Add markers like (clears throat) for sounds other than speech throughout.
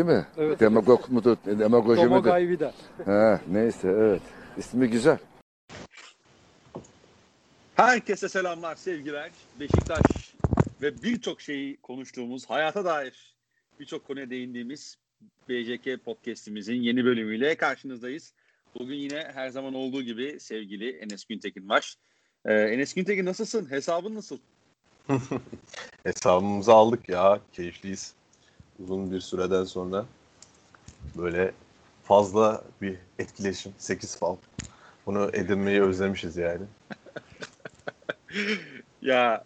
Değil mi? Evet. Demagog mudur? Demagoji Domog midir? Ayvida. Ha, neyse evet. İsmi güzel. Herkese selamlar, sevgiler. Beşiktaş ve birçok şeyi konuştuğumuz, hayata dair birçok konuya değindiğimiz BJK podcast'imizin yeni bölümüyle karşınızdayız. Bugün yine her zaman olduğu gibi sevgili Enes Güntekin var. Ee, Enes Güntekin nasılsın? Hesabın nasıl? (laughs) Hesabımızı aldık ya. Keyifliyiz. Uzun bir süreden sonra böyle fazla bir etkileşim. 8 fal. Bunu edinmeyi özlemişiz yani. (laughs) Ya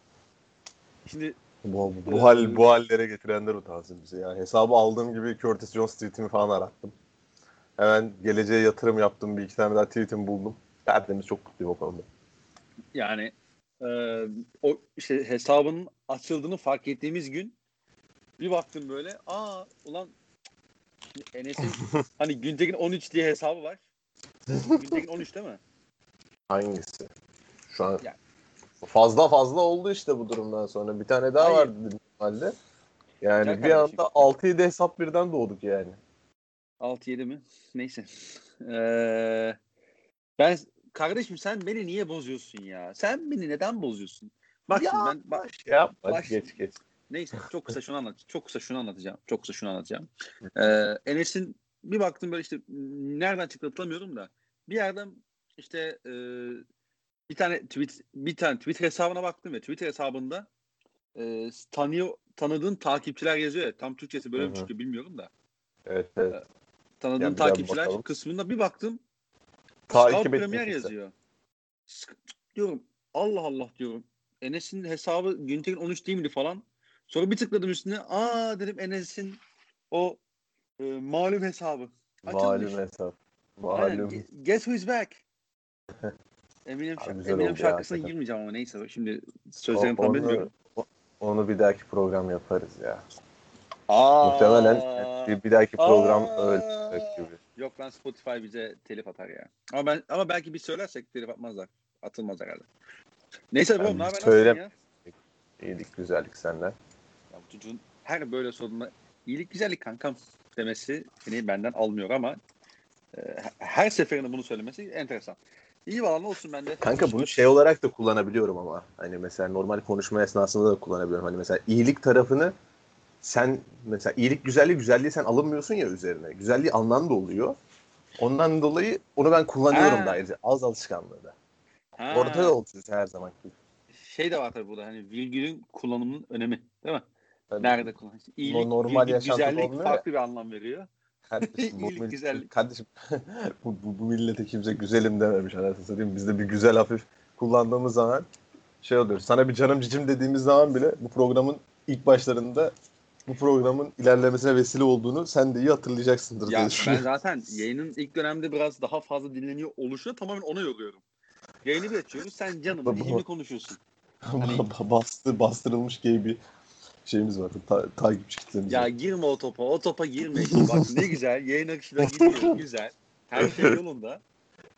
şimdi Bu, bu, hal, bu hallere getirenler utansın bizi. Yani hesabı aldığım gibi Curtis Jones tweetimi falan arattım. Hemen geleceğe yatırım yaptım. Bir iki tane daha tweetimi buldum. Tertemiz çok mutluyum o konuda. yani e, o işte hesabın açıldığını fark ettiğimiz gün bir baktım böyle aa ulan Enes'in (laughs) hani Güntekin 13 diye hesabı var. Güntekin 13 değil mi? Hangisi? Şu an Ya. fazla fazla oldu işte bu durumdan sonra. Bir tane daha Hayır. vardı normalde. Yani Güzel bir kardeşim. anda 6-7 hesap birden doğduk yani. 6-7 mi? Neyse. Ee, ben kardeşim sen beni niye bozuyorsun ya? Sen beni neden bozuyorsun? Bak Ya, şimdi ben bak, Ya hadi Baş- geç geç. Neyse çok kısa şunu anlat. Çok kısa şunu anlatacağım. Çok kısa şunu anlatacağım. Ee, Enes'in bir baktım böyle işte nereden çıktı hatırlamıyorum da bir yerden işte e, bir tane tweet bir tane Twitter hesabına baktım ve Twitter hesabında e, tanıyor tanıdığın takipçiler yazıyor ya tam Türkçesi böyle mi çıkıyor bilmiyorum da Evet evet. tanıdığın Ya bir daha bir takipçiler bakalım. kısmında bir baktım Ta Scout iki Premier yazıyor. Sık- diyorum Allah Allah diyorum. Enes'in hesabı Güntekin 13 değil miydi falan. Sonra bir tıkladım üstüne. Aa dedim Enes'in o e, malum hesabı. Açılmış. Malum hesap. Malum. Ge- Guess who's back? (laughs) Eminem, Abi şark- güzel Eminem ya, şarkısına hakikaten. girmeyeceğim ama neyse. Şimdi sözlerini tam onu, bilmiyorum. onu bir dahaki program yaparız ya. Aa, Muhtemelen bir, bir dahaki program Aa. öyle gibi. Yok lan Spotify bize telif atar ya. Ama ben ama belki biz söylersek telif atmazlar. Atılmaz herhalde. Neyse Ben bro ne haber söyle- ya? İyilik güzellik senden. Çocuğun her böyle sorununa iyilik güzellik kankam demesi beni benden almıyor ama e, her seferinde bunu söylemesi enteresan. İyi valla olsun bende. Kanka bunu şey olarak da kullanabiliyorum ama. Hani mesela normal konuşma esnasında da kullanabiliyorum. Hani mesela iyilik tarafını sen mesela iyilik güzelliği güzelliği sen alınmıyorsun ya üzerine. Güzelliği alınan da oluyor. Ondan dolayı onu ben kullanıyorum Ha. da ayrıca. Az alışkanlığı da. Ha, Orada da olacağız her zaman. Şey de var tabii burada hani virgülün kullanımının önemi değil mi? Tabii. Nerede kullan? İşte İyilik, normal yaşantıda güzellik ya. farklı bir anlam veriyor. Kardeşim, bu, (laughs) İyilik, güzellik. kardeşim (laughs) bu, bu, bu millete kimse güzelim dememiş anasını satayım. Biz de bir güzel hafif kullandığımız zaman şey oluyor. Sana bir canım cicim dediğimiz zaman bile bu programın ilk başlarında bu programın ilerlemesine vesile olduğunu sen de iyi hatırlayacaksındır Ya diye ben düşünüyorum. zaten yayının ilk dönemde biraz daha fazla dinleniyor oluşuna tamamen ona yoruyorum. Yayını bir açıyoruz sen canım Baba. iyi mi konuşuyorsun? (laughs) hani- Bastı, bastırılmış gibi bir şeyimiz var. Ta- takipçi kitlemiz Ya var. girme o topa. O topa girme. Bak ne güzel. Yayın akışı da gidiyor. Güzel. Her şey yolunda.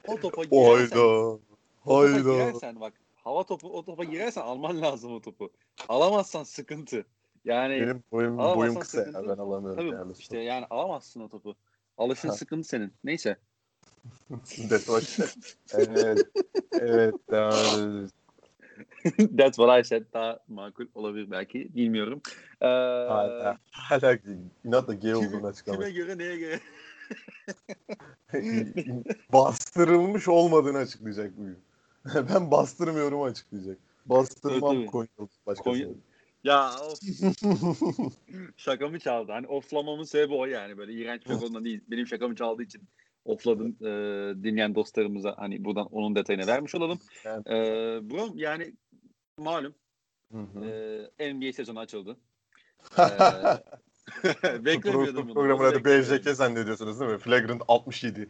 O topa girersen, Hayda. topa Hayda. girersen bak hava topu o topa girersen alman lazım o topu. Alamazsan sıkıntı. Yani Benim boyum, boyum kısa ya. Ben alamıyorum tabii yani. işte yani alamazsın o topu. Alışın Ha. sıkıntı senin. Neyse. (laughs) Evet. Evet. Devam ediyoruz. (laughs) (laughs) That's what I said. Daha makul olabilir belki. Bilmiyorum. Ee, Hala, hala inatla gay olduğunu açıklamak. kime göre neye göre? Bastırılmış olmadığını açıklayacak bugün. (laughs) ben bastırmıyorum açıklayacak. Bastırmam Evet. Konyalı başkası. Konya- Ya of. (laughs) şakamı çaldı. Hani offlamamın sebebi o yani. Böyle iğrenç bir konuda değil. Benim şakamı çaldığı için offladım e, dinleyen dostlarımıza hani buradan onun detayını vermiş olalım. Yani- E, bro yani malum Hı hı. e, NBA sezonu açıldı. (laughs) E, (laughs) beklemiyordum bunu. Programın adı. BJK zannediyorsunuz değil mi? Flagrant 67.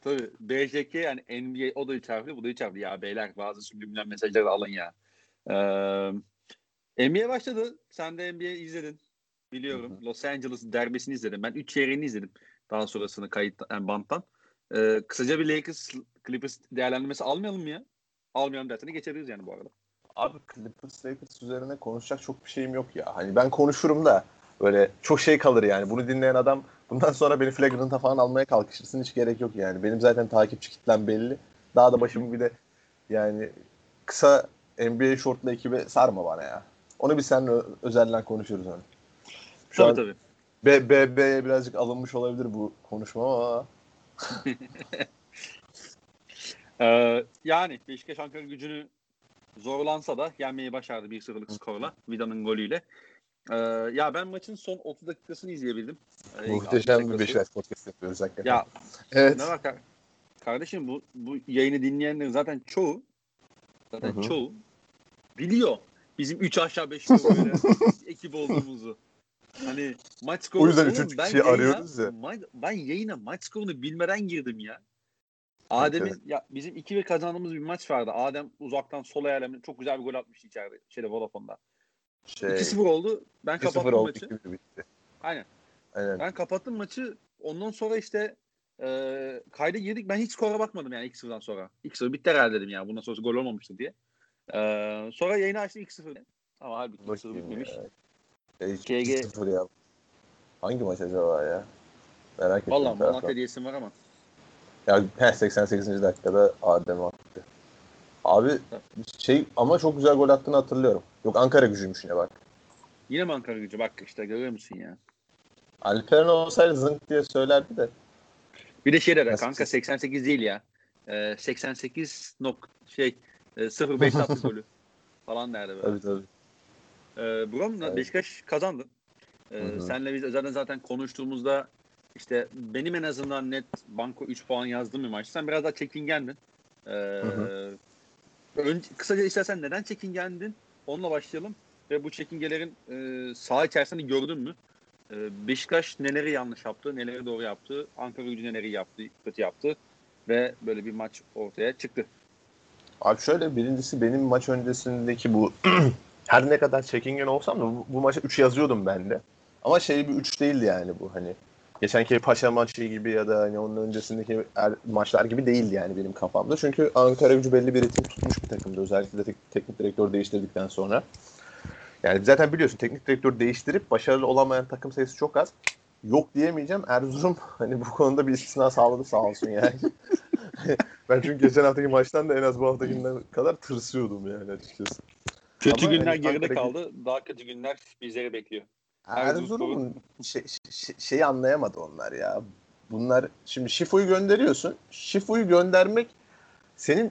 Tabii. BJK yani NBA o da 3 harfli bu da 3 harfli. Ya beyler bazı subliminal mesajları alın ya. Ee, NBA başladı. Sen de NBA izledin. Biliyorum. Hı Los Angeles derbisini izledim. Ben 3 çeyreğini izledim. Daha sonrasını kayıt yani banttan. Ee, kısaca bir Lakers Clippers değerlendirmesi almayalım mı ya? Almayalım dersini geçebiliriz yani bu arada. Abi Clippers Lakers üzerine konuşacak çok bir şeyim yok ya. Hani ben konuşurum da Böyle çok şey kalır yani. Bunu dinleyen adam bundan sonra beni flagrant'a falan almaya kalkışırsın. Hiç gerek yok yani. Benim zaten takipçi kitlem belli. Daha da başımı bir de yani kısa NBA şortlu ekibe sarma bana ya. Onu bir seninle özelden konuşuruz onu. Şu Tabii an tabii. B- BB'ye birazcık alınmış olabilir bu konuşma ama (laughs) Ee, yani Beşiktaş Ankara gücünü zorlansa da yenmeyi başardı 1-0'lık skorla. Vida'nın golüyle. Ee, ya ben maçın son 30 dakikasını izleyebildim. Ee, ilk 60 muhteşem bir. Beşiktaş podcast yapıyoruz hakikaten. Ya evet. ne var kar- kardeşim bu bu yayını dinleyenlerin zaten çoğu zaten Hı hı. çoğu biliyor bizim 3 aşağı 5 yukarı (laughs) ekip olduğumuzu. Hani maç skoru O yüzden Oğlum üçüncü kişiyi yayına- arıyoruz ya. ma- ben yayına maç skorunu bilmeden girdim ya. Adem'in evet. ya bizim 2-1 kazandığımız bir maç vardı. Adem uzaktan sol ayağıyla çok güzel bir gol atmıştı içeride. Şeyde Vodafone'da. Şey, 2-0 oldu. Ben 2-0 kapattım oldu maçı. 2-1 bitti. Aynen. Aynen. Ben kapattım maçı. Ondan sonra işte e, kayda girdik. Ben hiç skora bakmadım yani 2-0'dan sonra. 2-0 bitti herhalde dedim ya. Bundan sonrası gol olmamıştı diye. E, sonra yayını açtık 2-0. Ama halbuki 2-0 Bakayım bitmemiş. ya. KG. 2-0 ya. Hangi maç acaba ya? Merak ettim. Valla. Malatya diyesim var ama. Ya he, 88. dakikada Adem attı. Abi şey ama çok güzel gol attığını hatırlıyorum. Yok Ankara gücüymüş yine bak. Yine mi Ankara gücü? Bak işte görüyor musun ya? Alperen olsaydı zınk diye söylerdi de. Bir de şey der kanka 88 değil ya. E, 88 nok şey e, 05 (laughs) attı golü falan derdi böyle. Tabii tabii. Ee, Brom Evet. Beşiktaş kazandı. Ee, Hı hı. senle biz özelden zaten konuştuğumuzda işte benim en azından net banko 3 puan yazdığım bir maç. Sen biraz daha çekingendin. Ee, hı. önce, kısaca istersen neden çekingendin? Onunla başlayalım. Ve bu çekingelerin e, saha içerisinde gördün mü? Ee, Beşiktaş neleri yanlış yaptı, neleri doğru yaptı, Ankara gücü neleri yaptı, kötü yaptı ve böyle bir maç ortaya çıktı. Abi şöyle birincisi benim maç öncesindeki bu (clears throat) her ne kadar çekingen olsam da bu, bu maça 3 yazıyordum ben de. Ama şey bir 3 değildi yani bu hani. Geçenki Paşa maçı gibi ya da hani onun öncesindeki er, maçlar gibi değildi yani benim kafamda. Çünkü Ankara gücü belli bir ritim tutmuş bir takımdı. Özellikle de tek- teknik direktör değiştirdikten sonra. Yani zaten biliyorsun teknik direktör değiştirip başarılı olamayan takım sayısı çok az. Yok diyemeyeceğim. Erzurum (laughs) hani bu konuda bir istisna sağladı sağ olsun yani. (laughs) ben çünkü geçen haftaki maçtan da en az bu haftakinden kadar tırsıyordum yani açıkçası. Kötü Ama günler geride kaldı. Daha kötü günler bizleri bekliyor. Erzurum'un şey, şey- şeyi anlayamadı onlar ya. Bunlar şimdi Şifo'yu gönderiyorsun. Şifo'yu göndermek senin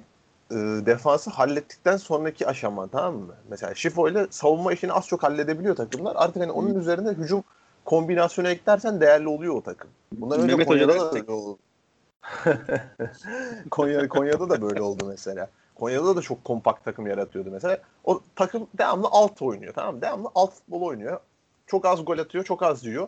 e, defansı hallettikten sonraki aşama tamam mı? Mesela Şifo ile savunma işini az çok halledebiliyor takımlar. Artık hani onun üzerine hücum kombinasyonu eklersen değerli oluyor o takım. Bunlar önce Mehmet Konya'da da da öyle oldu. (laughs) Konya, Konya'da da böyle oldu mesela. Konya'da da çok kompakt takım yaratıyordu mesela. O takım devamlı alt oynuyor tamam mı? Devamlı alt futbol oynuyor. Çok az gol atıyor, çok az yiyor.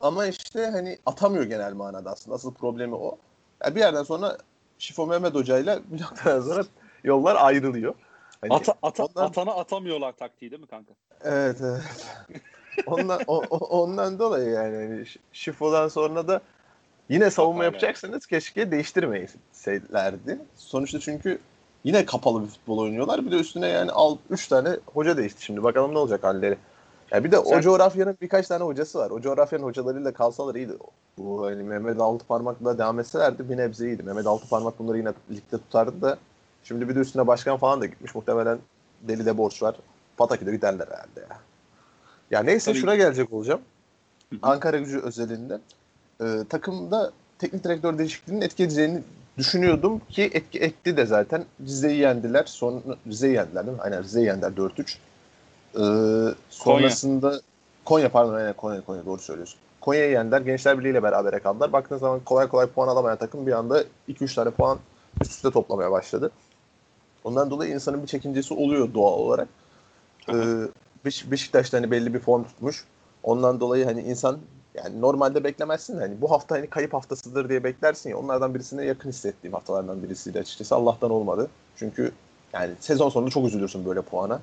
Ama işte hani atamıyor genel manada aslında. Asıl problemi o. Yani bir yerden sonra Şifo Mehmet Hoca'yla bir noktadan sonra yollar ayrılıyor. Hani Ata, ata, ondan- Atana atamıyorlar taktiği değil mi kanka? Evet evet. Ondan, o- ondan dolayı yani hani Şifo'dan sonra da yine savunma yapacaksanız keşke değiştirmeyselerdi. Sonuçta çünkü yine kapalı bir futbol oynuyorlar. Bir de üstüne yani al 3 tane hoca değişti şimdi. Bakalım ne olacak halleri. Ya bir de Sen- o coğrafyanın birkaç tane hocası var. O coğrafyanın hocalarıyla kalsalar iyiydi. Bu hani Mehmet Altıparmak'la devam etselerdi bir nebze iyiydi. Mehmet Altıparmak bunları yine ligde tutardı da şimdi bir de üstüne başkan falan da gitmiş. Muhtemelen deli de borç var. Patakü'de giderler herhalde ya. Ya neyse Tabii. şuna gelecek olacağım. Ankara gücü özelinde e, takımda teknik direktör değişikliğinin etki edeceğini düşünüyordum ki etki etti de zaten. Rize'yi yendiler. Son Rize'yi yendiler değil mi? Aynen Rize'yi yendiler 4-3. Ee, sonrasında Konya. pardon aynen Konya Konya doğru söylüyorsun. Konya'yı yendiler. Gençler Birliği ile berabere kaldılar. Baktığınız zaman kolay kolay puan alamayan takım bir anda 2-3 tane puan üst üste toplamaya başladı. Ondan dolayı insanın bir çekincesi oluyor doğal olarak. Ee, Beş- Beşiktaş'ta hani belli bir form tutmuş. Ondan dolayı hani insan yani normalde beklemezsin de hani bu hafta hani kayıp haftasıdır diye beklersin ya onlardan birisine yakın hissettiğim haftalardan birisiydi açıkçası. Allah'tan olmadı. Çünkü yani sezon sonunda çok üzülürsün böyle puana.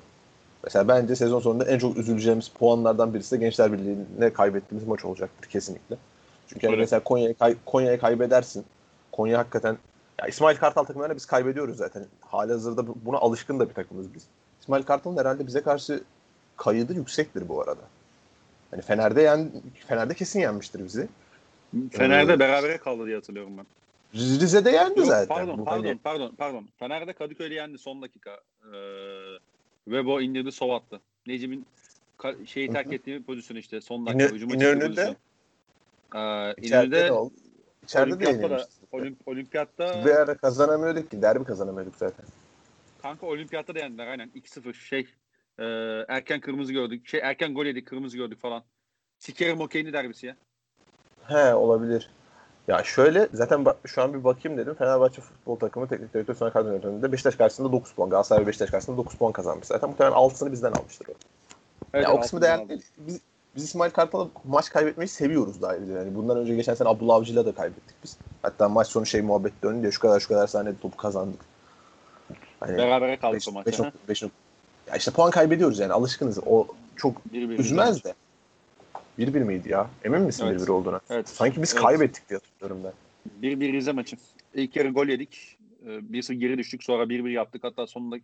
Mesela bence sezon sonunda en çok üzüleceğimiz puanlardan birisi de Gençler Birliği'ne kaybettiğimiz maç olacaktır kesinlikle. Çünkü Öyle. mesela Konya'yı kay- Konya'ya kaybedersin. Konya hakikaten ya İsmail Kartal takımlarına biz kaybediyoruz zaten. Halihazırda bu- buna alışkın da bir takımız biz. İsmail Kartal'ın herhalde bize karşı kaydı yüksektir bu arada. Hani Fener'de yen, Fener'de kesin yenmiştir bizi. Fener'de Ee, berabere kaldı diye hatırlıyorum ben. Rize'de yendi Yok, zaten. Pardon, Bu pardon, hani- pardon, pardon. Fener'de Kadıköy'ü yendi son dakika. Ee, Webo indirdi, sol attı. Necip'in şeyi terk Hı hı. ettiği pozisyon işte son dakika İnö- hücuma İnönü'de- pozisyon. Ee, İçeride İnönü'de de oldu. İçeride de yenilmiştik. olimp, olimpiyatta Bir ara kazanamıyorduk ki. Derbi kazanamıyorduk zaten. kanka olimpiyatta da yendiler aynen 2-0 şey e, erken kırmızı gördük. Şey erken gol yedik, kırmızı gördük falan. Sikerim okeyini derbisi ya. He olabilir. Ya şöyle zaten bak, şu an bir bakayım dedim. Fenerbahçe futbol takımı teknik direktör sonra kadro yönetiminde Beşiktaş karşısında 9 puan. Galatasaray ve Beşiktaş karşısında 9 puan kazanmış. Zaten muhtemelen 6'sını bizden almıştır o. Evet, ya o kısmı değerli değil. Biz, biz İsmail Kartal'la maç kaybetmeyi seviyoruz da ayrıca. Yani bundan önce geçen sene Abdullah Avcı'yla da kaybettik biz. Hatta maç sonu şey muhabbet döndü ya şu kadar şu kadar saniyede topu kazandık. Hani Berabere kaldık beş- o beş nok- ya işte puan kaybediyoruz yani alışkınız. O çok Bir, bir, üzmez de. 1-1 miydi ya? Emin misin Evet. 1-1 olduğuna? Evet. Sanki biz Evet. kaybettik diye hatırlıyorum ben. 1-1 Rize maçı. İlk yarı gol yedik. Ee, 1-0 geri düştük. Sonra 1-1 yaptık. Hatta sonunda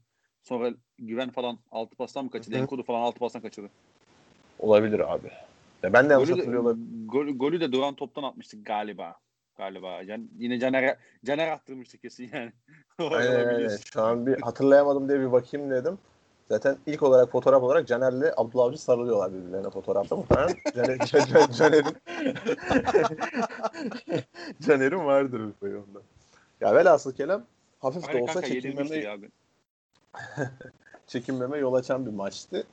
sonra güven falan 6 pastan mı kaçırdı? Enkudu falan 6 pastan kaçırdı. Olabilir abi. Ya ben de yanlış Golü hatırlıyor olabilirim. gol, golü de duran toptan atmıştık galiba. Galiba. Yani yine Caner Caner attırmıştık kesin yani. (laughs) Aynen, aynen. Şu an bir hatırlayamadım diye bir bakayım dedim. Zaten ilk olarak fotoğraf olarak Caner'le Abdullah Avcı sarılıyorlar birbirlerine fotoğrafta. Muhtemelen Caner, (laughs) Caner, Caner'in (laughs) Caner'in vardır bir payı onda. Ya velhasıl kelam hafif de Aynen olsa kanka çekinmeme, (laughs) çekinmeme yol açan bir maçtı.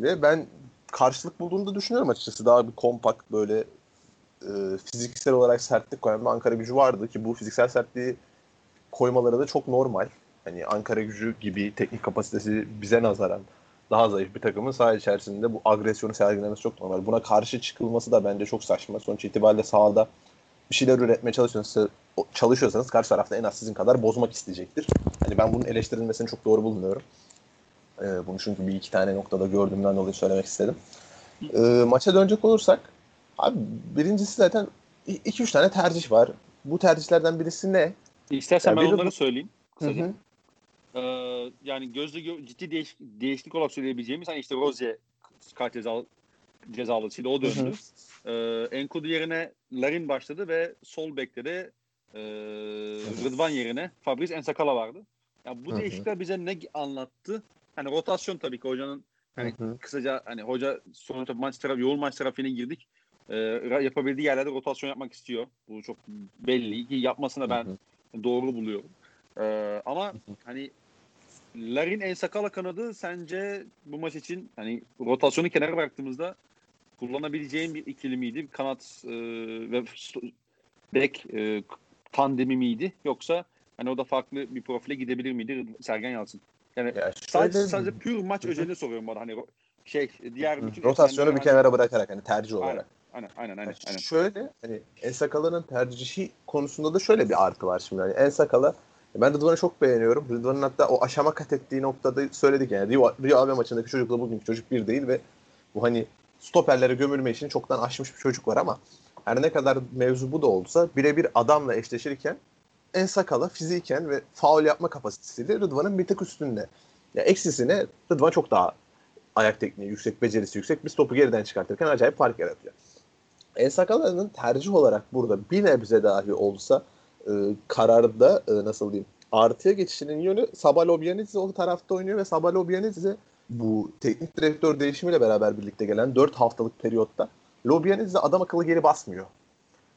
Ve ben karşılık bulduğunu da düşünüyorum açıkçası. Daha bir kompakt böyle e, fiziksel olarak sertlik koyan bir Ankara gücü vardı ki bu fiziksel sertliği koymaları da çok normal. Hani Ankara gücü gibi teknik kapasitesi bize nazaran daha zayıf bir takımın saha içerisinde bu agresyonu sergilemesi çok normal. Buna karşı çıkılması da bence çok saçma. Sonuç itibariyle sahada bir şeyler üretmeye çalışıyorsanız, çalışıyorsanız karşı tarafta en az sizin kadar bozmak isteyecektir. Hani ben bunun eleştirilmesini çok doğru bulmuyorum. Ee, bunu çünkü bir iki tane noktada gördüğümden dolayı söylemek istedim. Ee, maça dönecek olursak abi birincisi zaten 2-3 tane tercih var. Bu tercihlerden birisi ne? İstersen Ya ben biri onları söyleyeyim. Kısaca. Hı hı. Ee, yani gözle gö- ciddi değiş- değişiklik olarak söyleyebileceğimiz hani işte Rozier kart cezalı o döndü. Ee, Enkudu yerine Larin başladı ve sol bekte de e, Rıdvan yerine Fabrice Ensakala vardı. Ya bu Hı hı. değişiklikler bize ne anlattı? Hani rotasyon tabii ki hocanın Hani Hı hı. kısaca hani hoca sonuçta maç tarafı, yoğun maç trafiğine girdik. Ra- yapabildiği yerlerde rotasyon yapmak istiyor. Bu çok belli ki yapmasına ben Hı doğru buluyorum. Ee, ama hani Larin en sakala kanadı sence bu maç için hani rotasyonu kenara bıraktığımızda kullanabileceğin bir ikili miydi? Kanat e, ve bek e, tandemi miydi? Yoksa hani o da farklı bir profile gidebilir miydi Sergen Yalçın? Yani Ya sadece şöyle- sadece pür maç özelinde soruyorum bana hani şey diğer bütün rotasyonu bir kenara bırakarak hani tercih olarak. Aynen aynen aynen. aynen. Şöyle hani Ensakalı'nın tercihi konusunda da şöyle bir artı var şimdi. Hani Ensakala ben Rıdvan'ı çok beğeniyorum. Rıdvan'ın hatta o aşama kat ettiği noktada söyledik yani. Rio, Rio AB maçındaki çocukla bugünkü çocuk bir değil ve bu hani stoperlere gömülme işini çoktan aşmış bir çocuk var ama her ne kadar mevzu bu da olsa birebir adamla eşleşirken Ensakala fiziken ve faul yapma kapasitesiyle Rıdvan'ın bir tık üstünde. Ya eksisine Rıdvan çok daha ayak tekniği yüksek, becerisi yüksek. Biz topu geriden çıkartırken acayip fark yaratıyor. Ensakala'nın tercih olarak burada bir nebze dahi olsa e, kararda e, nasıl diyeyim artıya geçişinin yönü Sabalo Bianizzi o tarafta oynuyor ve Sabalo Bianizzi bu teknik direktör değişimiyle beraber birlikte gelen 4 haftalık periyotta Lobianizzi adam akıllı geri basmıyor.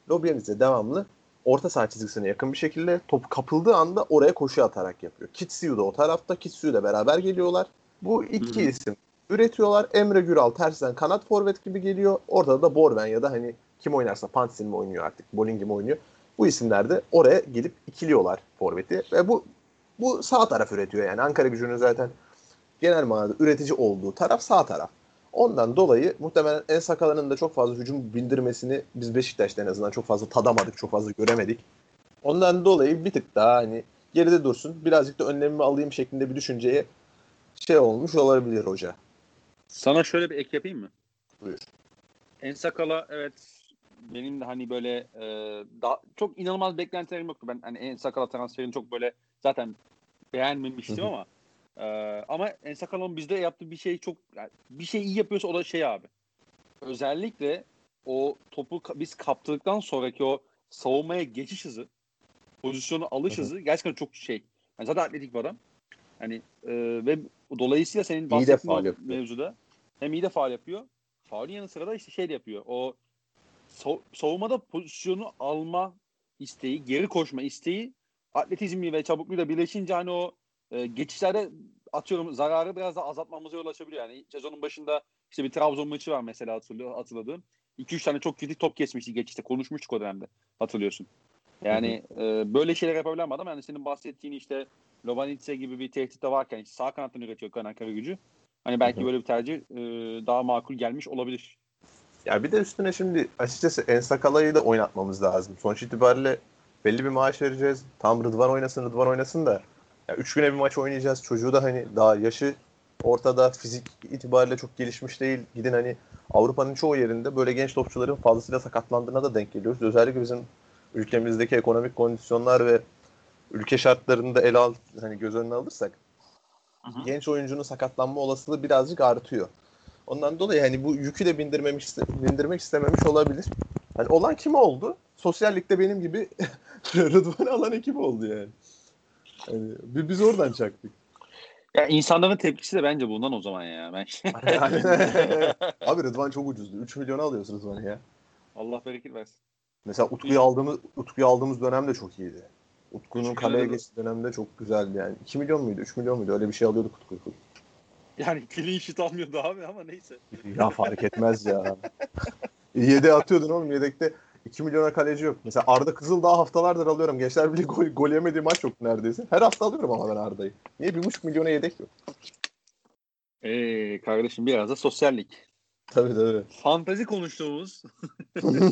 Lobianizzi devamlı orta saha çizgisine yakın bir şekilde top kapıldığı anda oraya koşu atarak yapıyor. Kitsiyu da o tarafta. Kitsiyu da beraber geliyorlar. Bu iki Hı hı. isim üretiyorlar. Emre Güral tersten kanat forvet gibi geliyor. Orada da Borven ya da hani kim oynarsa Pantsin mi oynuyor artık, Bolingi mi oynuyor. Bu isimler de oraya gelip ikiliyorlar forveti ve bu bu sağ taraf üretiyor yani Ankara gücünün zaten genel manada üretici olduğu taraf sağ taraf. Ondan dolayı muhtemelen En Sakala'nın da çok fazla hücum bindirmesini biz Beşiktaş'ta en azından çok fazla tadamadık, çok fazla göremedik. Ondan dolayı bir tık daha hani geride dursun, birazcık da önlemimi alayım şeklinde bir düşünceye şey olmuş olabilir hoca. Sana şöyle bir ek yapayım mı? Buyur. En sakala evet benim de hani böyle e, daha, çok inanılmaz beklentilerim yoktu. Ben hani en sakala transferini çok böyle zaten beğenmemiştim ama e, ama en sakalın bizde yaptığı bir şey çok yani bir şey iyi yapıyorsa o da şey abi. özellikle o topu biz kaptırdıktan sonraki o savunmaya geçiş hızı, pozisyonu alış Hı hı. hızı gerçekten çok şey. Yani zaten atletik bir adam. Hani e, ve dolayısıyla senin bahsettiğin mevzuda hem iyi de faal yapıyor. Faulün yanı sıra da işte şey de yapıyor. O sav- savunmada pozisyonu alma isteği, geri koşma isteği atletizmi ve çabukluğuyla birleşince hani o e, geçişlerde atıyorum zararı biraz da azaltmamıza yol açabiliyor. Yani sezonun başında işte bir Trabzon maçı var mesela hatırlıyor, hatırladığım. 2-3 tane çok kritik top kesmişti geçişte. Konuşmuştuk o dönemde. Hatırlıyorsun. Yani e, böyle şeyler yapabilen bir adam. Yani senin bahsettiğin işte Lobanitse gibi bir tehdit de varken işte sağ kanattan üretiyor Kanankara gücü. Hani belki hı. böyle bir tercih e, daha makul gelmiş olabilir. Ya bir de üstüne şimdi açıkçası Ensakala'yı da oynatmamız lazım. Sonuç itibariyle belli bir maaş vereceğiz. Tam Rıdvan oynasın, Rıdvan oynasın da. Ya üç güne bir maç oynayacağız. Çocuğu da hani daha yaşı ortada fizik itibariyle çok gelişmiş değil. Gidin hani Avrupa'nın çoğu yerinde böyle genç topçuların fazlasıyla sakatlandığına da denk geliyoruz. Özellikle bizim ülkemizdeki ekonomik kondisyonlar ve ülke şartlarını da ele al, hani göz önüne alırsak hı. genç oyuncunun sakatlanma olasılığı birazcık artıyor. Ondan dolayı hani bu yükü de bindirmemiş bindirmek istememiş olabilir. Hani olan kim oldu? Sosyal ligde benim gibi (laughs) Rıdvan'ı alan ekip oldu yani. Hani bi- biz oradan çaktık. Ya insanların tepkisi de bence bundan o zaman ya. Ben (laughs) Abi Rıdvan çok ucuzdu. 3 milyona alıyorsun Rıdvan'ı ya. Allah bereket versin. Mesela Utku'yu aldığımız Utku'yu aldığımız dönem de çok iyiydi. Utku'nun kaleye geçtiği dönemde çok güzeldi yani. 2 milyon muydu? 3 milyon muydu? Öyle bir şey alıyorduk Utku'yu. Yani clean sheet almıyordu abi ama neyse. Ya fark etmez ya. Yede atıyordun oğlum yedekte 2 milyona kaleci yok. Mesela Arda Kızıldağ haftalardır alıyorum. Gençler Birliği gol, gol yemediği maç yok neredeyse. Her hafta alıyorum ama ben Arda'yı. Niye 1,5 milyona yedek yok? Ee, kardeşim biraz da sosyallik. Tabii tabii. Fantazi konuştuğumuz (laughs)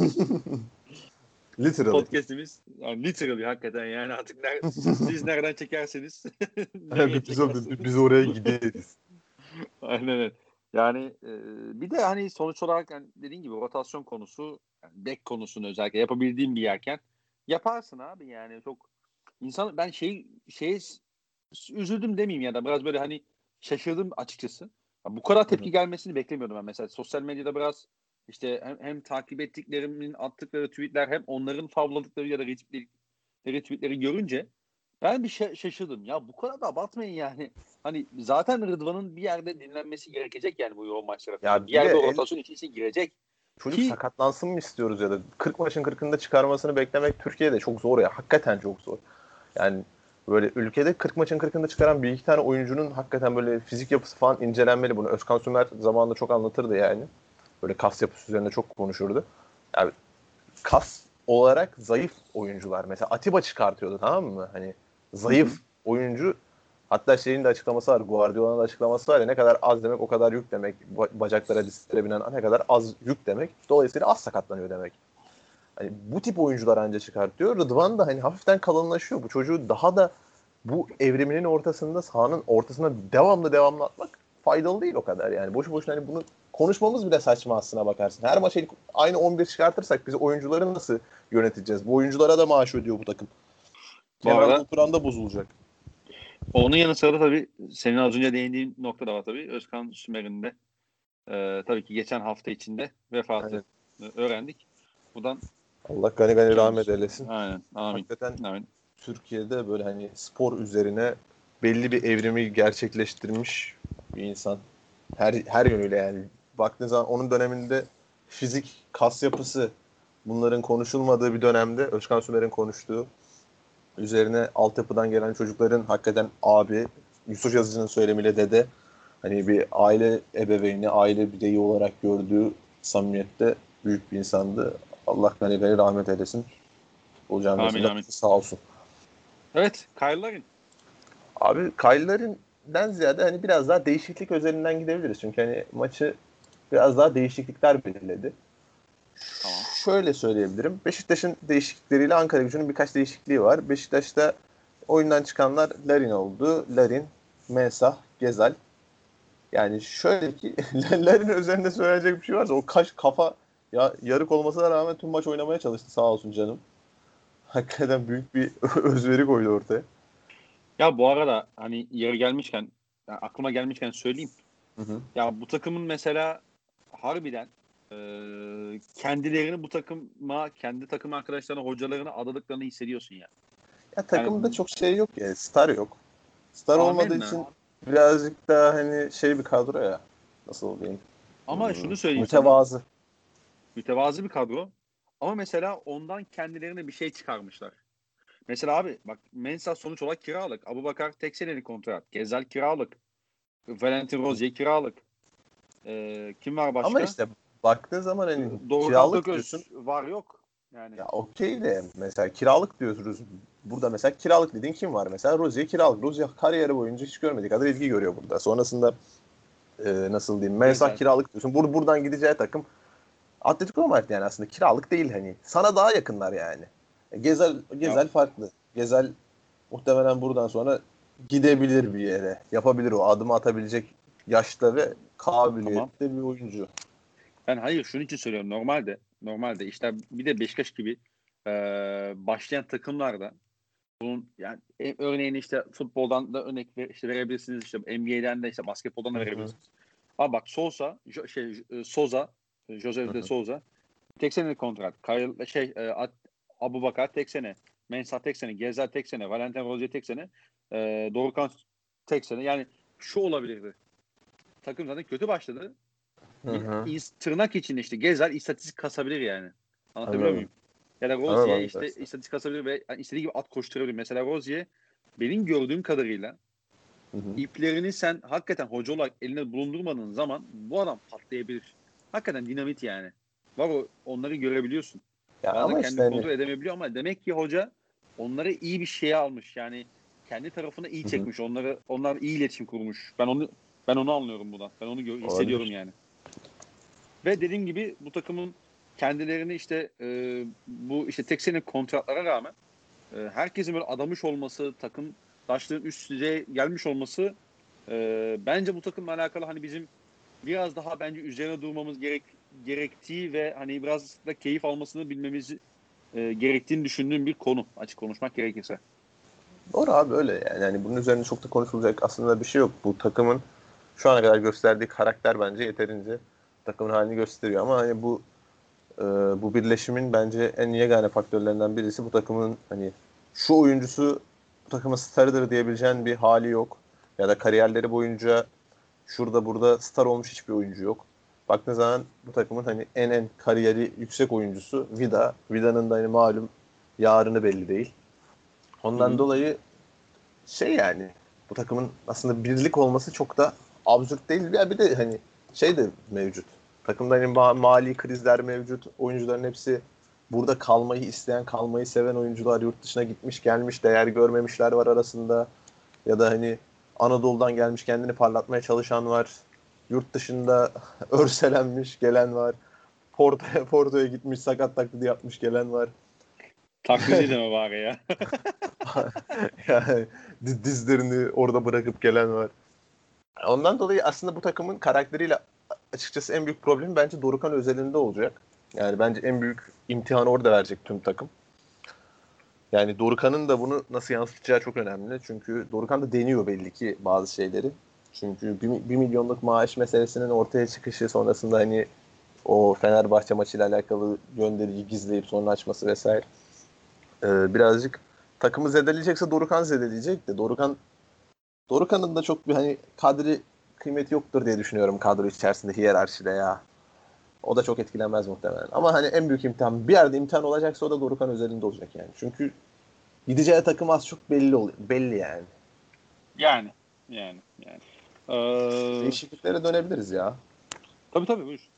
Literal. podcast'imiz yani literally hakikaten yani artık ner- siz nereden çekerseniz biz, çekerseniz. biz oraya gideriz. (laughs) Aynen öyle. Yani e, bir de hani sonuç olarak yani dediğin gibi rotasyon konusu yani back konusunu özellikle yapabildiğin bir yerken yaparsın abi yani çok insan ben şey şey üzüldüm demeyeyim ya da biraz böyle hani şaşırdım açıkçası. Ya bu kadar tepki gelmesini beklemiyordum ben mesela sosyal medyada biraz işte hem, hem takip ettiklerimin attıkları tweetler hem onların favladıkları ya da retweetleri, tweetleri görünce ben bir şa- şaşırdım. Ya bu kadar da abartmayın yani. Hani zaten Rıdvan'ın bir yerde dinlenmesi gerekecek yani bu yoğun maçlara. Ya bir bir yerde el- rotasyon içine girecek. Çocuk Ki- sakatlansın mı istiyoruz ya da 40 maçın 40'ında çıkarmasını beklemek Türkiye'de çok zor ya. Hakikaten çok zor. Yani böyle ülkede 40 maçın 40'ında çıkaran bir iki tane oyuncunun hakikaten böyle fizik yapısı falan incelenmeli. Bunu Özkan Sümer zamanında çok anlatırdı yani. Böyle kas yapısı üzerine çok konuşurdu. Yani kas olarak zayıf oyuncular. Mesela Atiba çıkartıyordu tamam mı? Hani zayıf oyuncu Hatta şeyin de açıklaması var. Guardiola'nın da açıklaması var ya ne kadar az demek o kadar yük demek. Ba- Bacaklara disklere binen ne kadar az yük demek. Dolayısıyla az sakatlanıyor demek. Hani bu tip oyuncular anca çıkartıyor. Rıdvan da hani hafiften kalınlaşıyor. Bu çocuğu daha da bu evriminin ortasında sahanın ortasına devamlı devamlı atmak faydalı değil o kadar yani. Boşu boşuna hani bunu konuşmamız bile saçma aslına bakarsın. Her maç aynı 11 çıkartırsak biz oyuncuları nasıl yöneteceğiz? Bu oyunculara da maaş ödüyor bu takım. Arada- Bulturan da bozulacak. Onun yanı sıra da tabii senin az önce değindiğin nokta da var tabii. Özkan Sümer'in de e, tabii ki geçen hafta içinde vefatı öğrendik. Buradan Allah gani gani rahmet eylesin. aynen amin. Hakikaten amin. Türkiye'de böyle hani spor üzerine belli bir evrimi gerçekleştirmiş bir insan. Her her yönüyle yani. Baktığın zaman onun döneminde fizik, kas yapısı bunların konuşulmadığı bir dönemde Özkan Sümer'in konuştuğu üzerine altyapıdan gelen çocukların hakikaten abi Yusuf Yazıcı'nın söylemiyle dede hani bir aile ebeveyni, aile bireyi olarak gördüğü samimiyette büyük bir insandı. Allah gani rahmet eylesin. O Amin, amin. sağ olsun. Evet Kyle Larin. Abi Kyle'larından ziyade hani biraz daha değişiklik özelinden gidebiliriz. Çünkü hani maçı biraz daha değişiklikler belirledi. Tamam. Şöyle söyleyebilirim. Beşiktaş'ın değişiklikleriyle Ankara gücünün birkaç değişikliği var. Beşiktaş'ta oyundan çıkanlar Larin oldu. Larin, Mensah, Gezal. Yani şöyle ki (laughs) Larin üzerinde söyleyecek bir şey varsa o kaş kafa ya yarık olmasına rağmen tüm maç oynamaya çalıştı sağ olsun canım. (laughs) Hakikaten büyük bir (laughs) özveri koydu ortaya. Ya bu arada hani yeri gelmişken yani aklıma gelmişken söyleyeyim. Hı hı. Ya bu takımın mesela harbiden kendilerini bu takıma, kendi takım arkadaşlarına, hocalarına adadıklarını hissediyorsun ya. Ya takımda çok şey yok ya. Star yok. Star olmadığı mi? için birazcık daha hani şey bir kadro ya. Nasıl diyeyim? Ama Hmm, şunu söyleyeyim sana. Mütevazı. mütevazı bir kadro. Ama mesela ondan kendilerine bir şey çıkarmışlar. Mesela abi bak Mensah sonuç olarak kiralık. Abu Bakar tek senelik kontrat. Gezel kiralık. Valentin Rozier kiralık. Ee, kim var başka? Ama işte baktığın zaman hani Doğru kiralık diyorsun. var yok. Yani Ya okey de mesela kiralık diyoruz. Burada mesela kiralık dediğin kim var mesela? Rozier kiralık. Rozier kariyeri boyunca hiç görmediği kadar ilgi görüyor burada. Sonrasında e, nasıl diyeyim? Mensah Güzel. kiralık diyorsun. Bur buradan gideceği takım Atletico Madrid yani aslında kiralık değil hani. Sana daha yakınlar yani. E, Gezel Gezel farklı. Gezel muhtemelen buradan sonra gidebilir bir yere. Yapabilir o adımı atabilecek yaşta ve kabiliyette bir oyuncu. Ben hayır şunun için söylüyorum. Normalde normalde işte bir de Beşiktaş gibi e, başlayan takımlarda bunun yani e, örneğin işte futboldan da örnek ver, işte verebilirsiniz işte NBA'den de işte basketboldan da verebilirsiniz. Ama bak Sosa şey e, Soza Jose Hı de hı. Souza tek senelik kontrat. Kyle, şey e, Abu Bakar tek sene. Mensah tek sene. Gezel tek sene. Valentin Rozier tek sene. E, Dorukhan tek sene. Yani şu olabilirdi. Takım zaten kötü başladı. Hı hı. İz- tırnak içinde işte Gezel istatistik kasabilir yani. Anlatabiliyor muyum? Ya da Rozier işte dersin. istatistik kasabilir ve yani istediği gibi at koşturabilir. Mesela Rozier benim gördüğüm kadarıyla Hı hı. iplerini sen hakikaten hoca olarak eline bulundurmadığın zaman bu adam patlayabilir. Hakikaten dinamit yani. Var o onları görebiliyorsun. Ya Bazen ama kendi işte hani- kontrol edemeyebiliyor ama demek ki hoca onları iyi bir şeye almış. Yani kendi tarafına iyi çekmiş. Onları onlar iyi iletişim kurmuş. Ben onu ben onu anlıyorum buradan. Ben onu gö- hissediyorum yani. Ve dediğim gibi bu takımın kendilerini işte e, bu işte tek senelik kontratlara rağmen e, herkesin böyle adamış olması, takım taşların üst düzeye gelmiş olması e, bence bu takımla alakalı hani bizim biraz daha bence üzerine durmamız gerek gerektiği ve hani biraz da keyif almasını bilmemiz e, gerektiğini düşündüğüm bir konu açık konuşmak gerekirse. Doğru abi öyle yani. yani bunun üzerine çok da konuşulacak aslında bir şey yok. Bu takımın şu ana kadar gösterdiği karakter bence yeterince takımın halini gösteriyor ama hani bu e, bu birleşimin bence en yegane faktörlerinden birisi bu takımın hani şu oyuncusu bu takımın starıdır diyebileceğin bir hali yok. Ya da kariyerleri boyunca şurada burada star olmuş hiçbir oyuncu yok. Baktığın zaman bu takımın hani en en kariyeri yüksek oyuncusu Vida. Vida'nın da hani malum yarını belli değil. Ondan Hı hı. dolayı şey yani bu takımın aslında birlik olması çok da absürt değil. Ya bir de hani şey de mevcut. Takımda hani ma- mali krizler mevcut. Oyuncuların hepsi burada kalmayı isteyen, kalmayı seven oyuncular yurt dışına gitmiş, gelmiş, değer görmemişler var arasında. Ya da hani Anadolu'dan gelmiş, kendini parlatmaya çalışan var. Yurt dışında (laughs) örselenmiş gelen var. Porto'ya (laughs) Porto'ya gitmiş, sakat taklidi yapmış gelen var. Taklidi (laughs) deme bari ya. yani di- dizlerini orada bırakıp gelen var. Ondan dolayı aslında bu takımın karakteriyle açıkçası en büyük problemi bence Dorukan özelinde olacak. Yani bence en büyük imtihanı orada verecek tüm takım. Yani Dorukan'ın da bunu nasıl yansıtacağı çok önemli. Çünkü Dorukan da deniyor belli ki bazı şeyleri. Çünkü 1 milyonluk maaş meselesinin ortaya çıkışı sonrasında hani o Fenerbahçe maçıyla alakalı gönderici gizleyip sonra açması vesaire. Ee, birazcık takımı zedeleyecekse Dorukan zedeleyecek de Dorukan Dorukan'ın da çok bir hani kadri kıymeti yoktur diye düşünüyorum kadro içerisinde hiyerarşide ya. O da çok etkilenmez muhtemelen. Ama hani en büyük imtihan bir yerde imtihan olacaksa o da Dorukan özelinde olacak yani. Çünkü gideceği takım az çok belli oluyor. Belli yani. Yani. Yani. Yani. Ee, Değişikliklere dönebiliriz ya. tabii tabii buyur.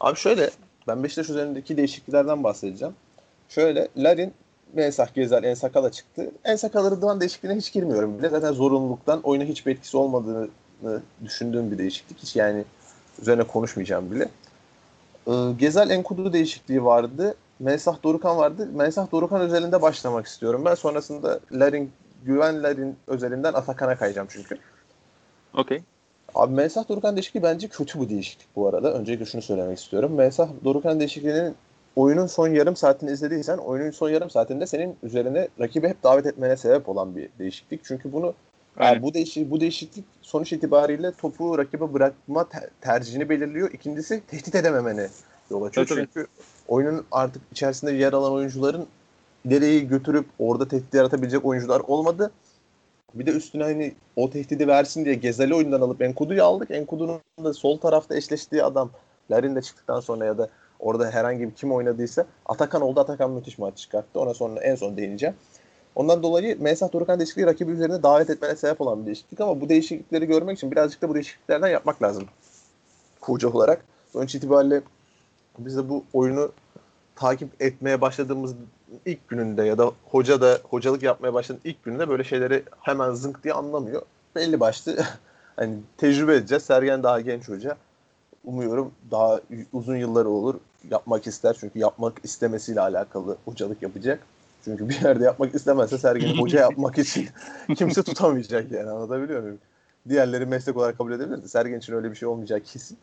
Abi şöyle ben Beşiktaş üzerindeki değişikliklerden bahsedeceğim. Şöyle Larin Mensah Gezel Ensakala çıktı. Ensakala Rıdvan değişikliğine hiç girmiyorum bile. Zaten zorunluluktan oyuna hiçbir etkisi olmadığını düşündüğüm bir değişiklik. Hiç yani üzerine konuşmayacağım bile. Ee, Gezel Enkudu değişikliği vardı. Mensah Dorukan vardı. Mensah Dorukan özelinde başlamak istiyorum. Ben sonrasında Larin Güven Larin özelinden Atakan'a kayacağım çünkü. Okey. Abi Mensah Dorukan değişikliği bence kötü bu değişiklik bu arada. Öncelikle şunu söylemek istiyorum. Mensah Dorukan değişikliğinin oyunun son yarım saatini izlediysen oyunun son yarım saatinde senin üzerine rakibi hep davet etmene sebep olan bir değişiklik. Çünkü bunu Aynen. yani bu değişik bu değişiklik sonuç itibariyle topu rakibe bırakma te- tercihini belirliyor. İkincisi tehdit edememeni yol açıyor. Tabii. Çünkü oyunun artık içerisinde yer alan oyuncuların ileriyi götürüp orada tehdit yaratabilecek oyuncular olmadı. Bir de üstüne hani o tehdidi versin diye Gezeli oyundan alıp Enkudu'yu aldık. Enkudu'nun da sol tarafta eşleştiği adam Larin de çıktıktan sonra ya da orada herhangi bir kim oynadıysa Atakan oldu. Atakan müthiş maç çıkarttı. Ona sonra en son değineceğim. Ondan dolayı Mensah Dorukan değişikliği rakibi üzerine davet etmene sebep olan bir değişiklik ama bu değişiklikleri görmek için birazcık da bu değişikliklerden yapmak lazım. Koca olarak. Sonuç itibariyle biz de bu oyunu takip etmeye başladığımız ilk gününde ya da hoca da hocalık yapmaya başladığı ilk gününde böyle şeyleri hemen zınk diye anlamıyor. Belli başlı (laughs) hani tecrübe edeceğiz. Sergen daha genç hoca. Umuyorum daha uzun yılları olur. Yapmak ister çünkü yapmak istemesiyle alakalı hocalık yapacak. Çünkü bir yerde yapmak istemezse Sergen'i hoca yapmak için (laughs) kimse tutamayacak yani anlatabiliyor muyum? Diğerleri meslek olarak kabul edebilir de Sergen için öyle bir şey olmayacak kesin.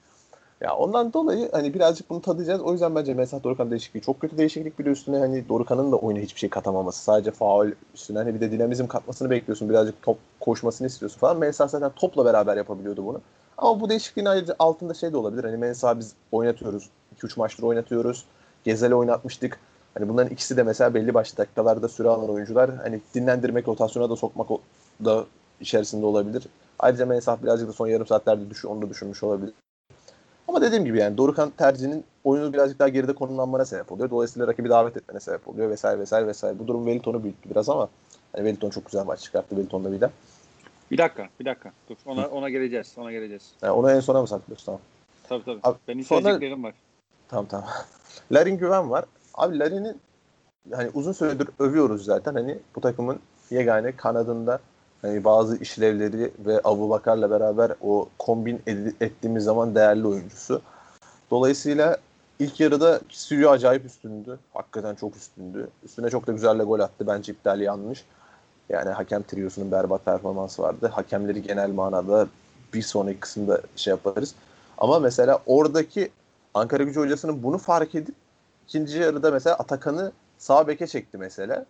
Ya ondan dolayı hani birazcık bunu tadacağız. O yüzden bence Mesah Dorukan değişikliği çok kötü değişiklik. Bir de üstüne hani Dorukan'ın da oyuna hiçbir şey katamaması. Sadece faul üstüne hani bir de dinamizm katmasını bekliyorsun. Birazcık top koşmasını istiyorsun falan. Mensah zaten topla beraber yapabiliyordu bunu. Ama bu değişikliğin ayrıca altında şey de olabilir. Hani Mensah biz oynatıyoruz. 2-3 maçtır oynatıyoruz. Gezel'i oynatmıştık. Hani bunların ikisi de mesela belli başlı dakikalarda süre alan oyuncular. Hani dinlendirmek, rotasyona da sokmak da içerisinde olabilir. Ayrıca Mensah birazcık da son yarım saatlerde düşü, onu da düşünmüş olabilir. Ama dediğim gibi yani Dorukan tercihinin oyunu birazcık daha geride konumlanmana sebep oluyor. Dolayısıyla rakibi davet etmene sebep oluyor vesaire vesaire vesaire. Bu durum Wellington'u büyüttü biraz ama hani Wellington çok güzel maç çıkarttı Wellington'da bir de. Bir dakika, bir dakika. Dur. Ona ona geleceğiz. Ona geleceğiz. Yani onu en sona mı saklıyorsun? Tamam. Tabii tabii. Abi, Benim sonra- söyleyeceklerim var. Tamam tamam. (laughs) Larin Güven var. Abi Larin'i hani uzun süredir övüyoruz zaten. Hani bu takımın yegane kanadında hani bazı işlevleri ve Abu Bakar'la beraber o kombin ettiğimiz zaman değerli oyuncusu. Dolayısıyla ilk yarıda Sürü acayip üstündü. Hakikaten çok üstündü. Üstüne çok da güzel gol attı. Bence iptali yanlış. Yani hakem triosunun berbat performansı vardı. Hakemleri genel manada bir sonraki kısımda şey yaparız. Ama mesela oradaki Ankara Gücü hocasının bunu fark edip ikinci yarıda mesela Atakan'ı sağ beke çekti mesela.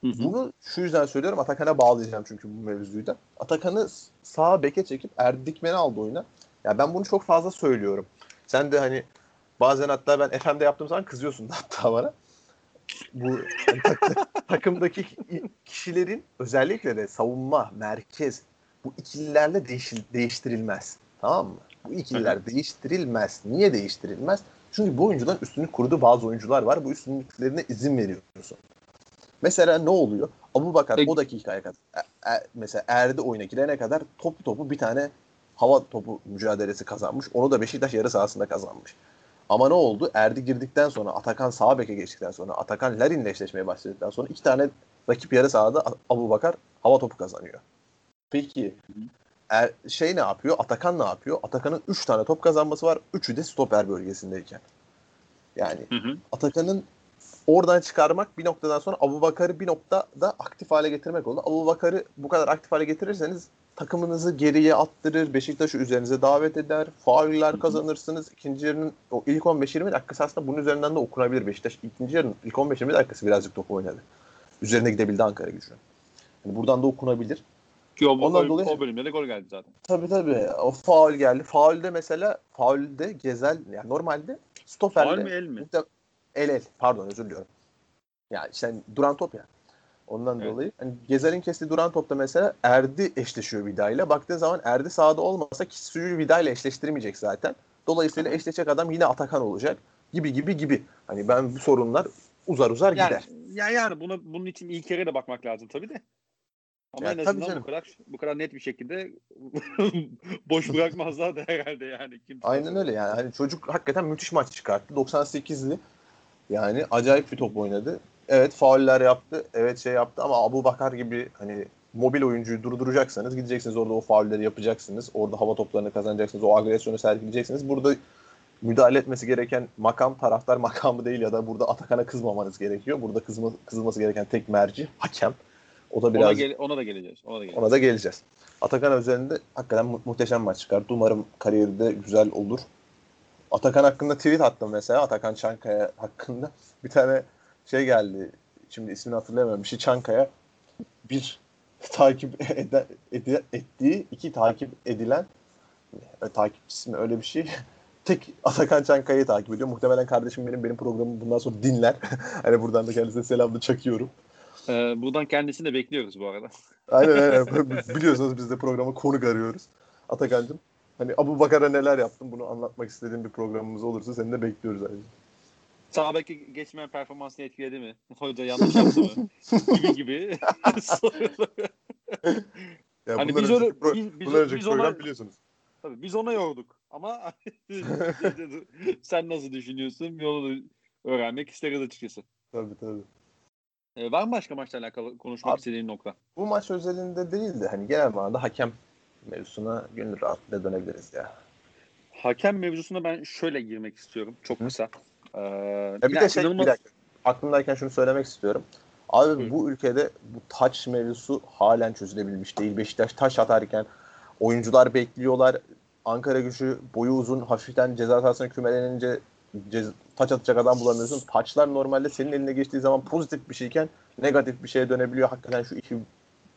Hı hı. Bunu şu yüzden söylüyorum. Atakan'a bağlayacağım çünkü bu mevzuyu da. Atakan'ı sağ beke çekip Erdi Dikmen'i aldı oyuna. Ya ben bunu çok fazla söylüyorum. Sen de hani bazen hatta ben FM'de yaptığım zaman kızıyorsun da hatta bana. Bu tak- (laughs) takımdaki kişilerin özellikle de savunma, merkez bu ikililerle değişil- değiştirilmez. Tamam mı? Bu ikililer değiştirilmez. Niye değiştirilmez? Çünkü bu oyuncuların üstünlük kurduğu bazı oyuncular var. Bu üstünlüklerine izin veriyorsun. Mesela ne oluyor? Abu Bakar Peki. o dakikaya kadar e- e- mesela Erdi oyuna girene kadar topu topu bir tane hava topu mücadelesi kazanmış. Onu da Beşiktaş yarı sahasında kazanmış. Ama ne oldu? Erdi girdikten sonra Atakan sağ beke geçtikten sonra Atakan Larin'le eşleşmeye başladıktan sonra iki tane rakip yarı sahada Abu Bakar hava topu kazanıyor. Peki er, şey ne yapıyor? Atakan ne yapıyor? Atakan'ın 3 tane top kazanması var. Üçü de stoper bölgesindeyken. Yani. Atakan'ın oradan çıkarmak bir noktadan sonra Abu Bakar'ı bir noktada aktif hale getirmek oldu. Abu Bakar'ı bu kadar aktif hale getirirseniz takımınızı geriye attırır, Beşiktaş'ı üzerinize davet eder, fauller kazanırsınız. İkinci yarının o ilk 15-20 dakikası aslında bunun üzerinden de okunabilir Beşiktaş. İkinci yarının ilk 15-20 dakikası birazcık top oynadı. Üzerine gidebildi Ankara gücünün. Yani buradan da okunabilir. Ki o, Ondan o, dolayı- o bölümde de gol geldi zaten. Tabii tabii. O faul geldi. Faulde mesela faulde Gezel yani normalde stoperle Faul mü, el mi? El el. Pardon özür diliyorum. Yani işte duran top ya. Ondan Evet. dolayı hani Gezer'in kestiği duran topta mesela Erdi eşleşiyor Vida ile. Baktığın zaman Erdi sahada olmasa Kisu'yu Vida ile eşleştirmeyecek zaten. Dolayısıyla eşleşecek adam yine Atakan olacak. Gibi gibi gibi. Hani ben bu sorunlar uzar uzar Yani, gider. ya yani buna bunun için ilk yere de bakmak lazım tabii de. Ama Ya en azından bu kadar bu kadar net bir şekilde (laughs) boş bırakmazlar da herhalde yani. Kim Aynen öyle yani. Hani çocuk hakikaten müthiş maç çıkarttı. 98'li. Yani acayip bir top oynadı. Evet fauller yaptı. Evet şey yaptı ama Abu Bakar gibi hani mobil oyuncuyu durduracaksanız gideceksiniz orada o faulleri yapacaksınız. Orada hava toplarını kazanacaksınız. O agresyonu sergileyeceksiniz. Burada müdahale etmesi gereken makam taraftar (laughs) makamı değil ya da burada Atakan'a kızmamanız gerekiyor. Burada kızma, kızılması gereken tek merci hakem. O da ona, biraz gel- ona da geleceğiz. Ona da geleceğiz. ona da geleceğiz. Atakan üzerinde hakikaten mu- muhteşem maç çıkarttı. Umarım kariyeri de güzel olur. Atakan hakkında tweet attım mesela. Atakan Çankaya hakkında. Bir tane şey geldi. Şimdi ismini hatırlayamıyorum. Bir şey Çankaya. Bir takip (laughs) ede- ede- ettiği, iki takip edilen e, takipçisi mi öyle bir şey. (laughs) tek Atakan Çankaya'yı takip ediyor. Muhtemelen kardeşim benim benim programımı bundan sonra dinler. (laughs) hani buradan da kendisine selamını çakıyorum. Ee, buradan kendisini de bekliyoruz bu arada. Aynen aynen. Biliyorsunuz biz de programa konuk arıyoruz. Atakan'cığım. Hani Abu Bakar'a neler yaptım bunu anlatmak istediğim bir programımız olursa seni de bekliyoruz ayrıca. Sağ beki geçmeyen performansını etkiledi mi? (laughs) Hoca yanlış yaptı mı? gibi gibi. (laughs) Ya Hani biz önceki öyle- pro- biz- biz- biz ona- biliyorsunuz. Tabii biz ona yorduk. Ama (laughs) sen nasıl düşünüyorsun? Bir onu öğrenmek isteriz açıkçası. Tabii tabii. Ee, var mı başka maçla alakalı konuşmak Abi- istediğin nokta? Bu maç özelinde değil de hani genel manada hakem mevzusuna gönül rahatlığıyla dönebiliriz ya. Hakem mevzusuna ben şöyle girmek istiyorum. Çok Hı. kısa. Ee, Ya bir de şey inanılmaz- bir dakika. Aklımdayken şunu söylemek istiyorum. Abi Hı. bu ülkede bu taç mevzusu halen çözülebilmiş değil. Beşiktaş taş atarken oyuncular bekliyorlar. Ankara gücü boyu uzun hafiften ceza sahasına kümelenince cez- taç atacak adam bulamıyorsun. Taçlar normalde senin eline geçtiği zaman pozitif bir şeyken negatif bir şeye dönebiliyor. Hakikaten şu iki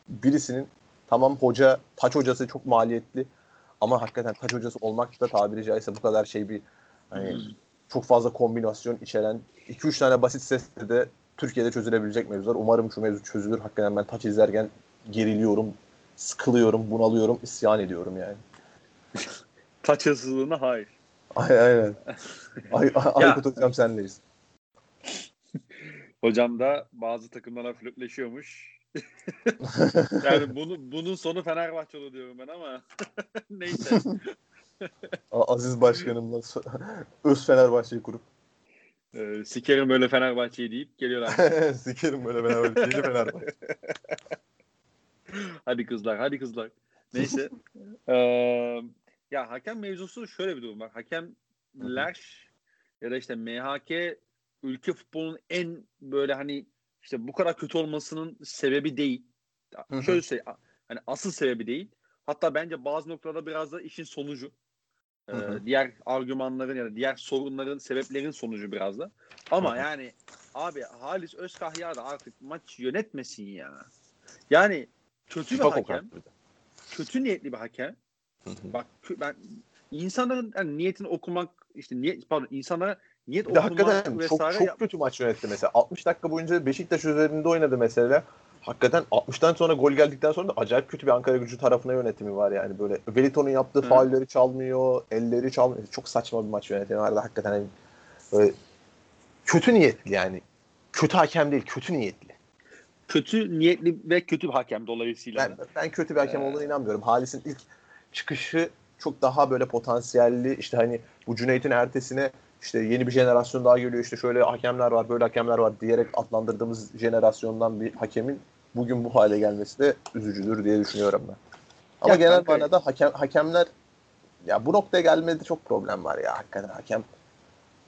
birisinin tamam hoca taç hocası çok maliyetli ama hakikaten taç hocası olmak da tabiri caizse bu kadar şey bir hani çok fazla kombinasyon içeren 2-3 tane basit sesle de Türkiye'de çözülebilecek mevzular. Umarım şu mevzu çözülür. Hakikaten ben taç izlerken geriliyorum, sıkılıyorum, bunalıyorum, isyan ediyorum yani. (laughs) Taç hırsızlığına hayır. Ay, aynen. Ay, ay. (laughs) Aykut hocam senleyiz. (laughs) Hocam da bazı takımlara flörtleşiyormuş. yani bunu, bunun sonu Fenerbahçe olur diyorum ben ama neyse. Aziz Başkanımla (laughs) öz Fenerbahçe'yi kurup Ee, sikerim böyle Fenerbahçe'yi deyip geliyorlar. (laughs) sikerim böyle Fenerbahçe. Yeni (laughs) Fenerbahçe. hadi kızlar, hadi kızlar. Neyse. Ee, ya hakem mevzusu şöyle bir durum var. Hakemler ya da işte MHK ülke futbolunun en böyle hani işte bu kadar kötü olmasının sebebi değil. Şöyle şey hani asıl sebebi değil. Hatta bence bazı noktalarda biraz da işin sonucu. Ee, diğer argümanların ya da diğer sorunların, sebeplerin sonucu biraz da. Ama Hı hı. yani abi Halis Özkahya da artık maç yönetmesin ya. Yani kötü bir hakem, kötü niyetli bir hakem. Hı hı. Bak ben insanların yani niyetini okumak işte niyet pardon insanlara niyet Bir okumak hakikaten çok, vesaire çok yap- kötü maç yönetti mesela. 60 dakika boyunca Beşiktaş üzerinde oynadı mesela. Hakikaten 60'tan sonra gol geldikten sonra da acayip kötü bir Ankara gücü tarafına yönetimi var yani böyle. Wellington'un yaptığı Hı. faulleri çalmıyor, elleri çalmıyor. Çok saçma bir maç yönetimi vardı hakikaten. Hani böyle kötü niyetli yani. Kötü hakem değil, kötü niyetli. kötü niyetli ve kötü bir hakem dolayısıyla. Ben, ben kötü bir hakem Ee, olduğuna inanmıyorum. Halis'in ilk çıkışı çok daha böyle potansiyelli. İşte hani bu Cüneyt'in ertesine işte yeni bir jenerasyon daha geliyor. İşte şöyle hakemler var, böyle hakemler var diyerek adlandırdığımız jenerasyondan bir hakemin bugün bu hale gelmesi de üzücüdür diye düşünüyorum ben. Ama Ya genel manada hakem, hakemler ya bu noktaya gelmede çok problem var ya hakikaten hakem.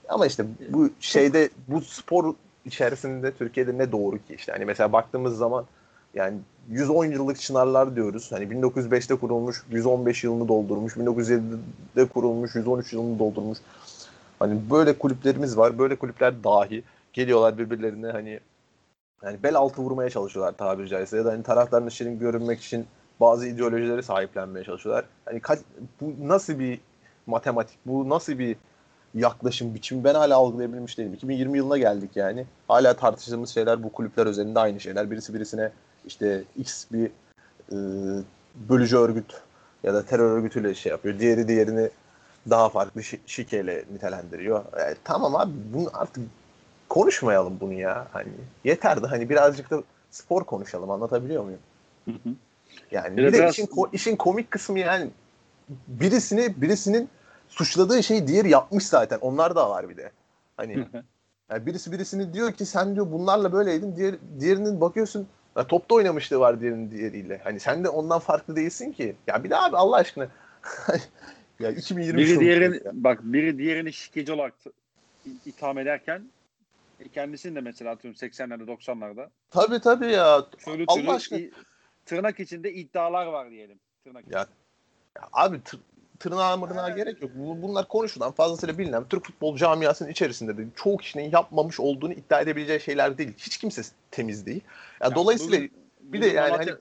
Ama işte bu şeyde bu spor içerisinde Türkiye'de ne doğru ki işte hani mesela baktığımız zaman yani 110 yıllık Çınarlar diyoruz. Hani 1905'te kurulmuş, 115 yılını doldurmuş, 1907'de kurulmuş, 113 yılını doldurmuş. Hani böyle kulüplerimiz var. Böyle kulüpler dahi geliyorlar birbirlerine hani yani bel altı vurmaya çalışıyorlar tabiri caizse ya da hani taraftarın şirin görünmek için bazı ideolojileri sahiplenmeye çalışıyorlar. Hani kaç, bu nasıl bir matematik, bu nasıl bir yaklaşım biçimi ben hala algılayabilmiş değilim. 2020 yılına geldik yani. Hala tartıştığımız şeyler bu kulüpler özelinde aynı şeyler. Birisi birisine işte X bir e, bölücü örgüt ya da terör örgütüyle şey yapıyor. Diğeri diğerini daha farklı şi- şikeyle nitelendiriyor. E, tamam abi bunu artık konuşmayalım bunu ya. Hani yeter de hani birazcık da spor konuşalım anlatabiliyor muyum? Hı hı. Yani Bir bir de biraz- işin, işin komik kısmı yani birisini birisinin suçladığı şeyi diğeri yapmış zaten. Onlar da var bir de. Hani yani birisi birisini diyor ki sen diyor bunlarla böyleydin. Diğer, diğerinin bakıyorsun ya topta oynamışlığı var diğerinin diğeriyle. Hani sen de ondan farklı değilsin ki. Ya bir de abi Allah aşkına. (laughs) ya 2020 biri diğerini bak biri diğerini şikeci olarak itham ederken kendisini de mesela atıyorum 80'lerde 90'larda Tabii tabii ya. türlü Allah türlü aşkına. tırnak içinde iddialar var diyelim. Tırnak Ya, ya abi tır, tırnağa mırnağa gerek yok. Bu- Bunlar konuşulan fazlasıyla bilinen Türk futbol camiasının içerisinde de çoğu kişinin yapmamış olduğunu iddia edebileceği şeyler değil. Hiç kimse temiz değil. Ya, Ya dolayısıyla bugün- bir de yani hani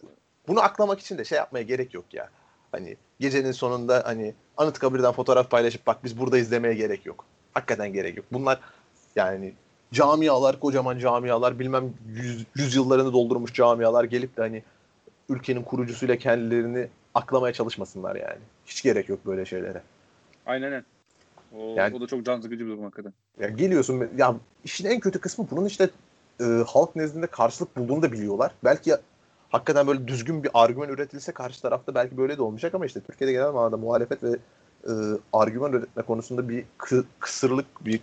bunu aklamak için de şey yapmaya gerek yok ya. Hani gecenin sonunda hani Anıtkabir'den fotoğraf paylaşıp bak biz burada izlemeye gerek yok. Hakikaten gerek yok. Bunlar yani camialar, kocaman camialar, bilmem yüz, yüzyıllarını doldurmuş camialar gelip de hani ülkenin kurucusuyla kendilerini aklamaya çalışmasınlar yani. Hiç gerek yok böyle şeylere. Aynen. O, Yani- o da çok can sıkıcı bir durum hakikaten. Ya geliyorsun ya işin en kötü kısmı bunun işte e, halk nezdinde karşılık bulduğunu da biliyorlar. Belki ya- hakikaten böyle düzgün bir argüman üretilse karşı tarafta belki böyle de olmayacak ama işte Türkiye'de genel manada muhalefet ve e, argüman üretme konusunda bir kı- kısırlık bir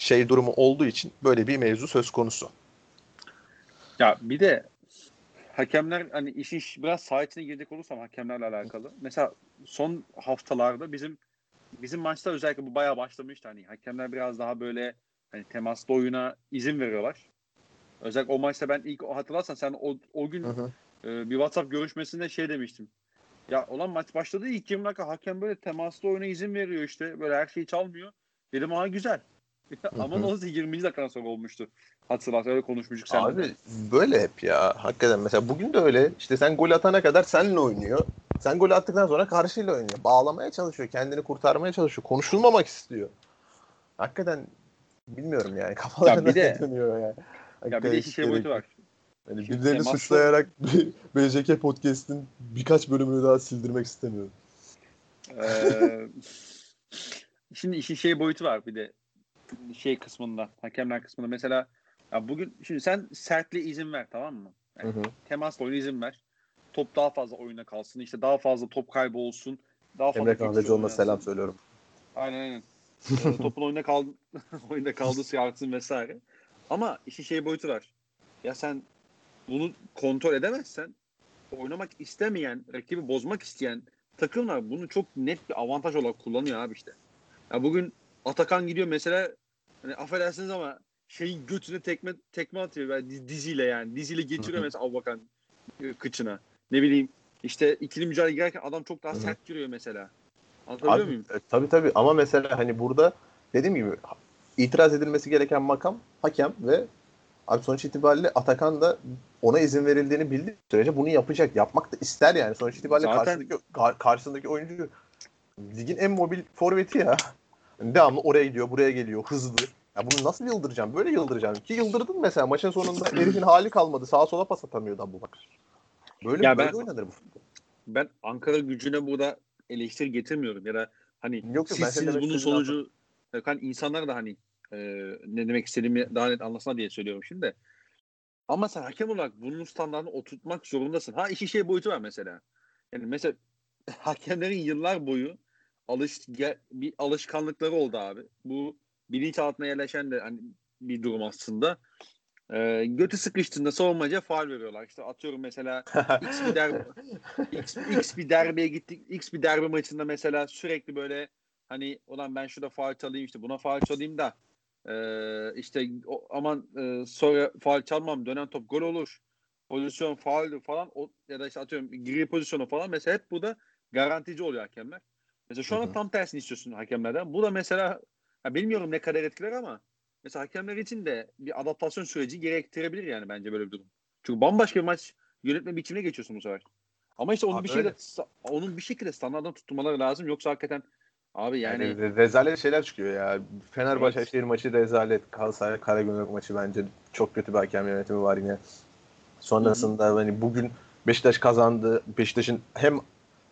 şey durumu olduğu için böyle bir mevzu söz konusu. Ya bir de hakemler hani işin biraz saha içine girecek olursam hakemlerle alakalı. Mesela son haftalarda bizim bizim maçta özellikle bu bayağı başlamıştı. Hani hakemler biraz daha böyle hani temaslı oyuna izin veriyorlar. Özellikle o maçta ben ilk hatırlarsan sen o, o gün e, bir WhatsApp görüşmesinde şey demiştim. Ya olan maç başladı ilk 20 dakika hakem böyle temaslı oyuna izin veriyor işte. Böyle her şeyi çalmıyor. Dedim ha güzel. Ama olsa 20. dakikadan sonra olmuştu. Hatırlat öyle konuşmuştuk seninle. Abi böyle hep ya. Hakikaten mesela bugün de öyle. İşte sen gol atana kadar seninle oynuyor. Sen gol attıktan sonra karşıyla oynuyor. Bağlamaya çalışıyor. Kendini kurtarmaya çalışıyor. Konuşulmamak istiyor. Hakikaten bilmiyorum yani. (laughs) Kafalarında bir de- dönüyor yani. Ya bir Hakikaten de iki şey boyutu var. Yani Şimdi birilerini temaslı- suçlayarak (laughs) BJK Podcast'in birkaç bölümünü daha sildirmek istemiyorum. Ee, (laughs) şimdi işin şey boyutu var bir de şey kısmında hakemler kısmında mesela ya bugün şimdi sen sertliğe izin ver tamam mı? Yani temasla oyuna izin ver. Top daha fazla oyuna kalsın. işte daha fazla top kaybı olsun. Daha fazla Emre oynasın. selam söylüyorum. Aynen aynen. Ee, topun oyunda kaldı (laughs) oyunda kaldığı sıyartsın vesaire. Ama işin şey boyutu var. Ya sen bunu kontrol edemezsen oynamak istemeyen, rakibi bozmak isteyen takımlar bunu çok net bir avantaj olarak kullanıyor abi işte. Ya bugün Atakan gidiyor mesela hani affedersiniz ama şeyin götüne tekme tekme atıyor yani diz- diziyle yani. Diziyle geçiriyor mesela Abubakan e, kıçına. Ne bileyim işte ikili mücadele girerken adam çok daha sert giriyor mesela. Anlatabiliyor Abi, muyum? e, tabii tabii ama mesela hani burada dediğim gibi itiraz edilmesi gereken makam hakem ve abi sonuç itibariyle Atakan da ona izin verildiğini bildiği sürece bunu yapacak. Yapmak da ister yani. Sonuç itibariyle Zaten- karşısındaki, kar- karşısındaki oyuncu ligin en mobil forveti ya. Yani devamlı oraya gidiyor, buraya geliyor, hızlı. Ya bunu nasıl yıldıracağım? Böyle yıldıracağım. Ki yıldırdın mesela maçın sonunda (clears throat) herifin hali kalmadı. Sağa sola pas atamıyordu Abu Bakar. Böyle, Ya böyle ben- oynanır bu futbol. ben Ankara gücüne burada eleştiri getirmiyorum ya da hani Yok, yok, ben demek bunun sonucu hani insanlar da hani e, ne demek istediğimi daha net anlasına diye söylüyorum şimdi. de. Ama sen hakem olarak bunun standartını oturtmak zorundasın. Ha işin şey boyutu var mesela. Yani mesela (laughs) hakemlerin yıllar boyu alış bir alışkanlıkları oldu abi. Bu bilinçaltına yerleşen de hani bir durum aslında. E, götü sıkıştığında savunmacıya faul veriyorlar. İşte atıyorum mesela (laughs) X bir derbi X, X bir derbiye gittik. X bir derbi maçında mesela sürekli böyle hani olan ben şurada faul çalayım işte buna faul çalayım da eee, işte o, aman eee, sonra faul çalmam dönen top gol olur. Pozisyon fauldür falan o, ya da işte atıyorum gri pozisyonu falan mesela hep burada garantici oluyor hakemler. Mesela şu hı. tam tersini istiyorsun hakemlerden. Bu da mesela ya bilmiyorum ne kadar etkiler ama mesela hakemler için de bir adaptasyon süreci gerektirebilir yani bence böyle bir durum. Çünkü bambaşka bir maç yönetme biçimine geçiyorsun bu sefer. Ama işte onun Abi bir şekilde onun bir şekilde standarttan tutturmaları lazım yoksa hakikaten abi yani, Yani, re- rezalet şeyler çıkıyor ya. Fenerbahçe Evet. Maçı rezalet. Galatasaray Karagümrük maçı bence çok kötü bir hakem yönetimi var yine. Sonrasında hani bugün Beşiktaş kazandı. Beşiktaş'ın hem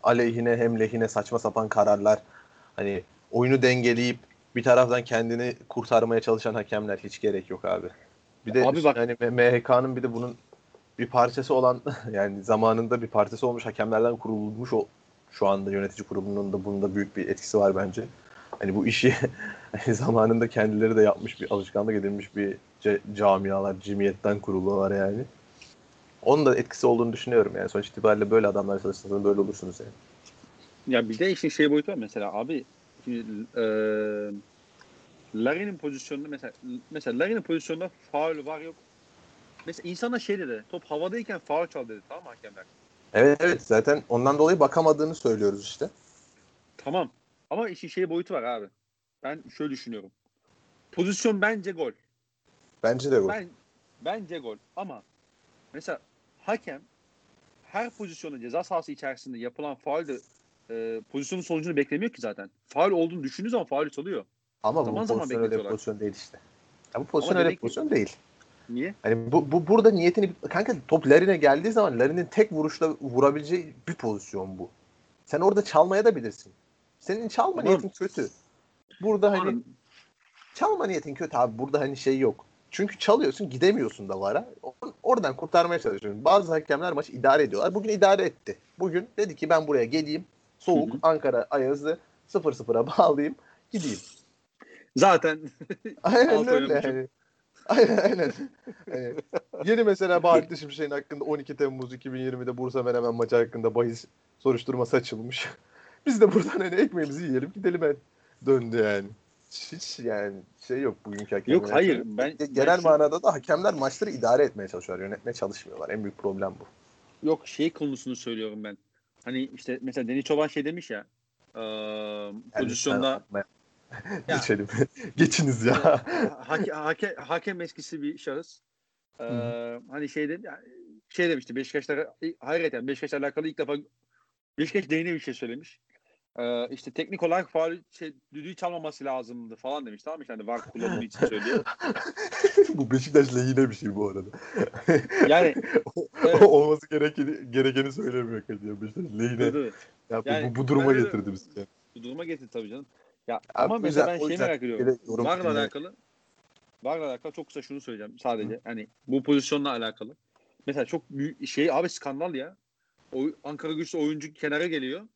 aleyhine hem lehine saçma sapan kararlar. Hani oyunu dengeleyip bir taraftan kendini kurtarmaya çalışan hakemler hiç gerek yok abi. Bir de Abi bak- hani MHK'nın bir de bunun bir parçası olan (laughs) yani zamanında bir parçası olmuş hakemlerden kurulmuş o şu anda yönetici kurulunun da bunda büyük bir etkisi var bence. Hani bu işi (laughs) hani zamanında kendileri de yapmış bir alışkanlık edilmiş bir ce- camialar, cemiyetten kurulular yani. Onun da etkisi olduğunu düşünüyorum yani. Sonuç itibariyle böyle adamlar çalıştığınızda böyle olursunuz yani. ya bir de işin şey boyutu var mesela abi şimdi e, Larin'in pozisyonunda mesela mesela Larin'in pozisyonunda faul var yok. Mesela insana şey dedi top havadayken faul çal dedi tamam hakemler? Evet evet zaten ondan dolayı bakamadığını söylüyoruz işte. Tamam. Ama işin şey boyutu var abi. Ben şöyle düşünüyorum. Pozisyon bence gol. Bence de bu. Ben bence gol ama mesela hakem her pozisyonda ceza sahası içerisinde yapılan faulde e, pozisyonun sonucunu beklemiyor ki zaten. Faul olduğunu düşündüğü zaman faulü çalıyor. Ama Zaman bu zaman pozisyon öyle bir pozisyon değil işte. Ya bu pozisyon Ama öyle bir demek ki- pozisyon değil. Niye? Hani bu, bu burada niyetini kanka top Larin'e geldiği zaman Larin'in tek vuruşla vurabileceği bir pozisyon bu. Sen orada çalmaya da bilirsin. Senin çalma Ama- niyetin kötü. Burada hani Ama- çalma niyetin kötü abi. Burada hani şey yok. Çünkü çalıyorsun gidemiyorsun da vara. Or- Oradan kurtarmaya çalışıyorsun. Bazı hakemler maçı idare ediyorlar. Bugün idare etti. Bugün dedi ki ben buraya geleyim. Soğuk Hı hı. Ankara Ayaz'ı 0-0'a bağlayayım. Gideyim. Zaten (laughs) Aynen öyle. Yani. Aynen aynen. Hani yeni mesela Bahattin Şimşek'in hakkında 12 Temmuz 2020'de Bursa Menemen maçı hakkında bahis soruşturması açılmış. (laughs) Biz de buradan hani ekmeğimizi yiyelim gidelim ben döndü yani. Hiç yani şey yok bugünkü hakemler. Yok, hayır, ben- Genel ben manada da hakemler maçları idare etmeye çalışıyorlar. Yönetmeye çalışmıyorlar. En büyük problem bu. yok şey konusunu söylüyorum ben. Hani işte mesela Deniz Çoban şey demiş ya e, pozisyonda (laughs) Ya. Geçelim. (laughs) Geçiniz ya. (laughs) hake, hake, hakem eskisi bir şahıs. Ee, hani şey, de, şey demişti Beşiktaş'ta hayret yani Beşiktaş'la alakalı ilk defa Beşiktaş değine bir şey söylemiş. Ee, işte teknik olarak faul şey, düdüğü çalmaması lazımdı falan demiş tamam mı? Hani VAR kullanımı için söylüyor. (laughs) bu Beşiktaş lehine bir şey bu arada. (laughs) Yani (laughs) Evet. olması gerekeni, gerekeni söylemiyor Kadir Beşiktaş lehine. dur, dur. Ya bu- Yani bu, bu duruma getirdi bizi. bu duruma getirdi tabii canım. Ya Abi ama o mesela ben o şeyi merak ediyorum. VAR'la alakalı VAR'la alakalı çok kısa şunu söyleyeceğim sadece. Hani bu pozisyonla alakalı. Mesela çok büyük şey abi skandal ya. O Ankara güçlü oyuncu kenara geliyor.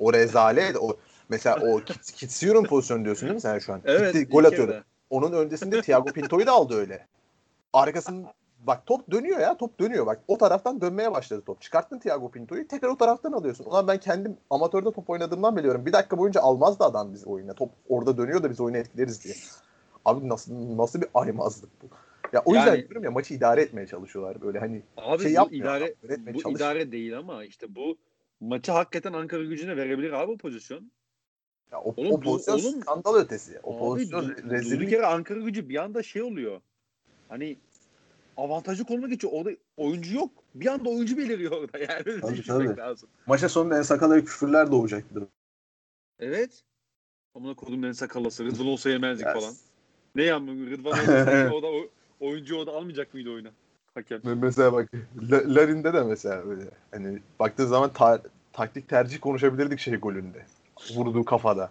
O rezalet. O, mesela o Kits- Kitsiyor'un pozisyonu diyorsun değil mi sen şu an? Evet. Gitti, gol atıyordu. yarıda. Onun öncesinde Thiago Pinto'yu da aldı öyle. Arkasının bak top dönüyor ya top dönüyor bak o taraftan dönmeye başladı top. Çıkarttın Thiago Pinto'yu tekrar o taraftan alıyorsun. Ulan ben kendim amatörde top oynadığımdan biliyorum. Bir dakika boyunca almazdı adam biz oyuna. Top orada dönüyor da biz oyunu etkileriz diye. Abi nasıl nasıl bir aymazlık bu? Ya o yüzden Yani- diyorum ya maçı idare etmeye çalışıyorlar böyle hani Abi şey bu idare bu idare değil ama işte bu maçı hakikaten Ankara gücüne verebilir abi bu pozisyon. Ya o, Oğlum o pozisyon oğlum- skandal ötesi. O Abi pozisyon durduk rezillik. yere Ankara gücü bir anda şey oluyor. Hani avantajı konuma geçiyor. Orada oyuncu yok. Bir anda oyuncu beliriyor orada. Yani öyle (laughs) Tabii, tabii. lazım. Maça sonunda en sakala küfürler doğacaktır. Evet. Amına kodum ben sakallası. Rıdvan olsa yemezdik falan. Ne yani Rıdvan (laughs) olsa o da o, oyuncu o da almayacak mıydı oyuna? Hakem. Me- Mesela bak La- Larin'de de mesela öyle. Hani baktığın zaman ta- taktik tercih konuşabilirdik şey golünde. Vurduğu kafada.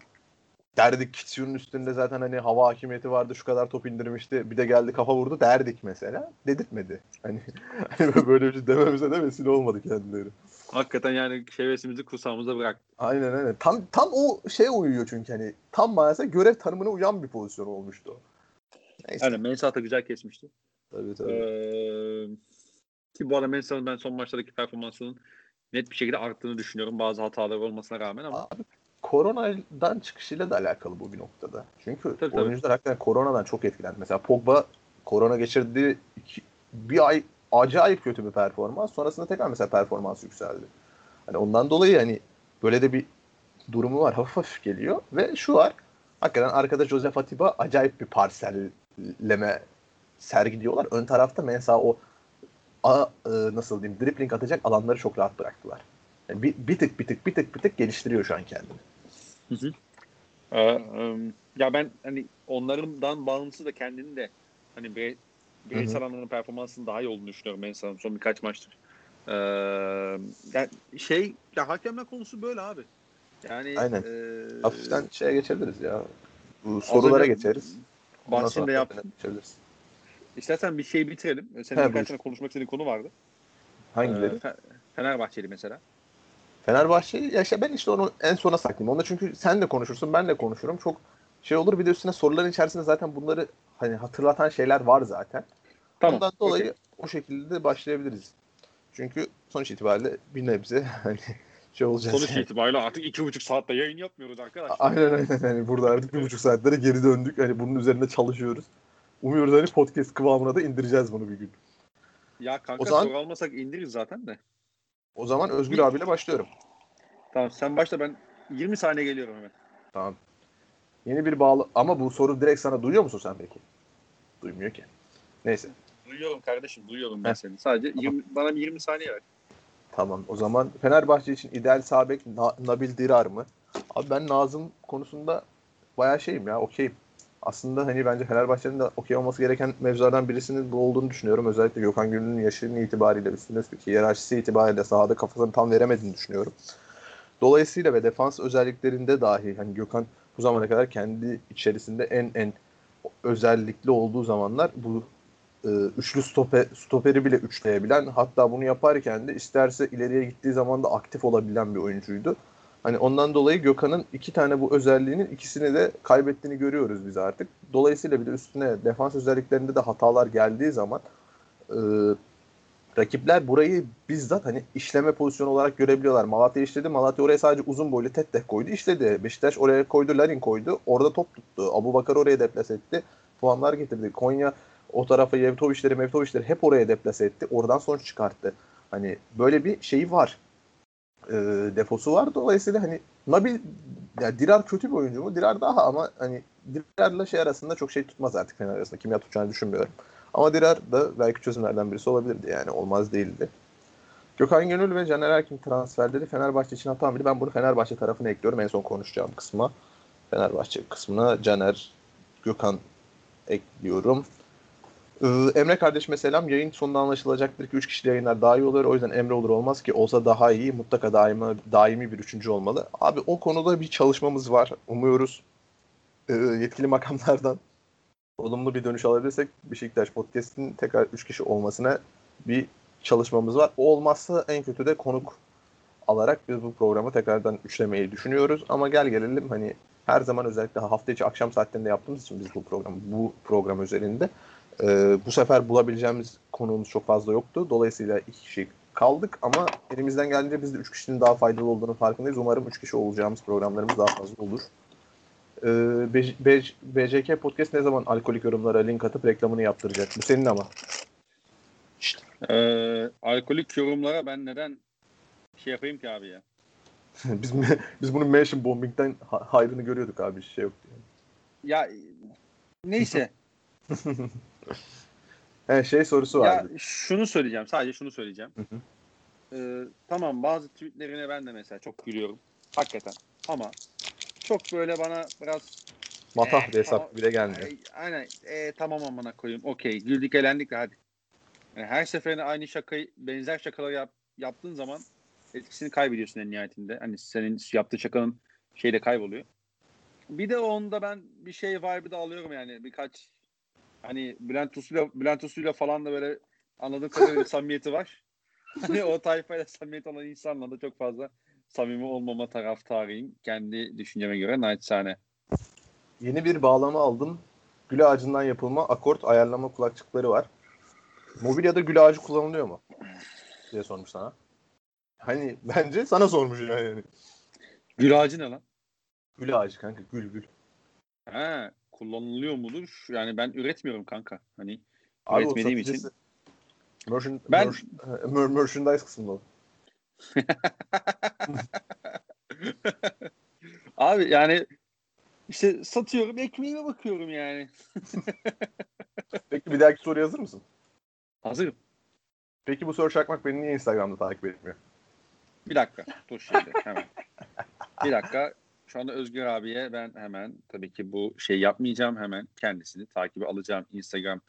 Derdik Kitsyun'un üstünde zaten hani hava hakimiyeti vardı şu kadar top indirmişti. Bir de geldi kafa vurdu derdik mesela. Dedirtmedi. Hani, (laughs) hani böyle bir şey dememize de vesile olmadı kendileri. Hakikaten yani şevesimizi kursağımıza bırak. Aynen aynen. Tam tam o şeye uyuyor çünkü hani tam manasıyla görev tanımına uyan bir pozisyon olmuştu. Neyse. Yani Mensah da güzel kesmişti. Tabii tabii. Ee, ki bu arada Mensah'ın ben son maçlardaki performansının net bir şekilde arttığını düşünüyorum. Bazı hataları olmasına rağmen ama Abi koronadan çıkışıyla da alakalı bu bir noktada. Çünkü Tabii, tabii. oyuncular hakikaten koronadan çok etkilendi. Mesela Pogba korona geçirdiği iki- bir ay acayip kötü bir performans. Sonrasında tekrar mesela performans yükseldi. Hani ondan dolayı hani böyle de bir durumu var. Hafif hafif geliyor. Ve şu var. Hakikaten arkada Joseph Atiba acayip bir parselleme sergiliyorlar. Ön tarafta mesela o a, e, nasıl diyeyim dribbling atacak alanları çok rahat bıraktılar. Yani bir, bir tık bir tık bir tık bir tık geliştiriyor şu an kendini. Ee, em, ya ben hani onlardan bağımsız da kendini de hani bire, bireysel anlamda performansının daha iyi olduğunu düşünüyorum Mensah'ın son birkaç maçtır. Ee, yani şey ya hakemler konusu böyle abi. Yani Aynen. e, Hafiften şeye geçebiliriz ya. Bu sorulara geçeriz. Ondan bahsini de geçebiliriz. İstersen bir şey bitirelim. Senin He, birkaç tane konuşmak istediğin konu vardı. Hangileri? Ee, Fe- Fenerbahçeli mesela. Fenerbahçe'yi ya işte ben işte onu en sona saklayayım. Onda çünkü sen de konuşursun ben de konuşurum. Çok şey olur bir de üstüne soruların içerisinde zaten bunları hani hatırlatan şeyler var zaten. Tamam. Ondan dolayı okey. o şekilde de başlayabiliriz. Çünkü sonuç itibariyle bir nebze (laughs) hani şey olacağız. Sonuç yani. itibariyle artık iki buçuk saatte yayın yapmıyoruz arkadaşlar. Aynen aynen. Hani burada artık bir buçuk saatlere geri döndük. Hani bunun üzerinde çalışıyoruz. Umuyoruz hani podcast kıvamına da indireceğiz bunu bir gün. Ya kanka O zaman- soru almasak indiririz zaten de. O zaman Özgür abiyle başlıyorum. Tamam sen başla ben 20 saniye geliyorum hemen. Tamam. Yeni bir bağlı ama bu soru direkt sana duyuyor musun sen peki? Duymuyor ki. Neyse. Duyuyorum kardeşim duyuyorum ben Heh. seni. Sadece 20, bana bir 20 saniye ver. Tamam o zaman Fenerbahçe için ideal sağ bek Na- Nabil Dirar mı? Abi ben Nazım konusunda bayağı şeyim ya okeyim. Aslında hani bence Fenerbahçe'nin de okey olması gereken mevzulardan birisinin bu olduğunu düşünüyorum. Özellikle Gökhan Gönül'ün yaşının itibariyle üstüne üstlük hiyerarşisi itibariyle sahada kafasını tam veremediğini düşünüyorum. Dolayısıyla ve defans özelliklerinde dahi hani Gökhan bu zamana kadar kendi içerisinde en en özellikli olduğu zamanlar bu e, üçlü stoper, stoperi bile üçleyebilen hatta bunu yaparken de isterse ileriye gittiği zaman da aktif olabilen bir oyuncuydu. Hani ondan dolayı Gökhan'ın iki tane bu özelliğinin ikisini de kaybettiğini görüyoruz biz artık. Dolayısıyla bir de üstüne defans özelliklerinde de hatalar geldiği zaman e, rakipler burayı bizzat hani işleme pozisyonu olarak görebiliyorlar. Malatya işledi. Malatya oraya sadece uzun boylu tek koydu. işledi. Beşiktaş oraya koydu. Larin koydu. Orada top tuttu. Abu Bakar oraya deplas etti. Puanlar getirdi. Konya o tarafa Yevtoviçleri, Mevtoviçleri hep oraya deplas etti. Oradan sonuç çıkarttı. Hani böyle bir şeyi var. E, defosu var. Dolayısıyla hani Nabil ya Dirar kötü bir oyuncu mu? Dirar daha ama hani Dirar'la şey arasında çok şey tutmaz artık Fener arasında. Kimya tutacağını düşünmüyorum. Ama Dirar da belki çözümlerden birisi olabilirdi yani. Olmaz değildi. Gökhan Gönül ve Caner Erkin transferleri Fenerbahçe için hata mıydı? Ben bunu Fenerbahçe tarafına ekliyorum en son konuşacağım kısma. Fenerbahçe kısmına Caner, Gökhan ekliyorum. Ee, Emre kardeşime selam. Yayın sonunda anlaşılacaktır ki 3 kişili yayınlar daha iyi olur. O yüzden Emre olur olmaz ki olsa daha iyi. Mutlaka daimi, daimi bir üçüncü olmalı. Abi o konuda bir çalışmamız var. Umuyoruz e, yetkili makamlardan (laughs) olumlu bir dönüş alabilirsek Beşiktaş Podcast'in tekrar 3 kişi olmasına bir çalışmamız var. O olmazsa en kötü de konuk alarak biz bu programı tekrardan üçlemeyi düşünüyoruz. Ama gel gelelim hani her zaman özellikle hafta içi akşam saatlerinde yaptığımız için biz bu program bu program üzerinde e, bu sefer bulabileceğimiz konuğumuz çok fazla yoktu. Dolayısıyla iki kişi kaldık ama elimizden geldiğince biz de üç kişinin daha faydalı olduğunu farkındayız. Umarım üç kişi olacağımız programlarımız daha fazla olur. Ee, BCK Podcast ne zaman alkolik yorumlara link atıp reklamını yaptıracak? Bu senin ama. Ee, alkolik yorumlara ben neden şey yapayım ki abi ya? (laughs) biz biz bunun mention bombing'den ha- hayrını görüyorduk abi. Şey yok. Yani. Ya neyse. (laughs) (laughs) He, şey sorusu ya vardı. şunu söyleyeceğim. Sadece şunu söyleyeceğim. Hı hı. Ee, tamam bazı tweetlerine ben de mesela çok gülüyorum. Hakikaten. Ama çok böyle bana biraz Matah Eh, bir hesap tamam. bile gelmiyor. Ay, aynen. E, tamam amına koyayım. Okey. Güldük eğlendik de hadi. Yani her seferinde aynı şakayı benzer şakalar yap, yaptığın zaman etkisini kaybediyorsun en nihayetinde. Hani senin yaptığı şakanın şeyi de kayboluyor. Bir de onda ben bir şey vibe'ı da alıyorum yani. Birkaç hani Bülent Uslu'yla Bülent Uslu'yla falan da böyle anladığım kadarıyla samimiyeti var. (laughs) Hani o tayfayla samimiyet olan insanla da çok fazla samimi olmama taraftarıyım. Kendi düşünceme göre naçizane. Yeni bir bağlama aldım. Gül ağacından yapılma akort ayarlama kulakçıkları var. Mobilyada gül ağacı kullanılıyor mu? diye sormuş sana. Hani bence sana sormuş yani. Gül ağacı ne lan? Gül ağacı kanka gül gül. He, kullanılıyor mudur? Yani ben üretmiyorum kanka. Hani Abi üretmediğim için. Merchant, Ben- merch- mer- merchandise kısmında. (laughs) Abi yani işte satıyorum ekmeğime bakıyorum yani. (laughs) Peki bir dahaki soruya hazır mısın? Hazırım. Peki bu soru çakmak beni niye Instagram'da takip etmiyor? Bir dakika. Dur şimdi hemen. Bir dakika. Şu anda Özgür abiye ben hemen tabii ki bu şey yapmayacağım. Hemen kendisini takibi alacağım Instagram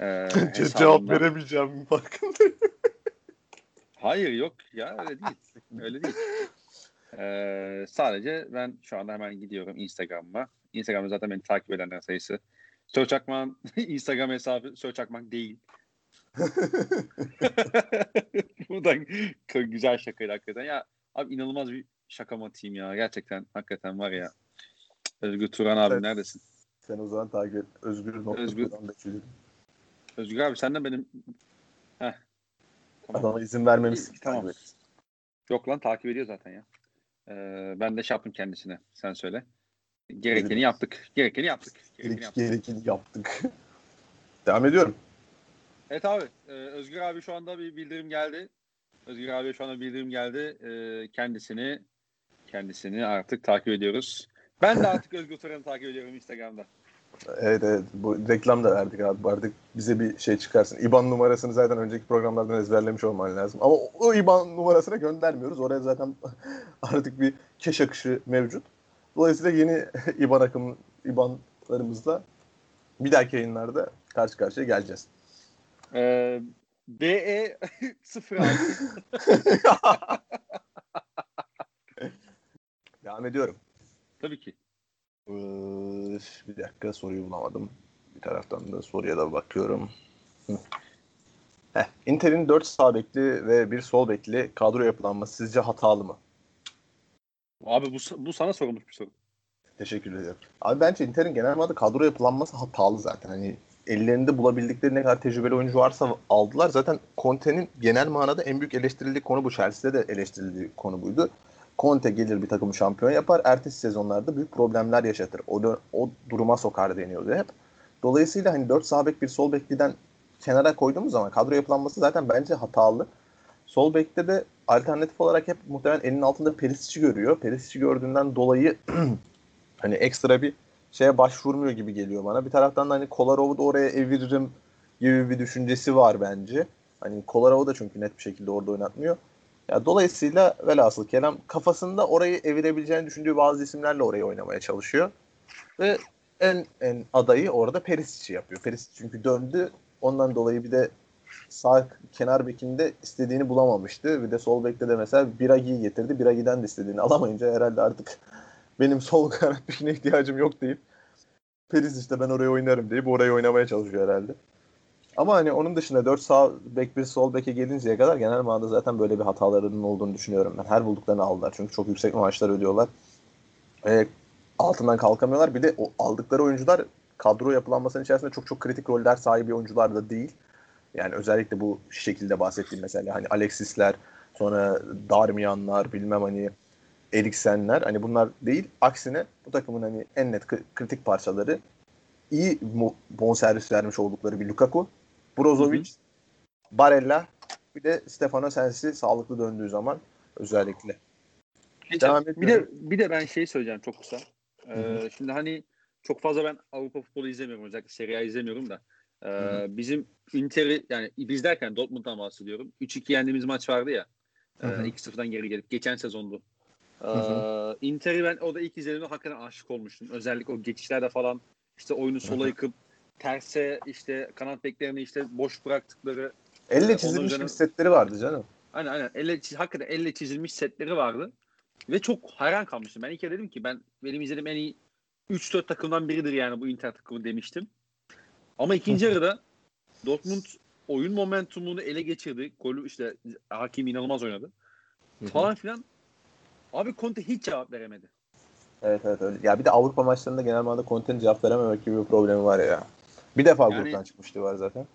e, (laughs) Cevap hesabından. veremeyeceğim farkındayım. Hayır yok ya öyle değil. Öyle değil. Ee, sadece ben şu anda hemen gidiyorum Instagram'ıma. Instagram'da zaten beni takip edenler sayısı. Söz Akman (laughs) Instagram hesabı Söz Akman değil. (laughs) Bu da k- güzel şakaydı hakikaten. Ya abi inanılmaz bir şaka mı atayım ya. Gerçekten hakikaten var ya. Özgür Turan abi Evet. neredesin? Sen o zaman takip et. Özgür. Özgür. Özgür abi sen de benim Heh. Tamam. Adama izin vermemişsin. İyi, tamam. Yok lan takip ediyor zaten ya. Ee, ben de şey yaptım kendisine. Sen söyle. Gerekeni yaptık. Gerekeni yaptık. Gerekeni Gerek, yaptık. gerekeni yaptık. (laughs) Devam ediyorum. Evet abi. e, Özgür abi şu anda bir bildirim geldi. Özgür abi şu anda bildirim geldi. E, kendisini kendisini artık takip ediyoruz. Ben de artık Özgür Turan'ı takip ediyorum Instagram'da. Evet evet bu reklam da verdik abi artık bize bir şey çıkarsın. IBAN numarasını zaten önceki programlardan ezberlemiş olman lazım. Ama o, o IBAN numarasına göndermiyoruz. Oraya zaten (laughs) artık bir keş akışı mevcut. Dolayısıyla yeni (laughs) IBAN akım IBAN'larımızla bir dahaki yayınlarda karşı karşıya geleceğiz. Ee, BE 06 (laughs) Devam ediyorum. tabii ki. Ee, bir dakika soruyu bulamadım. Bir taraftan da soruya da bakıyorum. Heh, Inter'in 4 sağ bekli ve bir sol bekli kadro yapılanması sizce hatalı mı? Abi bu, bu sana sorulmuş bir soru. Teşekkür ederim. Abi bence Inter'in genel manada kadro yapılanması hatalı zaten. Hani ellerinde bulabildikleri ne kadar tecrübeli oyuncu varsa aldılar. Zaten Conte'nin genel manada en büyük eleştirildiği konu bu. Chelsea'de de eleştirildiği konu buydu. Conte gelir bir takımı şampiyon yapar. Ertesi sezonlarda büyük problemler yaşatır. O, o duruma sokar deniyordu hep. Dolayısıyla hani 4 sağ bek bir sol bekliden kenara koyduğumuz zaman kadro yapılanması zaten bence hatalı. Sol bekte de alternatif olarak hep muhtemelen elinin altında Perisic'i görüyor. Perisic'i gördüğünden dolayı (clears throat) hani ekstra bir şeye başvurmuyor gibi geliyor bana. Bir taraftan da hani Kolarov'u da oraya eviririm gibi bir düşüncesi var bence. Hani Kolarov'u da çünkü net bir şekilde orada oynatmıyor. Ya dolayısıyla velhasıl kelam kafasında orayı evirebileceğini düşündüğü bazı isimlerle orayı oynamaya çalışıyor. Ve en en adayı orada Perisic'i yapıyor. Perisic çünkü döndü. Ondan dolayı bir de sağ kenar bekinde istediğini bulamamıştı. Bir de sol bekte de mesela Biragi'yi getirdi. Biragi'den de istediğini alamayınca herhalde artık benim sol (laughs) kanat bekine ihtiyacım yok deyip Perisic işte ben oraya oynarım deyip orayı oynamaya çalışıyor herhalde. Ama hani onun dışında 4 sağ bek bir sol beke gelinceye kadar genel manada zaten böyle bir hatalarının olduğunu düşünüyorum ben. Her bulduklarını aldılar. Çünkü çok yüksek maaşlar ödüyorlar. E, altından kalkamıyorlar. Bir de o aldıkları oyuncular kadro yapılanmasının içerisinde çok çok kritik roller sahibi oyuncular da değil. Yani özellikle bu şekilde bahsettiğim mesela hani Alexis'ler, sonra Darmian'lar, bilmem hani Eriksen'ler hani bunlar değil. Aksine bu takımın hani en net kri- kritik parçaları iyi bonservis vermiş oldukları bir Lukaku, Brozovic, Barella bir de Stefano Sensi sağlıklı döndüğü zaman özellikle. Devam bir ediyorum. de bir de ben şey söyleyeceğim çok kısa. Ee, Hı hı. şimdi hani çok fazla ben Avrupa futbolu izlemiyorum özellikle Serie A izlemiyorum da. Ee, Hı bizim Inter'i yani biz derken Dortmund'dan bahsediyorum. 3-2 yendiğimiz maç vardı ya. E, Hı hı. 2-0'dan geri gelip geçen sezondu. Ee, hı. Inter'i ben o da ilk izlediğimde hakikaten aşık olmuştum. Özellikle o geçişlerde falan işte oyunu Hı sola hı. yıkıp terse işte kanat beklerini işte boş bıraktıkları Elle Onun çizilmiş üzerine- gibi setleri vardı canım. Aynen aynen. Elle, hakikaten elle çizilmiş setleri vardı. Ve çok hayran kalmıştım. Ben ilk kere dedim ki ben benim izlediğim en iyi 3-4 takımdan biridir yani bu Inter takımı demiştim. Ama ikinci yarıda Dortmund oyun momentumunu ele geçirdi. Golü işte Hakim inanılmaz oynadı. Falan filan. Abi Conte hiç cevap veremedi. Evet evet öyle. Ya bir de Avrupa maçlarında genel manada Conte'nin cevap verememek gibi bir problemi var ya. Bir defa Yani- gruptan çıkmıştı var zaten.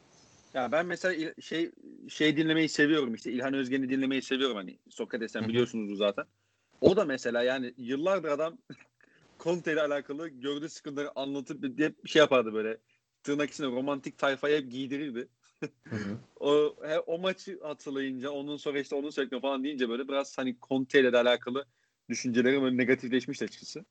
Ya ben mesela şey şey dinlemeyi seviyorum işte İlhan Özgen'i dinlemeyi seviyorum hani Sokrates'ten biliyorsunuz zaten. O da mesela yani yıllardır adam (laughs) Conte ile alakalı gördüğü sıkıntıları anlatıp bir- hep şey yapardı böyle tırnak içinde romantik tayfaya hep giydirirdi. (laughs) O, he, o maçı hatırlayınca ondan sonra işte onu söyleme falan deyince böyle biraz hani Conte ile de alakalı düşüncelerim böyle negatifleşmişti açıkçası.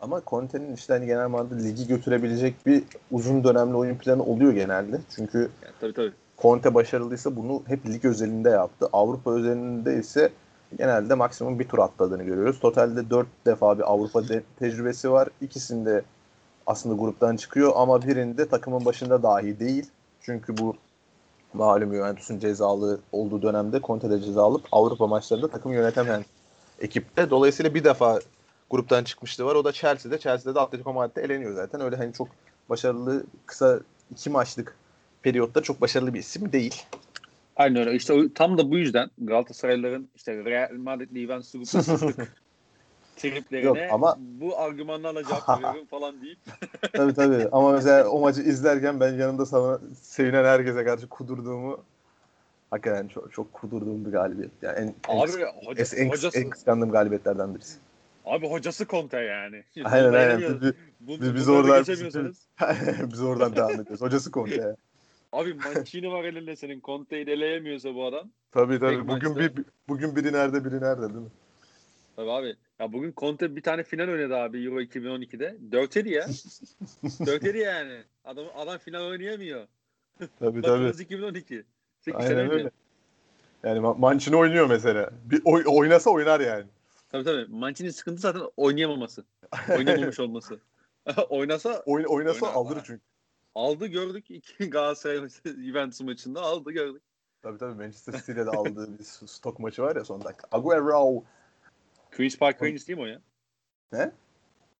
Ama Conte'nin işte hani genel manada ligi götürebilecek bir uzun dönemli oyun planı oluyor genelde. Çünkü Yani, tabii tabii. Conte başarılıysa bunu hep lig özelinde yaptı. Avrupa özelinde ise genelde maksimum bir tur atladığını görüyoruz. Totalde 4 defa bir Avrupa de- tecrübesi var. İkisinde aslında gruptan çıkıyor ama birinde takımın başında dahi değil. Çünkü bu malum Juventus'un cezalı olduğu dönemde Conte de ceza alıp Avrupa maçlarında takımı yönetemeyen ekipte. Dolayısıyla bir defa gruptan çıkmıştı var. O da Chelsea'de. Chelsea'de de Atletico Madrid'de eleniyor zaten. Öyle hani çok başarılı kısa iki maçlık periyotta çok başarılı bir isim değil. Aynen öyle. İşte tam da bu yüzden Galatasaraylıların işte Real Madrid, Juventus'u grupta (laughs) triplerine Yok ama- bu argümanlarla cevap veriyorum (laughs) falan deyip tabii tabii. Ama mesela o maçı izlerken ben yanında sana sevinen herkese karşı kudurduğumu hakikaten çok, çok kudurduğum bir galibiyet. Yani en, en, abi kıs- hoca, en, kıs- hocası en kıskandığım galibiyetlerden birisi. Abi hocası Conte yani. Aynen aynen. Biz, biz, biz oradan (laughs) (laughs) biz oradan devam ediyoruz. Hocası Conte. Abi (laughs) Mancini var elinde senin Conte'yi eleyemiyorsa bu adam. Tabii tabii. Tek Bugün maçta. bir bugün biri nerede biri nerede değil mi? Tabii abi. Ya bugün Conte bir tane final oynadı abi Euro 2012'de. 4 yedi ya. 4 yedi yani. Adam, adam final oynayamıyor. Tabii tabii. Bakıyoruz 2012. 8 sene Aynen önce. öyle. Yani Ma- Mancini oynuyor mesela. Bir oy- oynasa oynar yani. Tabii tabii. Mancini'nin sıkıntı zaten oynayamaması. Oynamamış olması. (laughs) Oynasa Oyn- oynasa Oynar, ha. çünkü. aldı gördük. İki (laughs) Galatasaray Juventus maçında aldı gördük. Tabii tabii Manchester City'de de aldığı bir stok maçı var ya son dakika. Agüero. Queen's Park Rangers değil mi o ya? Ne?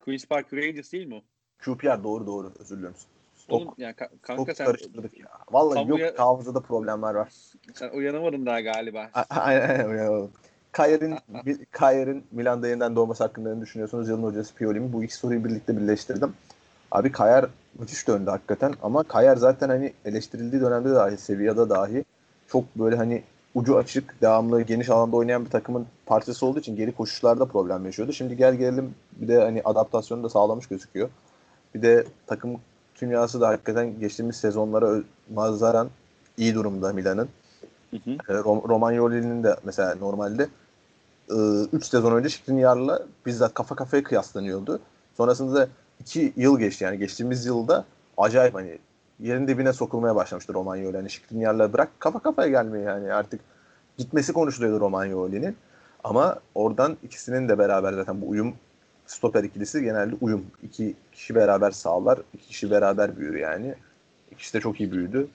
Queen's Park Rangers değil mi o? QPR doğru doğru özür diliyorum. Stok, Oğlum yani ka- stok kanka sen, karıştırdık ya. Vallahi yok uya- hafızada problemler var. sen uyanamadın daha galiba. Aynen aynen uyuyamadım. Kayer'in Kayer'in Milan'da yeniden doğması hakkında ne düşünüyorsunuz? Yılın hocası Pioli mi? Bu iki soruyu birlikte birleştirdim. Abi Kayer müthiş döndü hakikaten ama Kayer zaten hani eleştirildiği dönemde dahi Sevilla'da dahi çok böyle hani ucu açık, devamlı geniş alanda oynayan bir takımın parçası olduğu için geri koşuşlarda problem yaşıyordu. Şimdi gel gelelim bir de hani adaptasyonu da sağlamış gözüküyor. Bir de takım kimyası da hakikaten geçtiğimiz sezonlara nazaran iyi durumda Milan'ın. Hı hı. E, Rom- Romagnoli'nin de mesela normalde 3 sezon önce Skriniar'la bizzat kafa kafaya kıyaslanıyordu. Sonrasında 2 yıl geçti yani geçtiğimiz yılda acayip hani yerin dibine sokulmaya başlamıştı Romagnoli. Hani Skriniar'la bırak kafa kafaya gelmeyi yani artık gitmesi konuşuluyordu Romagnoli'nin. Ama oradan ikisinin de beraber zaten bu uyum stoper ikilisi genelde uyum. İki kişi beraber sağlar, iki kişi beraber büyür yani. İkisi de çok iyi büyüdü.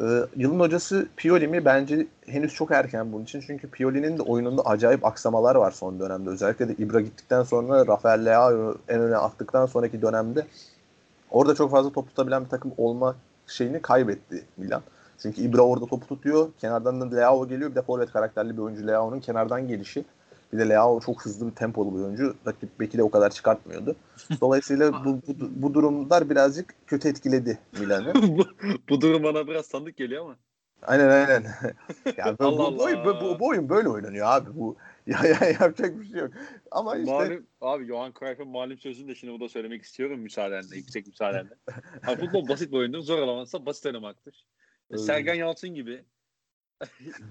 Ee, yılın hocası Pioli mi? Bence henüz çok erken bunun için. Çünkü Pioli'nin de oyununda acayip aksamalar var son dönemde. Özellikle de Ibra gittikten sonra Rafael Leao en öne attıktan sonraki dönemde orada çok fazla top tutabilen bir takım olma şeyini kaybetti Milan. Çünkü Ibra orada topu tutuyor. Kenardan da Leao geliyor. Bir de forvet karakterli bir oyuncu Leao'nun kenardan gelişi. Bir de Leao çok hızlı bir tempolu bir oyuncu. Rakip beki de o kadar çıkartmıyor. (laughs) Dolayısıyla bu, bu, bu durumlar birazcık kötü etkiledi Milan'ı. (laughs) bu, bu durum bana biraz sandık geliyor ama. Aynen aynen. (laughs) ya bu, Allah bu, bu, oyun, bu, bu, oyun böyle oynanıyor abi. Bu ya, ya yapacak bir şey yok. Ama işte Malum, abi Johan Cruyff'ın malum sözünü de şimdi burada söylemek istiyorum müsaadenle, yüksek müsaadenle. Abi futbol basit bir oyundur, zor olamazsa basit oynamaktır. Öyle. Sergen Yalçın gibi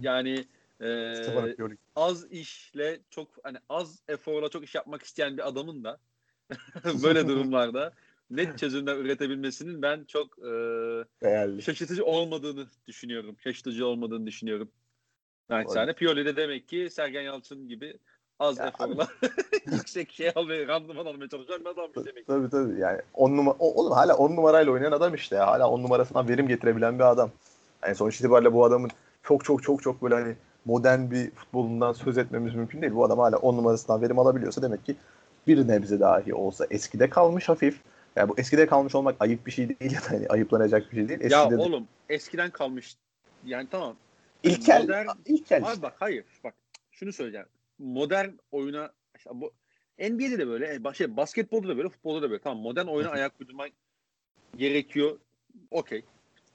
yani e, Pioli. az işle çok hani az eforla çok iş yapmak isteyen bir adamın da (laughs) böyle durumlarda net çözümler üretebilmesinin ben çok e, değerli. şaşırtıcı olmadığını düşünüyorum. Şaşırtıcı olmadığını düşünüyorum. Naçizane Pioli de demek ki Sergen Yalçın gibi az Ya eforla (laughs) yüksek şey almaya, randıman almaya çalışan bir adammış demek. ki. Tabii tabii yani on numara o- oğlum hala on numarayla oynayan adam işte ya. Hala on numarasından verim getirebilen bir adam. Yani sonuç itibariyle bu adamın çok çok çok çok böyle hani modern bir futbolundan söz etmemiz mümkün değil. Bu adam hala on numarasından verim alabiliyorsa demek ki bir nebze dahi olsa eskide kalmış hafif. Yani bu eskide kalmış olmak ayıp bir şey değil (laughs) ya da hani ayıplanacak bir şey değil. Ya Eskide de- oğlum eskiden kalmış yani tamam. ilkel, modern- ilkel Abi bak hayır bak şunu söyleyeceğim. Modern oyuna işte bu NBA'de de böyle, e, şey, basketbolda da böyle, futbolda da böyle. Tamam modern oyuna ayak uydurmak gerekiyor. Okey.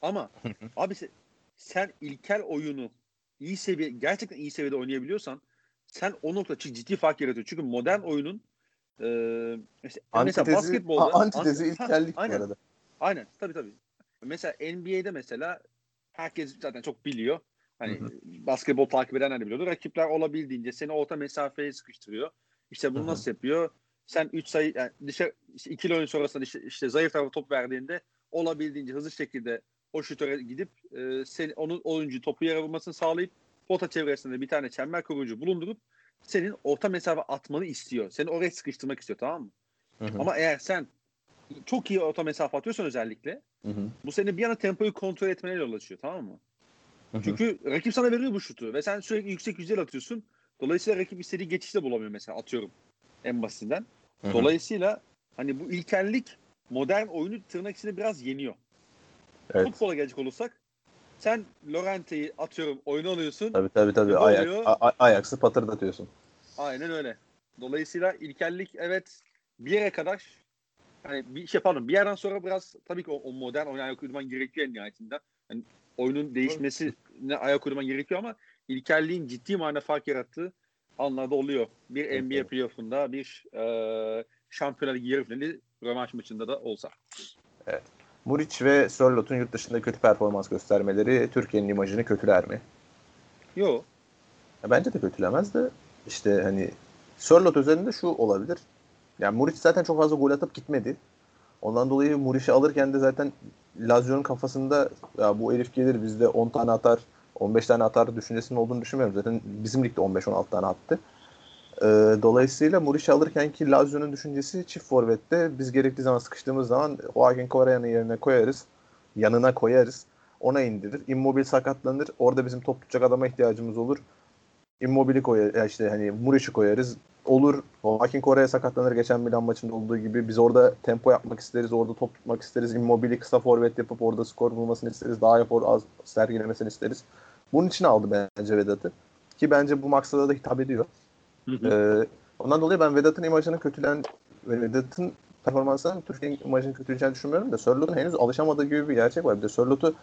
Ama abi se- sen ilkel oyunu iyi seviye gerçekten iyi seviyede oynayabiliyorsan sen o noktada çok ciddi fark yaratıyor. Çünkü modern oyunun e, mesela, mesela basketbolda a- antitezi Ant- Ha, ilkellik bu aynen. arada. Aynen tabii tabii. Mesela NBA'de mesela herkes zaten çok biliyor. Hani Hı hı. basketbol takip edenler de biliyordur. Rakipler olabildiğince seni orta mesafeye sıkıştırıyor. İşte bunu Hı hı. nasıl yapıyor? Sen 3 sayı yani dışarı işte ikili oyun sonrasında işte, işte zayıf tarafa top verdiğinde olabildiğince hızlı şekilde o şutöre gidip e, seni, onun oyuncu topu yere vurmasını sağlayıp pota çevresinde bir tane çember kurucu bulundurup senin orta mesafe atmanı istiyor. Seni oraya sıkıştırmak istiyor tamam mı? Hı hı, Ama eğer sen çok iyi orta mesafe atıyorsan özellikle hı hı, bu senin bir yana tempoyu kontrol etmene yol açıyor tamam mı? hı hı. Çünkü rakip sana veriyor bu şutu ve sen sürekli yüksek yüzdeli atıyorsun. Dolayısıyla rakip istediği geçişte bulamıyor mesela atıyorum en basitinden. Hı hı. Dolayısıyla hani bu ilkellik modern oyunu tırnak içinde biraz yeniyor. Evet. Futbola gelecek olursak sen Lorente'yi atıyorum oyunu alıyorsun. Tabii tabii tabii. Ayak, oluyor? a- a- ayaksı patırdatıyorsun. Aynen öyle. Dolayısıyla ilkellik evet bir yere kadar hani bir şey pardon bir yerden sonra biraz tabii ki o, o modern oyuna ayak uydurman gerekiyor en nihayetinde. Hani oyunun değişmesine ayak uydurman gerekiyor ama ilkelliğin ciddi manada fark yarattığı anlarda oluyor. Bir Evet, NBA evet. playoff'unda bir e, şampiyonlar yarı finali rövanş maçında da olsa. Muriç ve Sörlot'un yurt dışında kötü performans göstermeleri Türkiye'nin imajını kötüler mi? Yo. Ya bence de kötülemez de işte hani Sörlot özelinde şu olabilir. Yani Muriç zaten çok fazla gol atıp gitmedi. Ondan dolayı Muriç'i alırken de zaten Lazio'nun kafasında ya bu herif gelir bizde 10 tane atar, 15 tane atar düşüncesinin olduğunu düşünmüyorum. Zaten bizim ligde 15-16 tane attı. Ee, dolayısıyla Muriç'i alırken ki Lazio'nun düşüncesi çift forvette biz gerektiği zaman sıkıştığımız zaman Joaquin Correa'nın yerine koyarız. Yanına koyarız. Ona indirir. Immobile sakatlanır. Orada bizim top tutacak adama ihtiyacımız olur. Immobile'i koyar, işte hani Muriç'i koyarız. Olur. Joaquin Correa sakatlanır geçen Milan maçında olduğu gibi. Biz orada tempo yapmak isteriz. Orada top tutmak isteriz. Immobile'i kısa forvet yapıp orada skor bulmasını isteriz. Daha efor az sergilemesini isteriz. Bunun için aldı bence Vedat'ı. Ki bence bu maksada da hitap ediyor. Ee, ondan dolayı ben Vedat'ın imajını kötülen Vedat'ın performansının Türkiye'nin imajını kötüleyeceğini düşünmüyorum da Sörlot'un henüz alışamadığı gibi bir gerçek var. Bir de Sörlot'u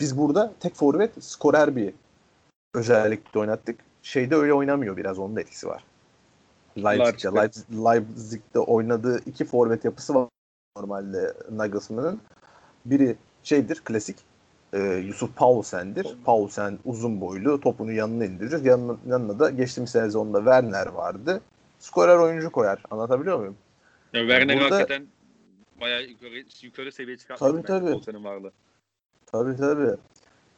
biz burada tek forvet skorer bir özellikle oynattık. Şeyde öyle oynamıyor biraz onun da etkisi var. Leipzig'te, Leipzig, Leipzig'te oynadığı iki forvet yapısı var normalde Nagelsmann'ın. Biri şeydir klasik e, Yusuf Paulsen'dir. Paulsen uzun boylu topunu yanına indirir. Yanına, yanına da geçtiğimiz sezonda Werner vardı. Skorer oyuncu koyar. Anlatabiliyor muyum? Ya Werner Burada- hakikaten bayağı yukarı, yukarı seviye çıkartmış. Tabii, tabii. Olsen'in varlığı. Tabii tabii.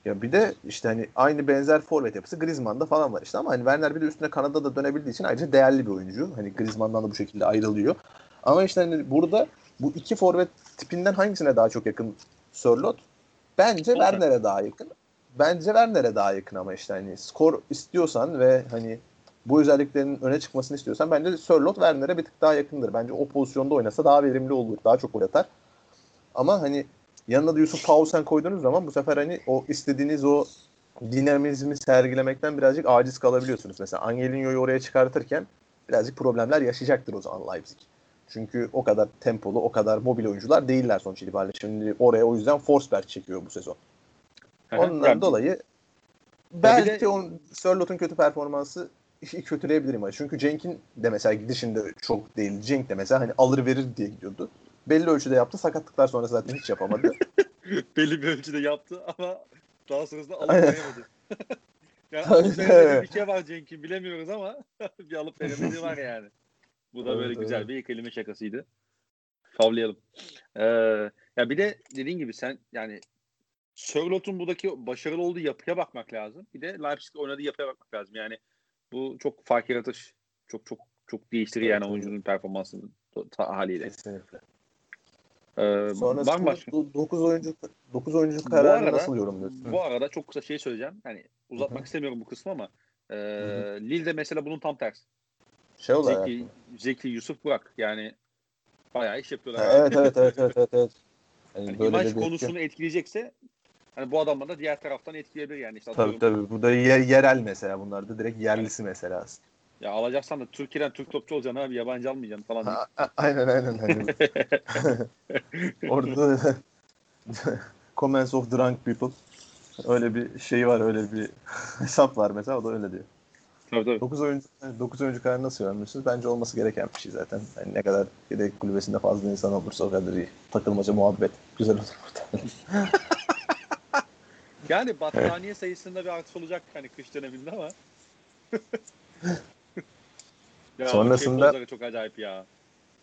Ya bir de işte hani aynı benzer forvet yapısı Griezmann'da falan var işte ama hani Werner bir de üstüne Kanada da dönebildiği için ayrıca değerli bir oyuncu. Hani Griezmann'dan da bu şekilde ayrılıyor. Ama işte hani burada bu iki forvet tipinden hangisine daha çok yakın Sörlot? Bence. Werner'e daha yakın. Bence Werner'e daha yakın ama işte hani skor istiyorsan ve hani bu özelliklerinin öne çıkmasını istiyorsan bence Sörlot Werner'e bir tık daha yakındır. Bence o pozisyonda oynasa daha verimli olur. Daha çok gol atar. Ama hani yanına da Yusuf Paulsen koyduğunuz zaman bu sefer hani o istediğiniz o dinamizmi sergilemekten birazcık aciz kalabiliyorsunuz. Mesela Angelinho'yu oraya çıkartırken birazcık problemler yaşayacaktır o zaman Leipzig. Çünkü o kadar tempolu, o kadar mobil oyuncular değiller sonuç itibariyle. Şimdi oraya o yüzden Forsberg çekiyor bu sezon. Ondan Yani dolayı belki de- on, Sörlot'un kötü performansı işi kötüleyebilirim. ama. Çünkü Cenk'in de mesela gidişinde çok değil. Cenk de mesela hani alır verir diye gidiyordu. Belli ölçüde yaptı. Sakatlıklar sonra zaten hiç yapamadı. (laughs) belli bir ölçüde yaptı ama daha sonrasında alıp veremedi. (laughs) yani alıp veremediği bir şey var Cenk'in bilemiyoruz ama (laughs) bir alıp veremediği var yani. Bu da Evet, böyle güzel evet. bir kelime şakasıydı. Kavlayalım. Ee, ya bir de dediğin gibi sen yani Sörlot'un buradaki başarılı olduğu yapıya bakmak lazım. Bir de Leipzig'te oynadığı yapıya bakmak lazım. Yani bu çok fark yaratır. Çok çok çok değiştirir Evet, yani evet. oyuncunun performansını ta- haliyle. Kesinlikle. Ee, var mı Sonrasında başka? 9 oyuncu 9 oyuncu Bu kararını arada- nasıl yorumluyorsun? Bu arada çok kısa şey söyleyeceğim. Hani uzatmak Hı hı. istemiyorum bu kısmı ama e. Lille'de mesela bunun tam tersi. Şey olarak. Zeki, Zeki, Yusuf, Burak. Yani bayağı iş yapıyorlar. Ha, evet evet evet evet evet. evet. Yani (laughs) Hani böyle imaj konusunu etkileyecekse hani bu adamlar da diğer taraftan etkileyebilir yani. İşte Tabii tabii. Bu da yer, yerel mesela bunlar da direkt yerlisi mesela. Ya alacaksan da Türkiye'den Türk topçu olacaksın abi yabancı almayacaksın falan. Ha, a- aynen aynen. Hani (laughs) orada (laughs) comments of drunk people öyle bir şey var öyle bir hesap var mesela o da öyle diyor. Tabii tabii. 9 oyuncu 9 oyuncu kararı nasıl yorumluyorsunuz? Bence olması gereken bir şey zaten. Hani ne kadar yedek kulübesinde fazla insan olursa o kadar iyi. Takılmaca muhabbet güzel olur burada. (laughs) Yani battaniye sayısında bir artış olacak hani kış döneminde ama. (laughs) ya Sonrasında- şey çok acayip ya.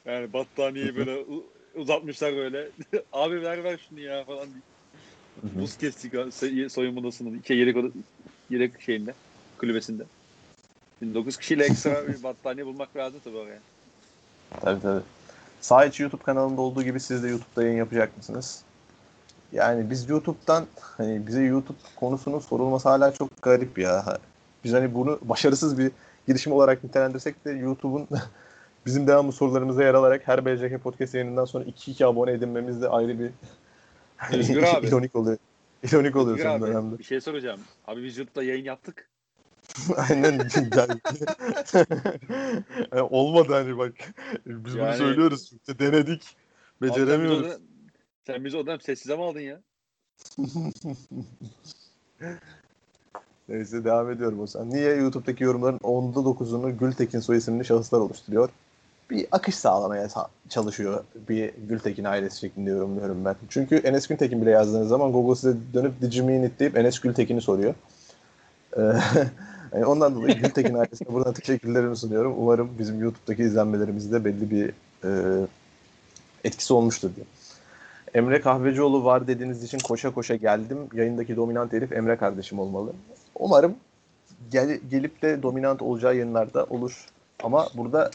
Yani battaniyeyi böyle uzatmışlar böyle. (laughs) Abi ver ver şunu ya falan diye. Buz kestik soyunma odasında. Şey, yedek, yedek şeyinde. Kulübesinde. 9 kişiyle ekstra bir battaniye bulmak lazım tabii oraya. Tabii tabii. Sağ içi YouTube kanalında olduğu gibi siz de YouTube'da yayın yapacak mısınız? Yani biz YouTube'dan hani bize YouTube konusunun sorulması hala çok garip ya. Biz hani bunu başarısız bir girişim olarak nitelendirsek de YouTube'un (laughs) bizim devamlı sorularımıza yer alarak her BCK podcast yayınından sonra 2-2 abone edinmemiz de ayrı bir Özgür (laughs) abi. ironik oluyor. İronik oluyor Özgür son abi, dönemde. bir şey soracağım. Abi biz YouTube'da yayın yaptık. (laughs) Aynen. Yani (laughs) olmadı hani bak. Biz bunu Yani- söylüyoruz. İşte denedik. Abi sen bizi Beceremiyoruz. orada- Sen bizi oradan sessize mi aldın ya? (laughs) Neyse devam ediyorum o zaman. Niye YouTube'daki yorumların onda 9'unu Gültekin soy isimli şahıslar oluşturuyor? Bir akış sağlamaya sa- çalışıyor bir Gültekin ailesi şeklinde yorumluyorum ben. Çünkü Enes Gültekin bile yazdığınız zaman Google size dönüp Did you deyip Enes Gültekin'i soruyor. Ee, Yani ondan dolayı Gültekin ailesine buradan teşekkürlerimi sunuyorum. Umarım bizim YouTube'daki izlenmelerimizde belli bir e, etkisi olmuştur diye. Emre Kahvecioğlu var dediğiniz için koşa koşa geldim. Yayındaki dominant herif Emre kardeşim olmalı. Umarım gel, gelip de dominant olacağı yayınlarda olur. Ama burada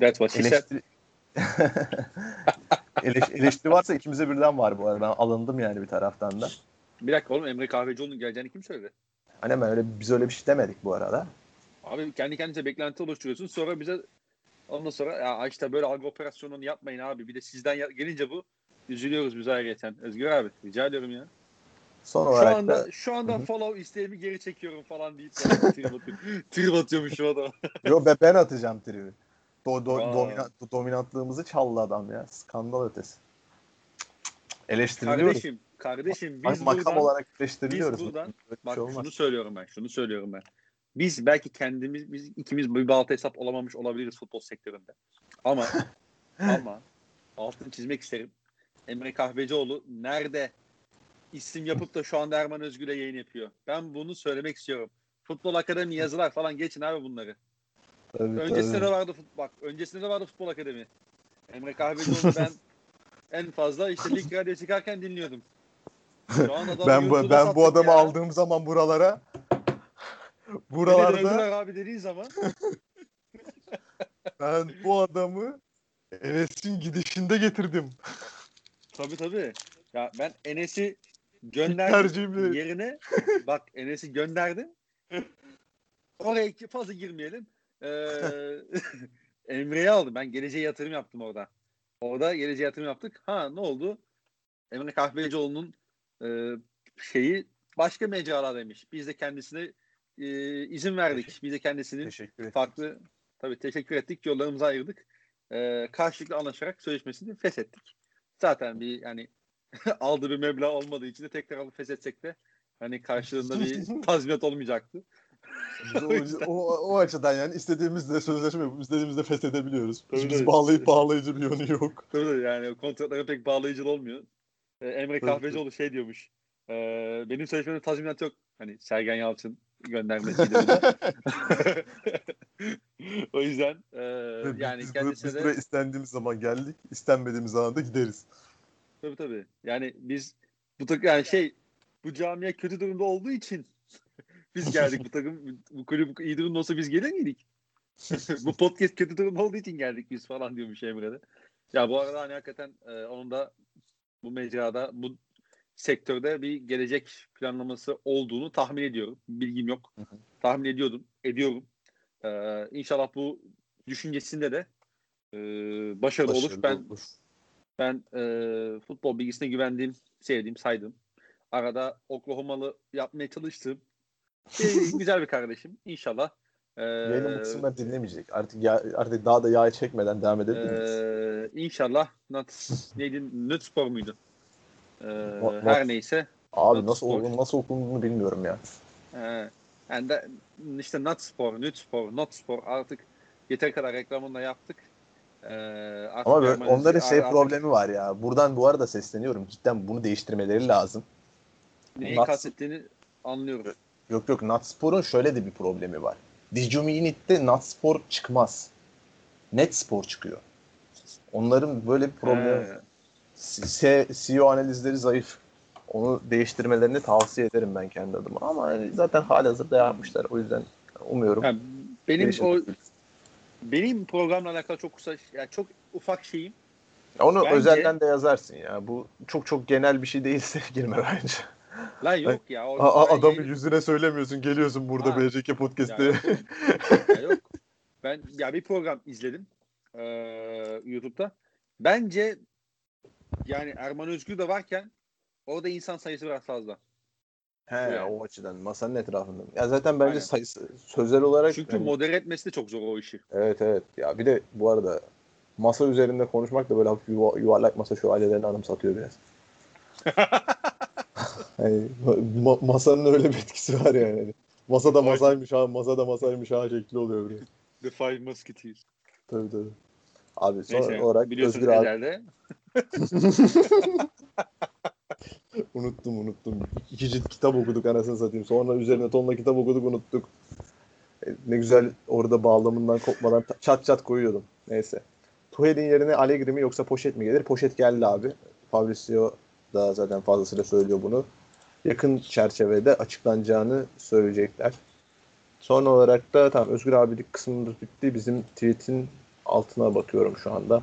That's what eleştiri... (laughs) Eleş- eleştiri varsa ikimize birden var bu arada. Ben alındım yani bir taraftan da. Bir dakika oğlum Emre Kahvecioğlu'nun geleceğini kim söyledi? Hani hemen öyle biz öyle bir şey demedik bu arada. Abi kendi kendinize beklenti oluşturuyorsun. Sonra bize ondan sonra ya işte böyle algı operasyonunu yapmayın abi. Bir de sizden gelince bu üzülüyoruz biz ayrıyeten. Özgür abi rica ediyorum ya. Son Şu olarak anda da şu anda Hı hı. follow isteğimi geri çekiyorum falan deyip (laughs) trip atıyor. trip atıyormuş şu adam. (laughs) Yo be ben atacağım tribi. Do, do, Aa. dominant, dominantlığımızı çaldı adam ya. Skandal ötesi. Eleştiriliyoruz. Kardeşim, kardeşim biz makam buradan olarak eleştiriliyoruz. biz buradan- bak şey olmaz. şunu söylüyorum ben. Şunu söylüyorum ben. Biz belki kendimiz biz ikimiz bir balta hesap olamamış olabiliriz futbol sektöründe. Ama (laughs) ama altını çizmek isterim. Emre Kahvecioğlu nerede isim yapıp da şu anda Erman Özgür'le yayın yapıyor. Ben bunu söylemek istiyorum. Futbol Akademi yazılar falan geçin abi bunları. Tabii, Öncesinde tabii. de vardı fut- bak öncesinde de vardı Futbol Akademi. Emre Kahvecioğlu ben (laughs) en fazla işte Lig Radyo çıkarken dinliyordum. (laughs) Ben bu, ben bu adamı ya. aldığım zaman buralara buralarda abi dediğin zaman (laughs) ben bu adamı Enes'in gidişinde getirdim. tabii tabii. Ya ben Enes'i (laughs) gönderdim yerine bak Enes'i gönderdim. Oraya fazla girmeyelim. Ee, Emre'yi aldım. Ben geleceğe yatırım yaptım orada. Orada geleceğe yatırım yaptık. Ha ne oldu? Emre Kahvecioğlu'nun e, şeyi başka mecralardaymış. Biz de kendisine e, izin verdik. Biz de kendisinin farklı tabii teşekkür ettik. Yollarımızı ayırdık. Ee, karşılıklı anlaşarak sözleşmesini feshettik. Zaten bir yani (laughs) aldığı bir meblağ olmadığı için de tekrar alıp feshetsek de hani karşılığında bir (laughs) tazminat olmayacaktı. O, (laughs) o, o açıdan yani istediğimizde sözleşme yapıp istediğimizde feshedebiliyoruz. Tabii. bağlayıp bağlayıcı bir yönü yok. Tabii, yani kontratlara pek bağlayıcı olmuyor. Ee, Emre Kahvecioğlu şey diyormuş. Ee, benim sözleşmemde tazminat yok. Hani Sergen Yalçın göndermesiydi (laughs) bu da. (laughs) o yüzden e, yani biz, kendisine biz de buraya istendiğimiz zaman geldik, istenmediğimiz zaman da gideriz. Tabii tabii. Yani biz bu takım yani şey bu camia kötü durumda olduğu için (laughs) biz geldik bu takım bu kulüp iyi durumda olsa biz gelir miydik? bu podcast kötü durumda olduğu için geldik biz falan diyormuş Emre de. Ya bu arada hani hakikaten e, onun da bu mecrada bu sektörde bir gelecek planlaması olduğunu tahmin ediyorum. Bilgim yok. Hı hı. Tahmin ediyordum. Ediyorum. Ee, inşallah bu düşüncesinde de e, başarılı, olur. Başarılı Ben olur. ben e, futbol bilgisine güvendiğim, sevdiğim, saydım. Arada Oklahoma'lı yapmaya çalıştığım bir, (laughs) güzel bir kardeşim. İnşallah. E, Yayının bu kısımları dinlemeyecek. Artık ya, artık daha da yağ çekmeden devam edebilir miyiz? e, inşallah Nat, (laughs) neydi? Nutspor muydu? E, Not- her neyse. Abi Not nasıl okunduğunu, nasıl okunduğunu bilmiyorum ya. E, yani de, işte Nutspor, Nutspor, Notspor artık yeter kadar reklamını da yaptık. E, artık Ama böyle, onların şey artık problemi var ya. Buradan bu arada sesleniyorum. Cidden bunu değiştirmeleri lazım. Neyi Nuts- kastettiğini anlıyorum. Yok yok Natspor'un şöyle de bir problemi var. Dijumi Unit'te Natspor çıkmaz. Netspor çıkıyor. Onların böyle bir problemi He. Se- CEO analizleri zayıf. Onu değiştirmelerini tavsiye ederim ben kendi adıma. Ama hani zaten halihazırda yapmışlar. O yüzden umuyorum. Ha, benim değişir. o benim programla alakalı çok kısa yani çok ufak şeyim. Onu bence- özelden de yazarsın ya. Bu çok çok genel bir şey değilse (laughs) girme bence. Lan yok ya. O, A- adamın yayın- yüzüne söylemiyorsun. Geliyorsun burada Ha. BCK Ya Podcast'te. yok, (laughs) ya yok. Ben ya bir program izledim eee, YouTube'da. Bence yani Erman Özgür de varken orada insan sayısı biraz fazla. He Yani. o açıdan masanın etrafında. Ya zaten bence Aynen. sayısı sözel olarak Çünkü hani- modere etmesi de çok zor o işi. Evet evet. Ya bir de bu arada masa üzerinde konuşmak da böyle hafif yuva- yuvarlak masa şövalyelerini anımsatıyor biraz. (laughs) hani, ma- masanın öyle bir etkisi var yani. Hani Masada masaymış ha, masada masaymış ha şekli oluyor biraz. The Five Musketeers. Tabii tabii. Abi son Neyse olarak Özgür abi Ezel'de. (laughs) unuttum unuttum. İki cilt kitap okuduk anasını satayım. Sonra üzerine tonla kitap okuduk unuttuk. E, Ne güzel orada bağlamından kopmadan çat çat koyuyordum. Neyse. Tuhel'in yerine Allegri mi yoksa Poşet mi gelir? Poşet geldi abi. Fabrizio da zaten fazlasıyla söylüyor bunu. Yakın çerçevede açıklanacağını söyleyecekler. Son olarak da tamam Özgür abilik kısmımız bitti. Bizim tweet'in altına bakıyorum şu anda.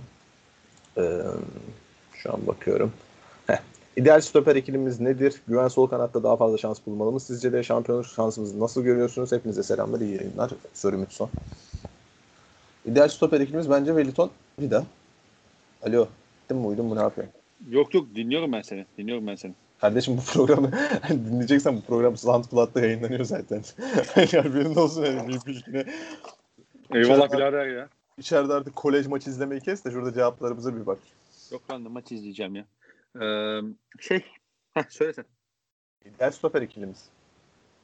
Ee, şu an bakıyorum. Heh. İdeal stoper ikilimiz nedir? Güven sol kanatta daha fazla şans bulmalı mı? Sizce de şampiyonluk şansımızı nasıl görüyorsunuz? Hepinize selamlar, iyi yayınlar. Soru Mütson. İdeal stoper ikilimiz bence Wellington Vida. Alo. Gittin mi uydun mu ne yapıyorsun? Yok yok dinliyorum ben seni. Dinliyorum ben seni. Kardeşim bu programı (laughs) dinleyeceksen bu program SoundCloud'da yayınlanıyor zaten. yani haberin olsun yani bir bilgine. Eyvallah birader ya. İçeride artık kolej maçı izlemeyi kes de şurada cevaplarımıza bir bak. Yok ben de maç izleyeceğim ya. Ee, şey. Heh, söyle sen. İdeal stoper ikilimiz.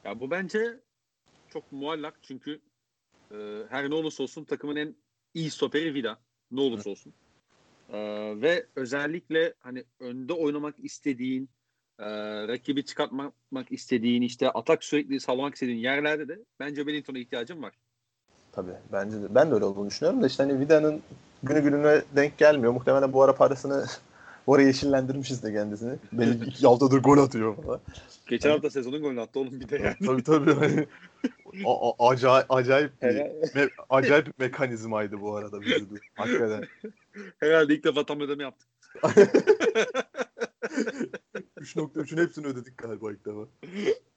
Ya bu bence çok muallak çünkü e, her ne olursa olsun takımın en iyi stoperi Vida. Ne olursa olsun. E, ve özellikle hani önde oynamak istediğin, e, rakibi çıkartmak istediğin, işte atak sürekli sağlamak istediğin yerlerde de bence Wellington'a ihtiyacın var. Tabii bence de. Ben de öyle olduğunu düşünüyorum da işte hani Vida'nın günü gününe denk gelmiyor. Muhtemelen bu ara parasını (laughs) ara yeşillendirmişiz de kendisini. Belli (laughs) iki haftadır gol atıyor falan. Geçen hafta sezonun golünü attı oğlum bir de yani. tabii tabii. Hani, a- a- acayip, acayip bir, me- acayip bir mekanizmaydı bu arada vücudu. Hakikaten. (laughs) herhalde ilk defa tam ödeme yaptık. 3.3'ün hepsini ödedik galiba ilk defa.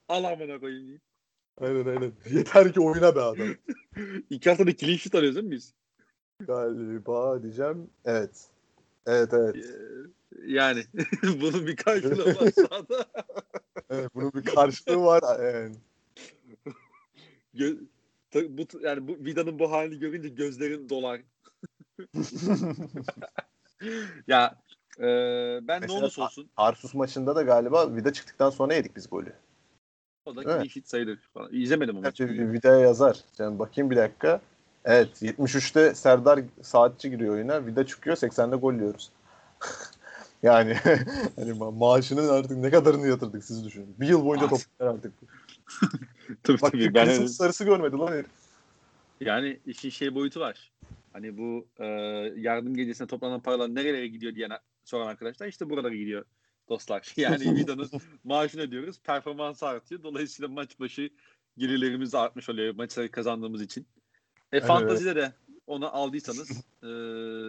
Al amına koyayım diyeyim. Aynen aynen. (laughs) Yeter ki oyna be adam. (laughs) İki haftada clean sheet arıyoruz değil mi biz? Galiba diyeceğim. Evet. Evet evet. Ee, Yani (laughs) bunun bir karşılığı var sahada. evet bunun bir karşılığı var. Yani. Gö- bu yani bu Vida'nın bu halini görünce gözlerin dolar. ya e, ben ne Mesela olursa olsun Tarsus maçında da galiba vida çıktıktan sonra yedik biz golü. o da Evet. sheet sayılır falan. İzlemedim o Evet, maçı. bir Vida'ya yazar. Yani bakayım bir dakika. Evet 73'te Serdar Saatçi giriyor oyuna. Vida çıkıyor 80'de gol yiyoruz. (laughs) yani (laughs) hani ma- maaşının artık ne kadarını yatırdık siz düşünün. Bir yıl boyunca toplar artık. (laughs) Tabii Bak tabii. Ben, sarısı görmedi lan herif. yani işin şey boyutu var. Hani bu e, yardım gecesine toplanan paralar nerelere gidiyor diyen soran arkadaşlar işte buralara gidiyor dostlar. (laughs) Yani Vida'nın (laughs) maaşını ödüyoruz. Performansı artıyor. Dolayısıyla maç başı gelirlerimiz artmış oluyor maçları kazandığımız için. E, Evet. fantazide de onu aldıysanız e,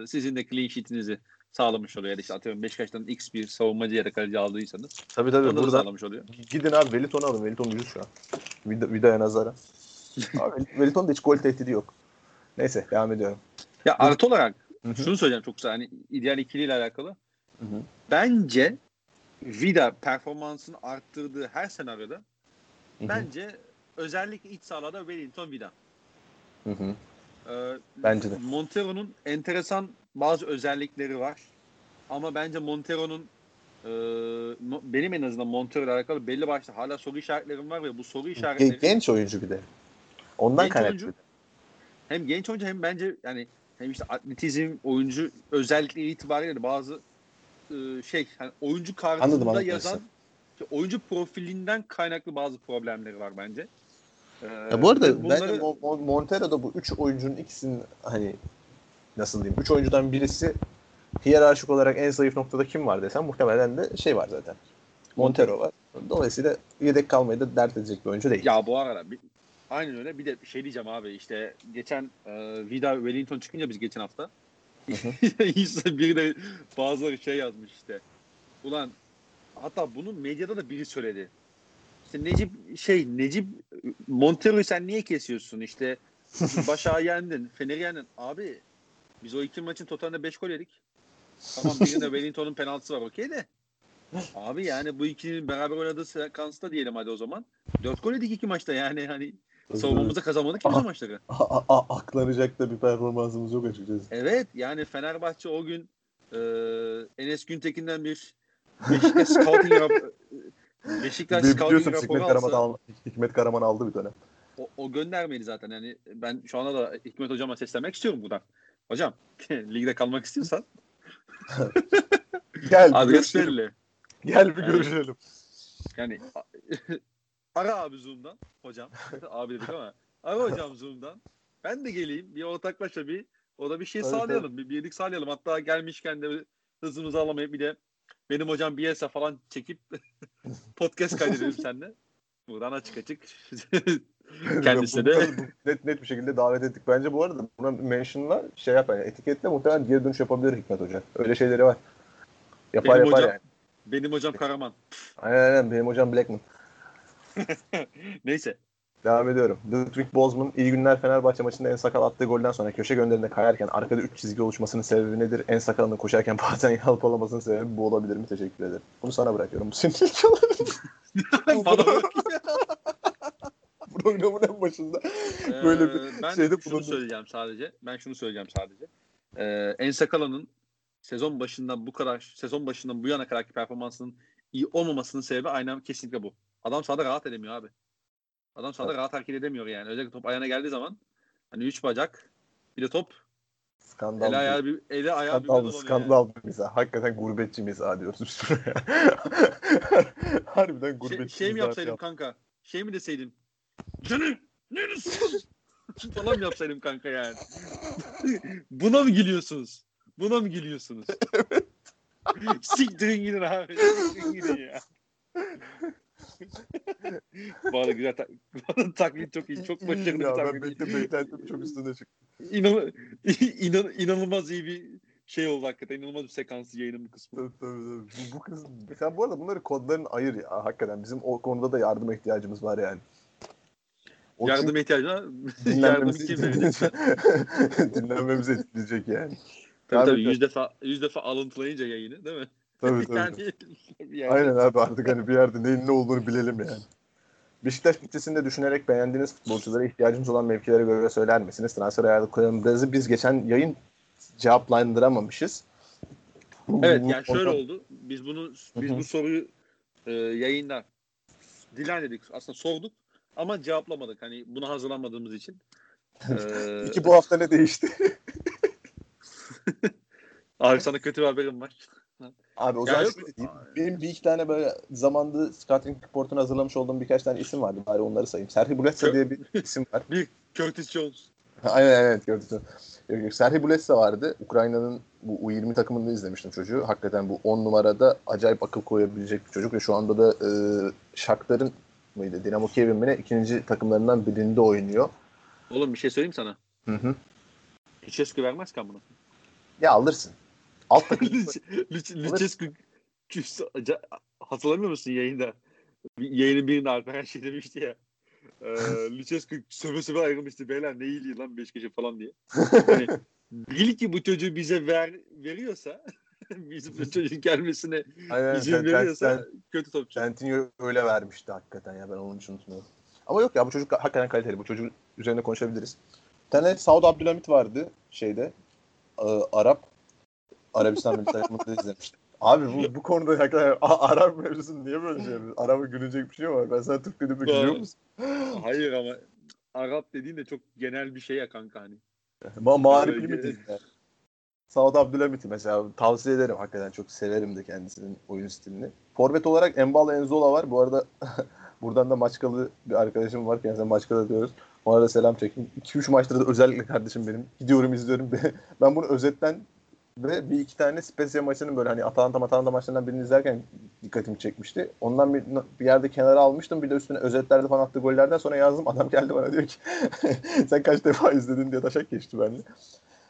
sizin de clean sheet'inizi sağlamış oluyor. Yani işte atıyorum Beşiktaş'tan X bir savunmacı ya da kaleci aldıysanız Tabii tabii onu da burada sağlamış oluyor. gidin abi Wellington'u alın. Wellington ucuz şu an. Vida, Vida'ya nazara. (laughs) Abi Wellington'da hiç gol tehdidi yok. Neyse devam ediyorum. Ya artı olarak Hı hı. şunu söyleyeceğim çok kısa hani ideal ikiliyle alakalı. Hı hı. Bence Vida performansını arttırdığı her senaryoda Hı hı. bence özellikle iç sahalarda Wellington Vida. Hı hı. Ee, Bence de. Montero'nun enteresan bazı özellikleri var. Ama bence Montero'nun e, benim en azından Montero ile alakalı belli başlı hala soru işaretlerim var ve bu soru işaretleri Gen- Genç oyuncu bir de. Ondan Genç kaynaklı. oyuncu. hem genç oyuncu hem bence yani hem işte atletizm oyuncu özellikleri itibariyle bazı e, şey hani oyuncu kartında Anladım, anladım yazan işte oyuncu profilinden kaynaklı bazı problemleri var bence. Ee, Ya bu arada bunları- bence Mo- Mo- Montero'da bu üç oyuncunun ikisinin hani nasıl diyeyim? Üç oyuncudan birisi hiyerarşik olarak en zayıf noktada kim var desem muhtemelen de şey var zaten. Montero var. Dolayısıyla yedek kalmayı da dert edecek bir oyuncu değil. Ya bu arada bir, aynen öyle. Bir de şey diyeceğim abi işte geçen e, Vida Wellington çıkınca biz geçen hafta İşte biri de bazıları şey yazmış işte. Ulan hatta bunu medyada da biri söyledi. İşte Necip şey Necip Montero'yu sen niye kesiyorsun? İşte (laughs) Başak'ı yendin, Fener'i yendin. Abi biz o iki maçın totalinde 5 gol yedik. Tamam birinde (laughs) Wellington'un penaltısı var okey de. Abi yani bu ikinin beraber oynadığı sekansta diyelim hadi o zaman. 4 gol yedik iki maçta yani hani savunmamızda kazanmadık ki biz o Aha. maçları. A- a- a- aklanacak da bir performansımız yok açıkçası. Evet yani Fenerbahçe o gün e, Enes Güntekin'den bir Beşiktaş scouting rap- (laughs) Beşiktaş scouting Biliyorsun raporu Hikmet Karaman, alsa al- Hikmet Karaman aldı bir dönem. o, o göndermeydi zaten. Yani ben şu anda da Hikmet Hocam'a seslenmek istiyorum buradan. Hocam (laughs) ligde kalmak istiyorsan (laughs) Gel bir adres belli. Gel bir Yani- görüşelim. Yani ara abi Zoom'dan hocam. abi dedik ama Ara hocam Zoom'dan. Ben de geleyim. Bir ortaklaşa bir o da bir şey Tabii, sağlayalım. Bir birlik sağlayalım. Hatta gelmişken de hızımızı alamayıp bir de benim hocam Bielsa falan çekip (laughs) podcast kaydedelim seninle. Buradan açık açık. (laughs) Kendisine de net, net bir şekilde davet ettik. Bence bu arada buna mention'la şey yapar. Yani etiketle muhtemelen geri dönüş yapabilir Hikmet Hoca. Öyle şeyleri var. Yapar Benim yapar hocam- yani. benim hocam Karaman. Aynen aynen benim hocam Blackman. (laughs) Neyse. Devam ediyorum. Ludwig Bozman iyi günler Fenerbahçe maçında en sakal attığı golden sonra köşe gönderinde kayarken arkada 3 çizgi oluşmasının sebebi nedir? En sakalının koşarken (laughs) bazen yalpalamasının sebebi bu olabilir mi? Teşekkür ederim. Bunu sana bırakıyorum. Bu senin ilk. (laughs) Programın en başında böyle bir Ee, ben şeyde şunu bulundum. söyleyeceğim sadece. Ben şunu söyleyeceğim sadece. Ee, Ensakala'nın sezon başından bu kadar sezon başından bu yana kadarki performansının iyi olmamasının sebebi aynen kesinlikle bu. Adam sahada rahat edemiyor abi. Adam sahada rahat hareket edemiyor yani. Özellikle top ayağına geldiği zaman hani üç bacak bir de top skandal. ele ayağı bir ele ayağı Skandal, dolanıyor skandal bir mizah. Hakikaten gurbetçi mizah diyoruz biz buraya. (laughs) Harbiden yani. gurbetçi Şey, şey mi yapsaydım yap- kanka? Şey mi deseydim? Canım neresin? falan mı yapsaydım kanka yani? (laughs) Buna mı gülüyorsunuz? Buna mı gülüyorsunuz? (laughs) Siktirin gidin abi. Siktirin gidin ya. (laughs) Bu arada güzel tak bu arada taklit çok iyi. Çok başarılı ya ben taklit. bekle, beklentim çok üstüne çıktı. İnan, (laughs) inan, inanılmaz iyi bir şey oldu hakikaten. İnanılmaz bir sekans yayının bu kısmı. Tabii, tabii, tabii. Bu, bu kız, sen bu arada bunları kodların ayır ya hakikaten. Bizim o konuda da yardıma ihtiyacımız var yani. O (laughs) Yardım dinlenmemizi, kim verecek? dinlenmemizi etkileyecek yani. Tabii Abi, tabii yüz defa, yüz defa alıntılayınca yayını değil mi? Tabii tabii. yerde- Aynen abi artık hani bir yerde neyin ne olduğunu bilelim yani. Beşiktaş bütçesinde düşünerek beğendiğiniz futbolculara ihtiyacımız olan mevkilere göre söyler misiniz? Transfer ayarlıklarımızı biz geçen yayın cevaplandıramamışız. Evet yani şöyle oldu. Biz bunu biz bu soruyu e, yayında dilan dedik. Aslında sorduk ama cevaplamadık. Hani buna hazırlanmadığımız için. Ee, Peki (laughs) bu hafta ne değişti? (laughs) Abi sana kötü bir haberim var. Abi o zaman yok. şöyle diyeyim. Benim bir iki tane böyle zamanda scouting reportunu hazırlamış olduğum birkaç tane isim vardı. Bari onları sayayım. Serhi Buletsa diye bir isim var. (laughs) Curtis Jones. Aynen evet gördüm. Yok, yok. Serhi Buletsa vardı. Ukrayna'nın bu U20 takımında izlemiştim çocuğu. Hakikaten bu 10 numarada acayip akıl koyabilecek bir çocuk ve şu anda da e, Shakhtar'ın mıydı? Dinamo Kiev'in mi ne? ikinci takımlarından birinde oynuyor. Oğlum bir şey söyleyeyim sana. Hı hı. Lucescu vermez kan bunu. Ya alırsın. Alt takım. Lucescu hatırlamıyor musun yayında? Yayının birinde Alperen şey demişti ya. E, (laughs) Lucescu söve söve ayrılmıştı. Beyler ne iyiliği lan Beşiktaş'a falan diye. (laughs) Hani, bil ki bu çocuğu bize ver, veriyorsa (laughs) bizim bu çocuğun gelmesine Aynen. izin Sen- veriyorsa sen- kötü topçu. Centineo öyle vermişti hakikaten ya ben onun için unutmuyorum. Ama yok ya bu çocuk hakikaten kaliteli. Bu çocuk üzerine konuşabiliriz. Bir tane Saud Abdülhamit vardı şeyde. e, Arap. Arabistan milli takımında izlemiştim. Abi bu, bu konuda hakikaten Arap mevzusunu niye böyle şey yapıyorsun? Arap'a gülecek bir şey mi var? Ben sana Türk dediğimde gülüyor musun? Hayır ama Arap dediğin de çok genel bir şey ya kanka hani. Ma Öyle mi diyeyim yani? Abdülhamit'i mesela tavsiye ederim. Hakikaten çok severim de kendisinin oyun stilini. Forvet olarak Embala Enzola var. Bu arada (laughs) buradan da Maçkalı bir arkadaşım var. Kendisine Maçkalı diyoruz. Ona da selam çekin. 2-3 maçta da özellikle kardeşim benim. Gidiyorum izliyorum. (laughs) ben bunu özetten ve bir iki tane Spezia maçının böyle hani Atalanta Atalanta maçlarından birini izlerken dikkatimi çekmişti. Ondan bir, bir yerde kenara almıştım. Bir de üstüne özetlerde falan attığı gollerden sonra yazdım. Adam geldi bana diyor ki (laughs) sen kaç defa izledin diye taşak geçti benimle.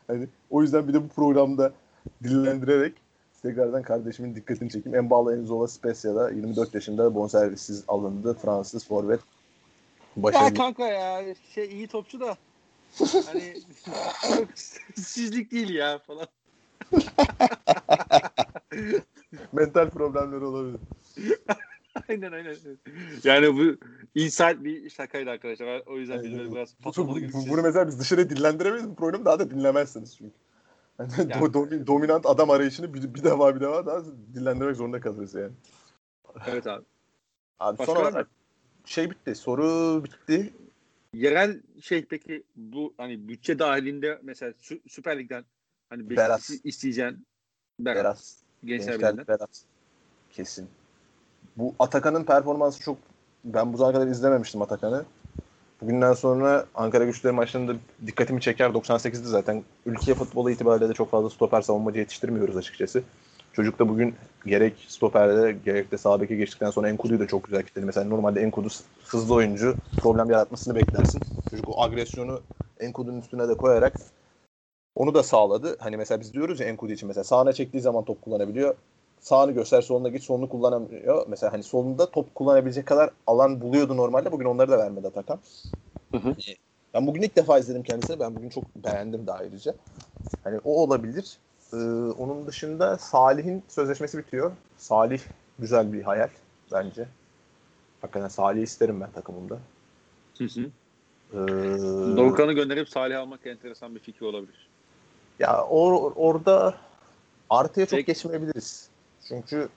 Hani o yüzden bir de bu programda dillendirerek tekrardan kardeşimin dikkatini çekeyim. Embala Enzola Spezia'da 24 yaşında bonservissiz alındı. Fransız forvet. Ya Başarılı. kanka ya şey iyi topçu da hani (laughs) (laughs) çok sizlik değil ya falan. (laughs) Mental problemleri olabilir. (laughs) aynen aynen. Yani bu insight bir şakaydı arkadaşlar. O yüzden biz böyle biraz patlamalı bu- gideceğiz. bunu mesela biz dışarı dillendiremeyiz. Bu programı daha da dinlemezsiniz çünkü. Yani Yani- do- domi- dominant adam arayışını bir, bir defa bir defa daha dinlendirmek zorunda kalırız yani. Evet abi. Abi Başka son olarak şey bitti. Soru bitti. Yerel şey peki bu hani bütçe dahilinde mesela Sü- Süper Lig'den hani Berat. İsteyeceğin Berat. Berat. Gençler Gençler. Berat. Kesin. Bu Atakan'ın performansı çok ben bu zamana kadar izlememiştim Atakan'ı. bugünden sonra Ankara güçleri maçlarında dikkatimi çeker. 98'de zaten ülke futbolu itibariyle de çok fazla stoper savunmacı yetiştirmiyoruz açıkçası. Çocuk da bugün gerek stoperde gerek de sağ beke geçtikten sonra Enkudu'yu da çok güzel kitledi. Mesela normalde Enkudu hızlı oyuncu problem yaratmasını beklersin. Çocuk o agresyonu Enkudu'nun üstüne de koyarak onu da sağladı. Hani mesela biz diyoruz ya Enkudu için mesela sağına çektiği zaman top kullanabiliyor. Sağını göster soluna git solunu kullanamıyor. Mesela hani solunda top kullanabilecek kadar alan buluyordu normalde. Bugün onları da vermedi Atakan. Hı hı. Ben bugün ilk defa izledim kendisini. Ben bugün çok beğendim de ayrıca. Hani o olabilir. Ee, onun dışında Salih'in sözleşmesi bitiyor. Salih güzel bir hayal bence. Hakikaten Salih isterim ben takımımda. Hı hı. Ee, Doğukan'ı gönderip Salih almak enteresan bir fikir olabilir. Ya or- orada artıya çok Peki. geçmeyebiliriz. Çünkü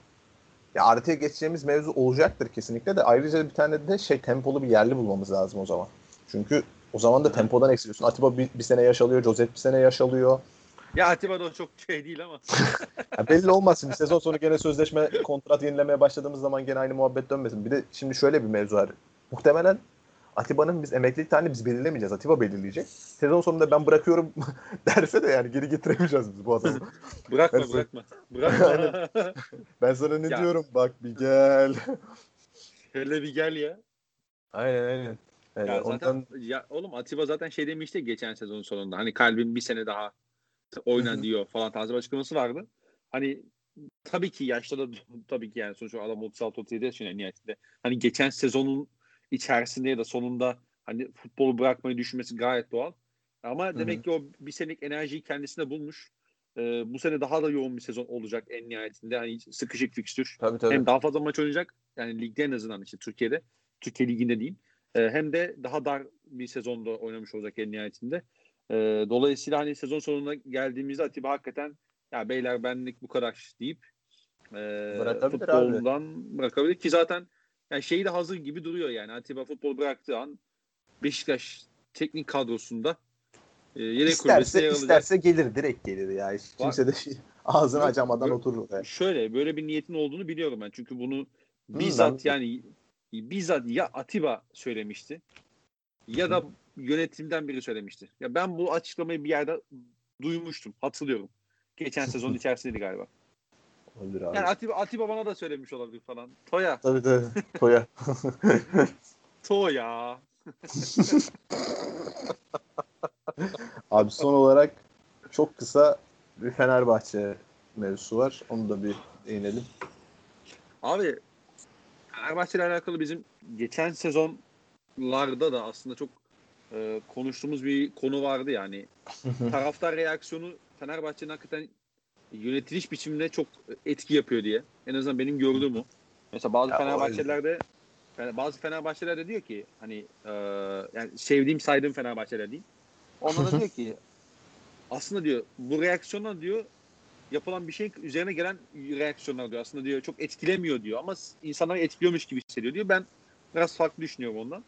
ya artıya geçeceğimiz mevzu olacaktır kesinlikle de ayrıca bir tane de şey tempolu bir yerli bulmamız lazım o zaman. Çünkü o zaman da tempodan eksiliyorsun. Atiba bir, bir sene yaş alıyor, Josep bir sene yaş alıyor. Ya Atiba da çok şey değil ama. (laughs) Ya belli şimdi sezon sonu gene sözleşme kontrat yenilemeye başladığımız zaman gene aynı muhabbet dönmesin. Bir de şimdi şöyle bir mevzu var. Muhtemelen Atiba'nın biz emeklilik tarihini biz belirlemeyeceğiz. Atiba belirleyecek. Sezon sonunda ben bırakıyorum (laughs) derse de yani geri getiremeyeceğiz biz bu adamı. (laughs) Bırakma Ben- bırakma. Bırakma. (laughs) Ben sana ne Ya. diyorum? Bak bir gel. Hele bir gel ya. Aynen aynen. Yani Ya zaten ondan ya oğlum Atiba zaten şey demişti geçen sezon sonunda. Hani kalbim bir sene daha oyna diyor falan tarzı bir açıklaması vardı. Hani tabii ki yaşta da tabii ki yani sonuçta adam 36 37 yaşında nihayetinde. Hani geçen sezonun içerisinde ya da sonunda hani futbolu bırakmayı düşünmesi gayet doğal. Ama hı. demek ki o bir senelik enerjiyi kendisine bulmuş. Ee, bu sene daha da yoğun bir sezon olacak en nihayetinde. Hani sıkışık fikstür. tabii tabii. Hem daha fazla maç oynayacak. Yani ligde en azından işte Türkiye'de. Türkiye Ligi'nde diyeyim. Ee, hem de daha dar bir sezonda oynamış olacak en nihayetinde. Ee, dolayısıyla hani sezon sonuna geldiğimizde Atiba hakikaten ya beyler benlik bu kadar deyip e, futbolundan bırakabilir ki zaten yani şeyi de hazır gibi duruyor yani Atiba futbol bıraktığı an Beşiktaş teknik kadrosunda e, yedek isterse, yer isterse gelir direkt gelir ya. Hiç kimse de şey, ağzını Yok, açamadan yok. oturur. oraya. Şöyle böyle bir niyetin olduğunu biliyorum ben. Çünkü bunu bizzat de. yani bizzat ya Atiba söylemişti ya da yönetimden biri söylemişti. Ya ben bu açıklamayı bir yerde duymuştum. Hatırlıyorum. Geçen sezon (laughs) içerisindeydi galiba. Olabilir abi. Yani Atiba, Atiba bana da söylemiş olabilir falan. Toya. Tabii tabii. (laughs) Toya. Toya. (laughs) Abi son olarak çok kısa bir Fenerbahçe mevzusu var. Onu da bir değinelim. Abi Fenerbahçe ile alakalı bizim geçen sezonlarda da aslında çok e, konuştuğumuz bir konu vardı yani. Taraftar reaksiyonu Fenerbahçe'nin hakikaten yönetiliş biçimine çok etki yapıyor diye. En azından benim gördüğüm o. Mesela bazı Ya o Fenerbahçeliler de yani bazı Fenerbahçeliler de diyor ki hani e, yani sevdiğim saydığım Fenerbahçeler değil. Onlar da (laughs) diyor ki aslında diyor bu reaksiyonlar diyor yapılan bir şeyin üzerine gelen reaksiyonlar diyor. Aslında diyor çok etkilemiyor diyor ama insanları etkiliyormuş gibi hissediyor diyor. Ben biraz farklı düşünüyorum ondan.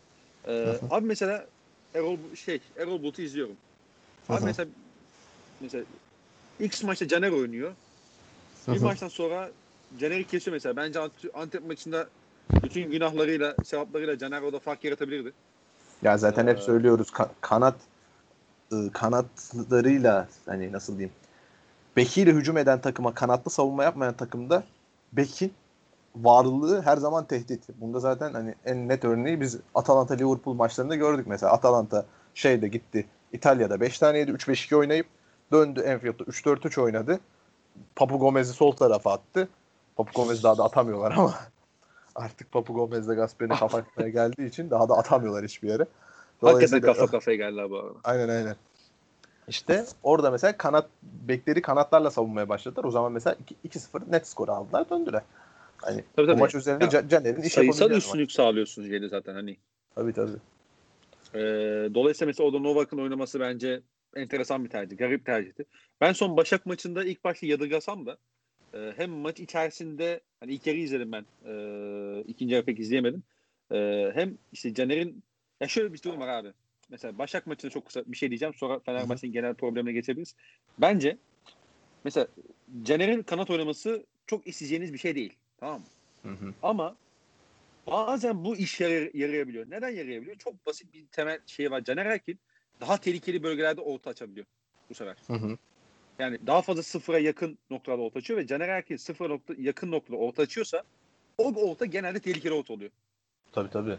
Ee, abi mesela Erol şey Erol Bulut'u izliyorum. Abi mesela mesela X maçta Caner oynuyor. Bir maçtan sonra Caner'i kesiyor mesela. Bence Ant- Antep maçında bütün günahlarıyla, sevaplarıyla Caner orada fark yaratabilirdi. Ya zaten hep Ee, söylüyoruz ka- kanat ı, kanatlarıyla hani nasıl diyeyim bekiyle hücum eden takıma kanatlı savunma yapmayan takımda bekin varlığı her zaman tehdit. Bunda zaten hani en net örneği biz Atalanta Liverpool maçlarında gördük mesela. Atalanta şeyde gitti İtalya'da 5 tane yedi 3-5-2 oynayıp döndü Enfield'da 3-4-3 oynadı. Papu Gomez'i sol tarafa attı. Papu Gomez daha da atamıyorlar ama (laughs) artık Papu Gomez'le Gasper'in kapatmaya (laughs) geldiği için daha da atamıyorlar hiçbir yere. Hakikaten kafa kafaya geldiler bu arada. Aynen aynen. İşte orada mesela kanat bekleri kanatlarla savunmaya başladılar. O zaman mesela 2 2-0 net skor aldılar döndüler. Hani Tabii, tabii. maç üzerinde Ya, Ca- Caner'in iş Sayısal bir maç. üstünlük sağlıyorsunuz yine zaten hani. Tabii tabii. Ee, dolayısıyla mesela orada Novak'ın oynaması bence enteresan bir tercih. Garip tercihti. Ben son Başak maçında ilk başta yadırgasam da e, hem maç içerisinde hani ilk yarı izledim ben. E, ikinci yarı pek izleyemedim. E, hem işte Caner'in ya şöyle bir durum var abi. Mesela Başak maçında çok kısa bir şey diyeceğim. Sonra Fenerbahçe'nin genel problemine geçebiliriz. Bence mesela Caner'in kanat oynaması çok isteyeceğiniz bir şey değil. Tamam mı? Hı hı. Ama Bazen bu iş yarayabiliyor. Neden yarayabiliyor? Çok basit bir temel şey var. Caner Erkin daha tehlikeli bölgelerde orta açabiliyor bu sefer. Hı hı. Yani daha fazla sıfıra yakın noktalarda orta açıyor ve Caner Erkin sıfıra nokta, yakın noktada orta açıyorsa o orta genelde tehlikeli orta oluyor. Tabii tabii.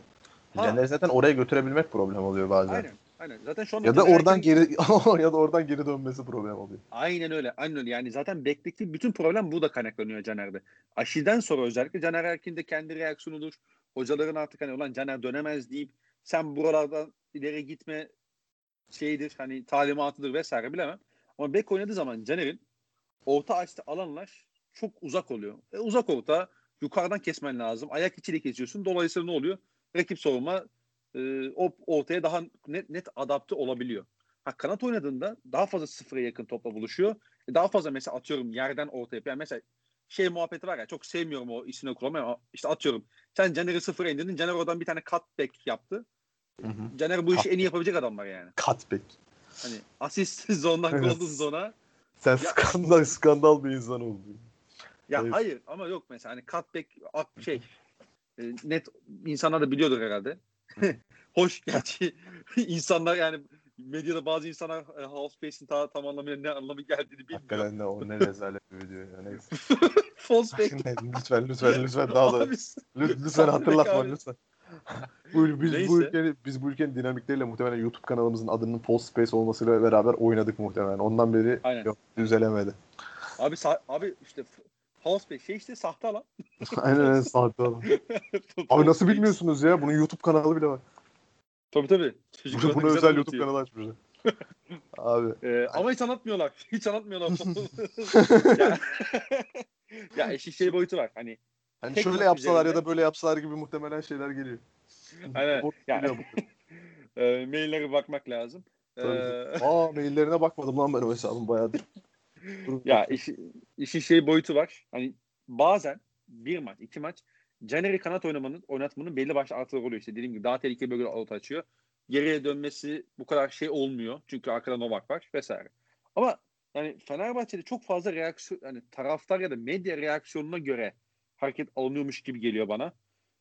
Ha. Caner'i zaten oraya götürebilmek problem oluyor bazen. Aynen. Aynen. Zaten şu anda Ya da oradan Erkin'in- geri (laughs) ya da oradan geri dönmesi problem oluyor. Aynen öyle. Aynen öyle. Yani zaten beklediği bütün problem burada kaynaklanıyor Caner'de. Aşiden sonra özellikle Caner Erkin'de kendi reaksiyonudur. Hocaların artık hani ulan Caner dönemez deyip sen buralardan ileri gitme şeyidir hani talimatıdır vesaire bilemem. Ama bek oynadığı zaman Caner'in orta açtı alanlar çok uzak oluyor. E, uzak orta yukarıdan kesmen lazım. Ayak içiyle kesiyorsun. Dolayısıyla ne oluyor? Rakip savunma e, o ortaya daha net, net adapte olabiliyor. Ha, kanat oynadığında daha fazla sıfıra yakın topla buluşuyor. E, Daha fazla mesela atıyorum yerden ortaya yapıyor. Yani mesela şey muhabbeti var ya çok sevmiyorum o ismini kullanmayı ama işte atıyorum. Sen Caner'i sıfıra indirdin. Caner oradan bir tane cutback yaptı. Hı hı. Caner bu işi en iyi Cutback. yapabilecek adamlar yani. Cutback. Hani asist (laughs) zondan Evet. golden zona. Sen skandal skandal bir insan oldun. Ya Evet. hayır ama yok mesela hani cutback şey e, net insanlar da biliyordur herhalde. (laughs) Hoş gerçi (laughs) insanlar yani medyada bazı insanlar e, House Space'in ta, tam anlamıyla ne anlamı geldiğini bilmiyor. Hakikaten de o ne rezalet bir video ya. Neyse. False back. lütfen lütfen lütfen daha da Abi, lütfen hatırlatma lütfen. Bu, biz, bu Neyse. ülkenin, biz bu ülkenin dinamikleriyle muhtemelen YouTube kanalımızın adının False Space olmasıyla beraber oynadık muhtemelen. Ondan beri Aynen. yok düzelemedi. Abi abi işte f- House Space şey işte sahte lan. (laughs) Aynen aynen sahte adam. (laughs) Abi nasıl bilmiyorsunuz ya? Bunun YouTube kanalı bile var. Tabii tabii. Bunu güzel özel YouTube kanalı açmışlar. (laughs) Abi Ee, ama hiç anlatmıyorlar. Hiç anlatmıyorlar. ya, ya işin şey boyutu var. Hani hani Tek şöyle yapsalar ya üzerinde- da böyle yapsalar gibi muhtemelen şeyler geliyor. (laughs) Aynen. Ya- bu. (laughs) e, maillere bakmak lazım. Ee, Tabii. Aa maillerine bakmadım lan ben o hesabın bayağıdır. (laughs) Ya işi, işin şey boyutu var. Hani bazen bir maç, iki maç Caner'i kanat oynamanın, oynatmanın belli başlı artıları oluyor. İşte dediğim gibi daha tehlikeli bölgeler out açıyor. Geriye dönmesi bu kadar şey olmuyor. Çünkü arkada Novak var vesaire. Ama yani Fenerbahçe'de çok fazla reaksiyon, hani taraftar ya da medya reaksiyonuna göre hareket alınıyormuş gibi geliyor bana.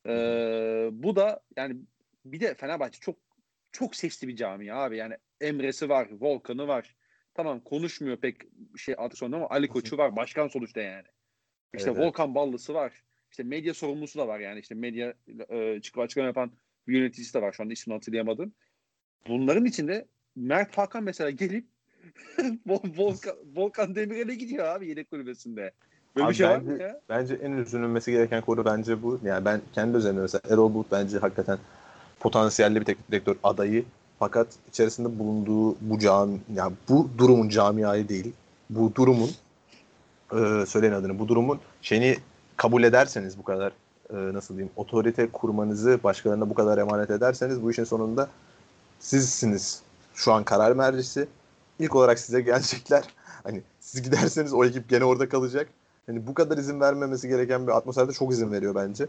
Ee, bu da yani bir de Fenerbahçe çok çok sesli bir cami abi. Yani Emre'si var, Volkan'ı var. Tamam konuşmuyor pek şey adı sonra ama Ali Koç'u var. Başkan sonuçta yani. İşte Evet. Volkan Ballısı var. İşte medya sorumlusu da var yani. İşte medya e, çıkıp açıklama yapan bir yöneticisi de var. Şu anda ismini hatırlayamadım. Bunların içinde Mert Hakan mesela gelip (laughs) Vol- Volkan, Volkan Demirel'e gidiyor abi yedek kulübesinde. Böyle Abi bir şey var mı bence- ya? Bence en üzülünmesi gereken konu bence bu. Yani ben kendi özelimde mesela Erol Bulut bence hakikaten potansiyelli bir teknik direktör adayı. Fakat içerisinde bulunduğu bu cami, yani bu durumun camiayı değil, bu durumun e, söyleyin adını, bu durumun şeyini kabul ederseniz bu kadar e, nasıl diyeyim otorite kurmanızı başkalarına bu kadar emanet ederseniz bu işin sonunda sizsiniz şu an karar mercisi. İlk olarak size gelecekler. (laughs) Hani siz giderseniz o ekip gene orada kalacak. Hani bu kadar izin vermemesi gereken bir atmosferde çok izin veriyor bence.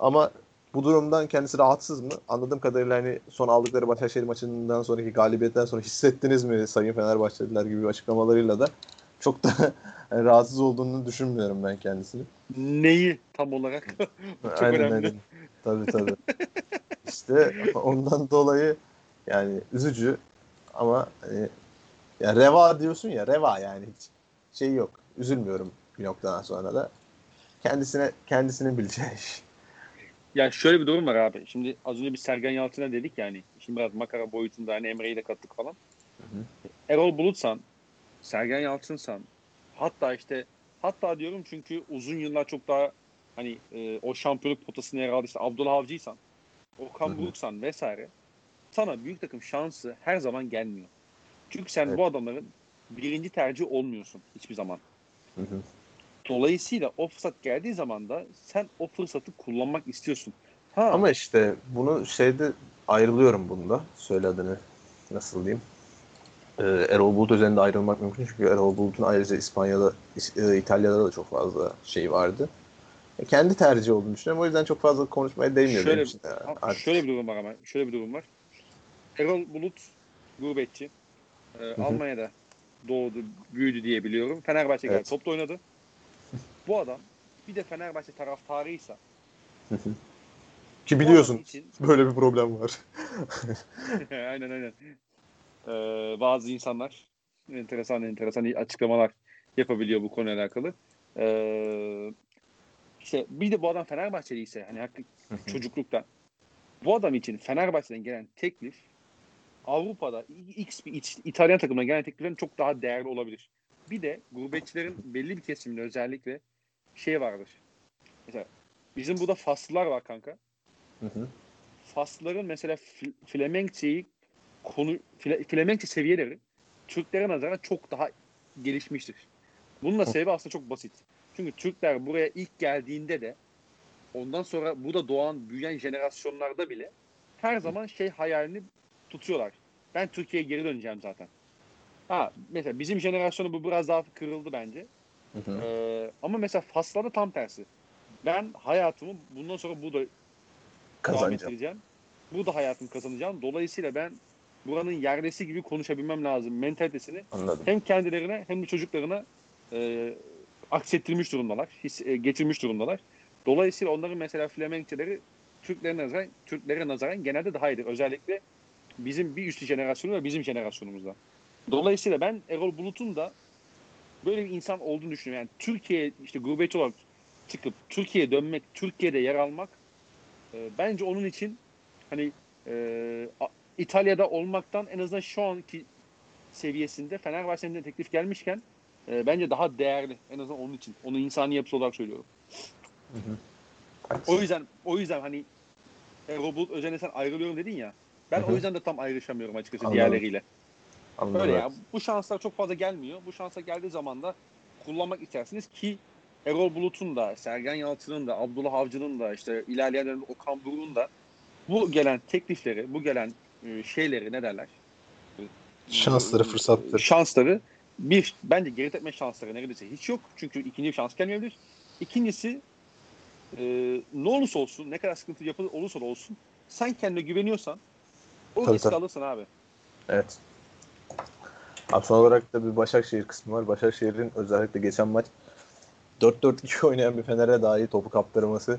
Ama bu durumdan kendisi rahatsız mı? Anladığım kadarıyla hani son aldıkları Başakşehir maçından sonraki galibiyetten sonra hissettiniz mi Sayın Fenerbahçeliler gibi açıklamalarıyla da çok da (laughs) hani rahatsız olduğunu düşünmüyorum ben kendisini. Neyi tam olarak? (laughs) Çok önemli. Tabii tabii. işte ondan dolayı yani üzücü ama hani, ya reva diyorsun ya reva yani hiç şey yok. Üzülmüyorum bir noktadan sonra da. Kendisine kendisinin bileceği iş. Ya şöyle bir durum var abi. Şimdi az önce bir Sergen Yalçın'a dedik yani. Şimdi biraz makara boyutunda hani Emre'yi de kattık falan. hı. Erol Bulutsan, Sergen Yalçınsan, hatta işte hatta diyorum çünkü uzun yıllar çok daha hani e, o şampiyonluk potasını yer aldı işte Abdullah Avcı'ysan, Okan Hı hı. Buruksan vesaire sana büyük takım şansı her zaman gelmiyor. Çünkü sen Evet. bu adamların birinci tercih olmuyorsun hiçbir zaman. Hı hı. Dolayısıyla o fırsat geldiği zaman da sen o fırsatı kullanmak istiyorsun. Ha, Ama işte bunu şeyde ayrılıyorum bunda. Söyle adını. Nasıl diyeyim? Ee, Erol Bulut üzerinde ayrılmak mümkün çünkü Erol Bulut'un ayrıca İspanya'da, İs- e, İtalya'da da çok fazla şey vardı. E, kendi tercihi olduğunu düşünüyorum. O yüzden çok fazla konuşmaya değmiyor Şöyle- benim için. Yani artık. Şöyle bir durum var ama. Şöyle bir durum var. Erol Bulut gurbetçi. Ee. Almanya'da doğdu, büyüdü diye biliyorum. Fenerbahçe geldi. Evet. Topta oynadı. Bu adam bir de Fenerbahçe taraftarıysa. Ki biliyorsun için böyle bir problem var. (laughs) aynen aynen. Ee, bazı insanlar enteresan enteresan açıklamalar yapabiliyor bu konuyla alakalı. Ee, işte bir de bu adam Fenerbahçeli ise hani haklı çocuklukta bu adam için Fenerbahçe'den gelen teklif Avrupa'da X bir İtalyan takımına gelen tekliflerin çok daha değerli olabilir. Bir de gurbetçilerin belli bir kesiminde özellikle şey vardır. Mesela bizim burada Faslılar var kanka. Hı hı. Faslıların mesela Fl- Flemenkçeyi konu Fle- Flemenkçe seviyeleri Türklere nazaran çok daha gelişmiştir. Bunun da sebebi aslında çok basit. Çünkü Türkler buraya ilk geldiğinde de ondan sonra burada doğan, büyüyen jenerasyonlarda bile her zaman şey hayalini tutuyorlar. Ben Türkiye'ye geri döneceğim zaten. Ha mesela bizim jenerasyonu bu biraz daha kırıldı bence. Hı hı. Ee, ama mesela Faslarda tam tersi. Ben hayatımı bundan sonra burada devam Kazanacağım. ettireceğim. Burada hayatımı kazanacağım. Dolayısıyla ben buranın yerlisi gibi konuşabilmem lazım mentalitesini Anladım. hem kendilerine hem de çocuklarına e, aksettirmiş durumdalar. His, e, getirmiş durumdalar. Dolayısıyla onların mesela Flemenkçeleri Türklere nazaran, Türklere nazaran genelde daha iyidir. Özellikle bizim bir üstü jenerasyonu ve bizim jenerasyonumuzda. Dolayısıyla ben Erol Bulut'un da böyle bir insan olduğunu düşünüyorum. Yani Türkiye işte gurbetçi olarak çıkıp Türkiye'ye dönmek, Türkiye'de yer almak e, bence onun için hani e, İtalya'da olmaktan en azından şu anki seviyesinde Fenerbahçe'nin de teklif gelmişken e, bence daha değerli. En azından onun için. Onu insani yapısı olarak söylüyorum. Hı hı. O yüzden o yüzden hani Erol Bulut özellikle sen ayrılıyorum dedin ya. Ben Hı hı. o yüzden de tam ayrışamıyorum açıkçası Anladım. diğerleriyle. Anladım. Öyle evet. ya. Bu şanslar çok fazla gelmiyor. Bu şansa geldiği zaman da kullanmak istersiniz ki Erol Bulut'un da, Sergen Yalçın'ın da, Abdullah Avcı'nın da, işte ilerleyen dönemde Okan Buruk'un da bu gelen teklifleri, bu gelen e, şeyleri ne derler? Şansları, fırsatları. Şansları bir bence geri tepme şansları neredeyse hiç yok. Çünkü ikinci bir şans gelmeyebilir. İkincisi e, ne olursa olsun, ne kadar sıkıntı yapılır olursa da olsun sen kendine güveniyorsan o Tabii, riski tabii. alırsın abi. Evet. Abi olarak da bir Başakşehir kısmı var. Başakşehir'in özellikle geçen maç 4-4-2 (laughs) oynayan bir Fener'e dahi topu kaptırması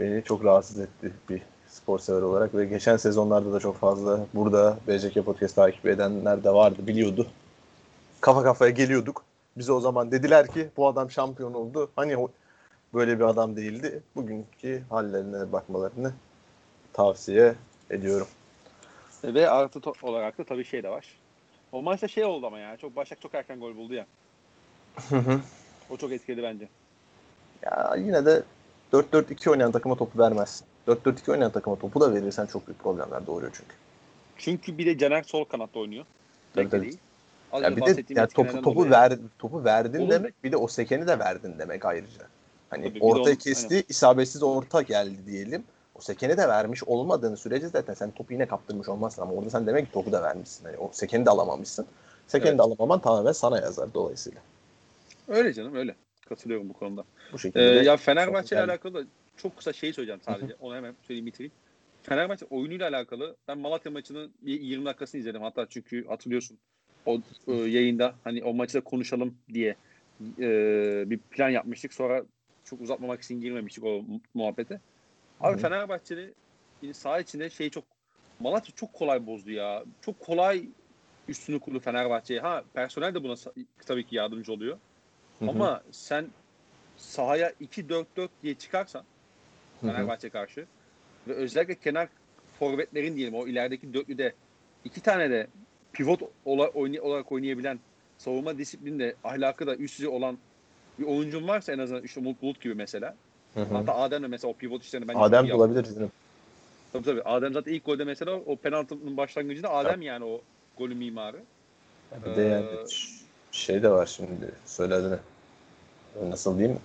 beni çok rahatsız etti bir spor sever olarak ve geçen sezonlarda da çok fazla burada BCK Podcast takip edenler de vardı biliyordu. Kafa kafaya geliyorduk. Bize o zaman dediler ki bu adam şampiyon oldu. Hani böyle bir adam değildi. Bugünkü hallerine bakmalarını tavsiye ediyorum. Ve artı olarak da tabii şey de var. O maçta şey oldu ama ya. Çok Başak çok erken gol buldu ya. O çok etkiledi bence. Ya yine de 4-4-2 oynayan takıma topu vermezsin. 4-4-2 oynayan takıma topu da verirsen çok büyük problemler doğuruyor çünkü. Çünkü bir de Caner sol kanatta oynuyor. Tabii, tabii. Az Ya bir de yani topu topu dolayı- ver topu verdin Oğlum- demek bir de o sekeni de verdin demek ayrıca. Hani Tabii, onun- kesti, isabetsiz orta geldi diyelim. O sekeni de vermiş olmadığın sürece zaten sen topu yine kaptırmış olmazsın ama orada sen demek ki topu da vermişsin. Hani o sekeni de alamamışsın. Sekeni Evet. de alamaman tamamen sana yazar dolayısıyla. Öyle canım öyle. Katılıyorum bu konuda. Bu Ee, şekilde. de ya Fenerbahçe ile geldi. alakalı da çok kısa şey söyleyeceğim sadece. Onu hemen söyleyeyim bitireyim. Fenerbahçe oyunuyla alakalı ben Malatya maçının bir 20 dakikasını izledim. Hatta çünkü hatırlıyorsun o e, yayında hani o maçı da konuşalım diye e, bir plan yapmıştık. Sonra çok uzatmamak için girmemiştik o mu- muhabbete. Abi Hı. Fenerbahçe'nin saha içinde şey çok Malatya çok kolay bozdu ya. Çok kolay üstünü kurdu Fenerbahçe'ye. Ha personel de buna tabii ki yardımcı oluyor. Hı hı. Ama sen sahaya 2-4-4 diye çıkarsan. Fenerbahçe karşı ve özellikle kenar forvetlerin diyelim o ilerideki dörtlüde iki tane de pivot olarak oynayabilen savunma disiplinde ahlakı da üst düzey olan bir oyuncun varsa en azından işte Umut Bulut gibi mesela. Hı hı. Hatta Adem de mesela o pivot işlerini bence Adem bulabilir canım. Tabii tabii. Adem zaten ilk golde mesela o penaltının başlangıcında Adem yani o golün mimarı. Bir de yani Ee, ş- şey de var şimdi söylediğine. Nasıl diyeyim?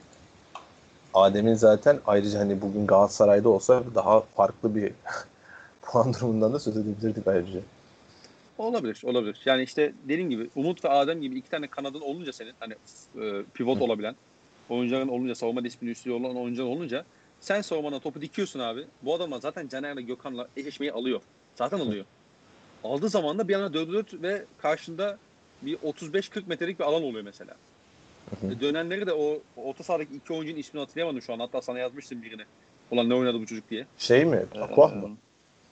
Adem'in zaten ayrıca hani bugün Galatasaray'da olsa daha farklı bir (laughs) puan durumundan da söz edebilirdik ayrıca. Olabilir, olabilir. Yani işte dediğim gibi Umut ve Adem gibi iki tane kanadın olunca senin hani e, pivot Hı. olabilen oyuncuların olunca savunma disiplini üstü olan oyuncular olunca sen savunmana topu dikiyorsun abi. Bu adamlar zaten Caner'le Gökhan'la eşleşmeyi alıyor. Zaten alıyor. Aldığı zaman da bir anda 4-4 ve karşında bir 35-40 metrelik bir alan oluyor mesela. Hı hı. E, Dönenleri de o orta sahadaki iki oyuncunun ismini hatırlayamadım şu an. Hatta sana yazmıştım birini. Ulan ne oynadı bu çocuk diye. Şey mi? Aqua mı?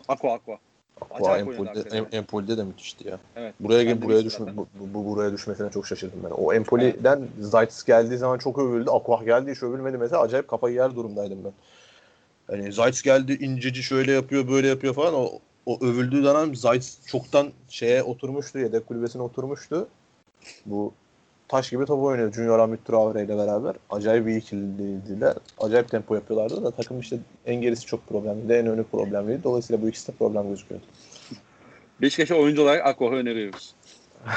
Aqua Aqua. Aqua Empoli'de. Em- Empoli'de de müthişti ya. Evet. Buraya gel buraya düşme, bu, bu- buraya düşmesine çok şaşırdım ben. O Empoli'den Zayt geldiği zaman çok övüldü. Aqua geldi hiç övülmedi mesela. Acayip kafayı yer durumdaydım ben. Hani Zayt geldi inceci şöyle yapıyor böyle yapıyor falan. O, o övüldüğü dönem Zayt çoktan şeye oturmuştu. Yedek kulübesine oturmuştu. Bu taş gibi top oynuyor Junior Hamit Traore ile beraber. Acayip iyi ikiliydiler. Acayip tempo yapıyorlardı da takım işte en gerisi çok problemliydi. En önü problemliydi. Dolayısıyla bu ikisi de problem gözüküyordu. Beşiktaş'a oyuncu olarak Aqua'yı öneriyoruz. (laughs)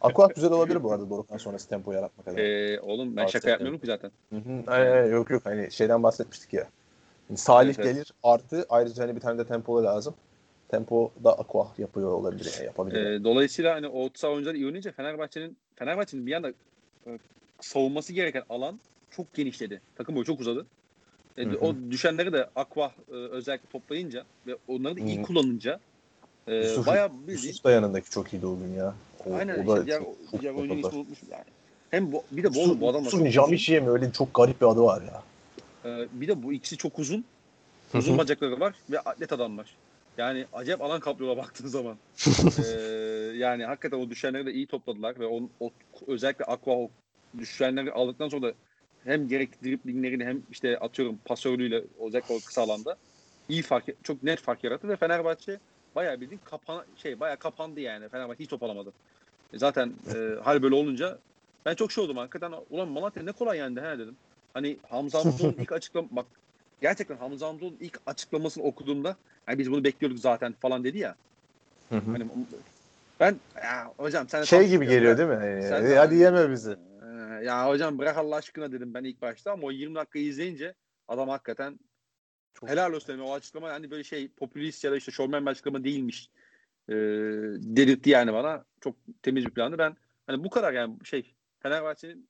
Aquat güzel olabilir bu arada Dorukhan sonrası tempo yaratmak adına. Ee, oğlum ben şaka yapmıyorum ki zaten. Hı hı. Ay, ay, yok yok hani şeyden bahsetmiştik ya. Yani Salih Evet, evet. gelir artı ayrıca hani bir tane de tempolu lazım. Tempo da Aqua yapıyor olabilir yani yapabilir. Ee, dolayısıyla hani orta saha oyuncuları iyi oynayınca Fenerbahçe'nin Fenerbahçe'nin bir yanda e, savunması gereken alan çok genişledi. Takım boyu çok uzadı. E, Hı hı. o düşenleri de Aqua e, özellikle toplayınca ve onları da iyi Hı. kullanınca e, Yusuf- bayağı bildiğin Yusuf da yanındaki çok iyiydi o gün ya. O, aynen o da işte diğer, çok, diğer oyuncunun topladı. ismini unutmuşum yani. Hem bu, bir de bu, Yusuf, bu adamlar Yusuf çok Nijamiçi'ye mi öyle çok garip bir adı var ya. E, bir de bu ikisi çok uzun. Uzun bacakları var ve atlet adamlar. Yani acayip alan kaplıyorlar (laughs) baktığın zaman. (laughs) Ee, yani hakikaten o düşenleri de iyi topladılar ve on, o, özellikle Aqua düşenleri aldıktan sonra da hem gerek driblinglerini hem işte atıyorum pasörlüğüyle özellikle o kısa alanda iyi fark çok net fark yarattı ve Fenerbahçe bayağı bildiğin kapan şey bayağı kapandı yani. Fenerbahçe hiç top alamadı. E zaten e, hal böyle olunca ben çok şey oldum hakikaten ulan Malatya ne kolay yendi he dedim. Hani Hamza Hamzoğlu'nun (laughs) ilk açıklama bak gerçekten Hamza Hamzoğlu'nun ilk açıklamasını okuduğumda hani biz bunu bekliyorduk zaten falan dedi ya. Hı hı. Hani ben ya hocam sen şey gibi geliyor değil mi? Yani, Sen- "E, hadi yeme bizi. Ee, ya hocam bırak Allah aşkına dedim ben ilk başta ama o 20 dakika izleyince adam hakikaten Çok- helal olsun yani o açıklama hani böyle şey popülist ya da işte şovmen bir açıklama değilmiş ee, dedirtti yani bana. Çok temiz bir plandı. Ben hani bu kadar yani şey Fenerbahçe'nin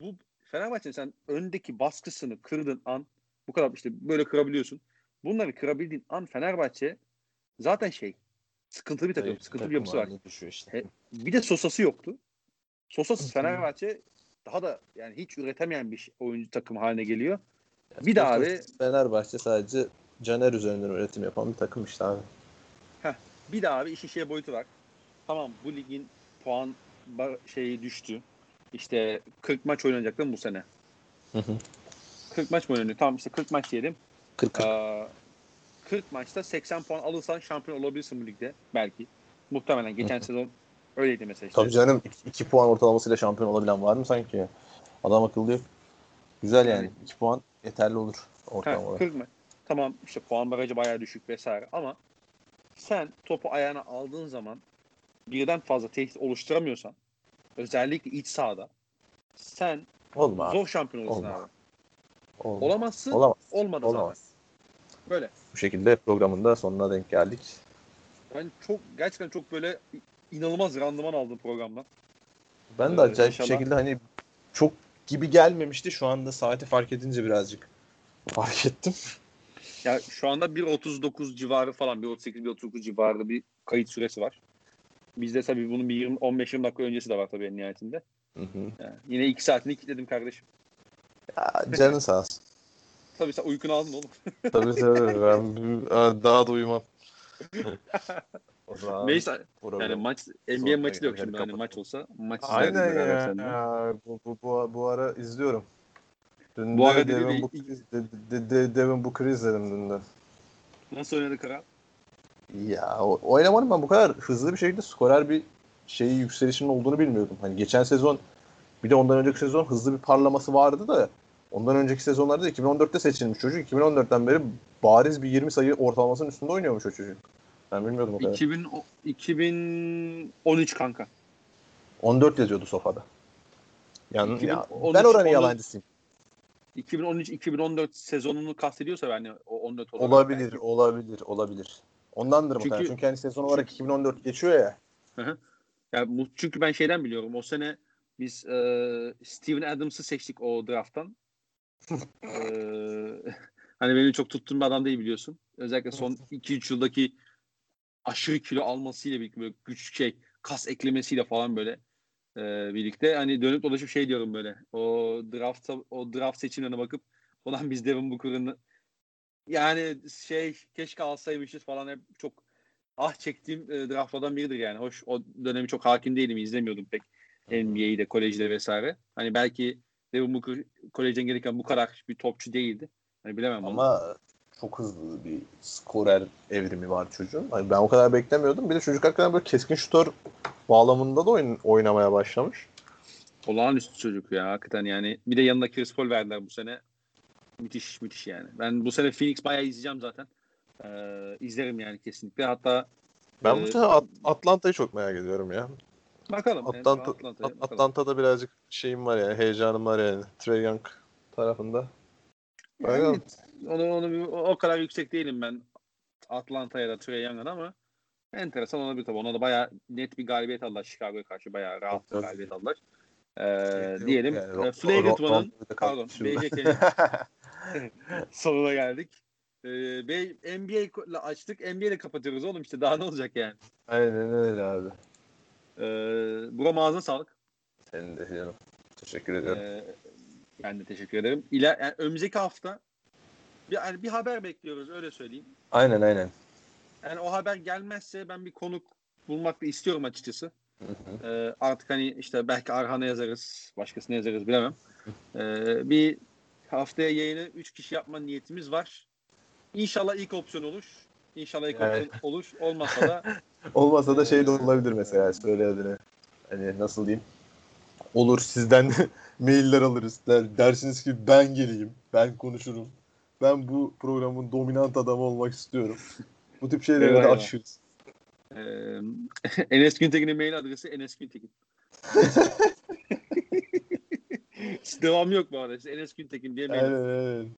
bu Fenerbahçe'nin sen öndeki baskısını kırdığın an bu kadar işte böyle kırabiliyorsun. Bunları kırabildiğin an Fenerbahçe zaten şey sıkıntılı bir takım, Zayıf sıkıntılı bir yapısı var. düşüyor işte. He- Bir de Sosa'sı yoktu. Sosa'sız. Fenerbahçe daha da yani hiç üretemeyen bir şey- oyuncu takım haline geliyor. Bir de abi Fenerbahçe sadece Caner üzerinden üretim yapan bir takım işte abi. bir de abi işin şey boyutu var. Tamam bu ligin puan şeyi düştü. İşte 40 maç oynanacak değil mi bu sene? Hı hı. 40 maç mı oynanıyor? Tamam işte 40 maç diyelim. 40 Aa, 40 maçta 80 puan alırsan şampiyon olabilirsin bu ligde belki. Muhtemelen geçen sezon öyleydi mesela işte. Tabii canım 2 puan ortalamasıyla şampiyon olabilen var mı sanki? Adam akıllı yok. Güzel yani. Yani- 2 puan yeterli olur ortalama olarak. 40 mı? Tamam işte puan barajı bayağı düşük vesaire ama sen topu ayağına aldığın zaman birden fazla tehdit oluşturamıyorsan özellikle iç sahada sen Olma zor şampiyon olursun Olma. abi. Olma. Olamazsın. Olamaz. Olmadı Olamaz. zaten. Böyle. Bu şekilde programın da sonuna denk geldik. Ben çok gerçekten çok böyle inanılmaz randıman aldım programdan. Ben de Ee, acayip bir inşallah. şekilde hani çok gibi gelmemişti. Şu anda saati fark edince birazcık fark ettim. Ya şu anda 1.39 civarı falan 1.38 1.39 civarı bir kayıt süresi var. Bizde tabii bunun bir 20 15-20 dakika öncesi de var tabii en nihayetinde. Hı hı. Yani yine 2 saatini kilitledim kardeşim. Ya, canın sağ olsun. Tabii sen uykunu aldın oğlum. tabii tabii. (laughs) Ben daha da uyumam. (laughs) Neyse yani maç NBA maçı da yok şimdi. Hani maç olsa maç Aynen ya. ya. Bu, bu, bu, bu ara izliyorum. Dün Bu ara Devin, de- Book, de, de, de, Devin Booker'ı izledim dün de. Nasıl oynadı Kara? Ya oynamanın ben bu kadar hızlı bir şekilde skorer bir şeyi yükselişinin olduğunu bilmiyordum. Hani geçen sezon bir de ondan önceki sezon hızlı bir parlaması vardı da ondan önceki sezonlarda 2014'te seçilmiş çocuk. 2014'ten beri bariz bir 20 sayı ortalamasının üstünde oynuyormuş o çocuk. Ben bilmiyordum o kadar. 2000, o- 2013 kanka. 14 yazıyordu sofada. Yani ya, 2013, ben oranın 14 yalancısıyım. 2013-2014 sezonunu kastediyorsa yani o 14 olarak Olabilir, belki. olabilir, olabilir. Ondandır Çünkü- muhtemelen. Çünkü hani sezon olarak 2014 geçiyor ya. Ya bu, çünkü ben şeyden biliyorum. O sene biz e, Steven Adams'ı seçtik o drafttan. E, (laughs) hani benim çok tuttuğum bir adam değil biliyorsun. Özellikle son 2-3 yıldaki aşırı kilo almasıyla birlikte böyle güç şey kas eklemesiyle falan böyle e, birlikte hani dönüp dolaşıp şey diyorum böyle o drafta o draft seçimlerine bakıp Ulan biz Devin Booker'ın yani şey keşke alsaymışız falan hep çok ah çektiğim e, draftlardan biridir yani. Hoş o dönemi çok hakim değilim izlemiyordum pek NBA'yi de kolejde vesaire. Hani belki Devin Booker kolejden gelirken bu kadar bir topçu değildi. Hani bilemem onu. Ama çok hızlı bir skorer evrimi var çocuğun. Hani ben o kadar beklemiyordum. Bir de çocuk hakikaten böyle keskin şutör bağlamında da oyun, oynamaya başlamış. Olağanüstü çocuk ya hakikaten yani. Bir de yanına Chris Paul verdiler bu sene. Müthiş müthiş yani. Ben bu sene Phoenix bayağı izleyeceğim zaten. Ee, izlerim yani kesinlikle. Hatta Ben bu sene At- Atlanta'yı çok merak ediyorum ya. Bakalım. Yani Atlanta, Atlanta'ya At- bakalım. Atlanta'da birazcık şeyim var yani. Heyecanım var yani. Trey Young tarafında. Yani, onu, onu, o kadar yüksek değilim ben Atlanta'ya da Trey Young'ın ama enteresan olabilir tabii. Ona da bayağı net bir galibiyet aldılar. Chicago'ya karşı bayağı rahat bir galibiyet aldılar. Ee, diyelim. yani. e, Ro- Ro- pardon. BJK'nin (laughs) sonuna geldik. Ee, NBA ile açtık. NBA ile kapatıyoruz oğlum işte daha ne olacak yani. Aynen öyle abi. Ee, Buram ağzına sağlık. Senin de canım. Teşekkür ediyorum. Ee, ben de teşekkür ederim. İler, yani önümüzdeki hafta bir, yani bir haber bekliyoruz öyle söyleyeyim. Aynen aynen. Yani o haber gelmezse ben bir konuk bulmak da istiyorum açıkçası. Hı hı. Ee, artık hani işte belki Arhan'a yazarız, başkasına yazarız bilemem. Ee, bir haftaya yayını 3 kişi yapma niyetimiz var. İnşallah ilk opsiyon olur. İnşallah ilk Evet. olur. Olmasa da (laughs) Olmasa da şey de olabilir mesela söyle adını. Hani nasıl diyeyim? Olur sizden de (laughs) mailler alırız. Der, dersiniz ki ben geleyim. Ben konuşurum. Ben bu programın dominant adamı olmak istiyorum. (laughs) Bu tip şeyleri Eyvah, de aşırız. e, Enes Güntekin'in mail adresi Enes Güntekin. Devamı yok bu arada. İşte Enes Güntekin diye mail. Aynen aynen.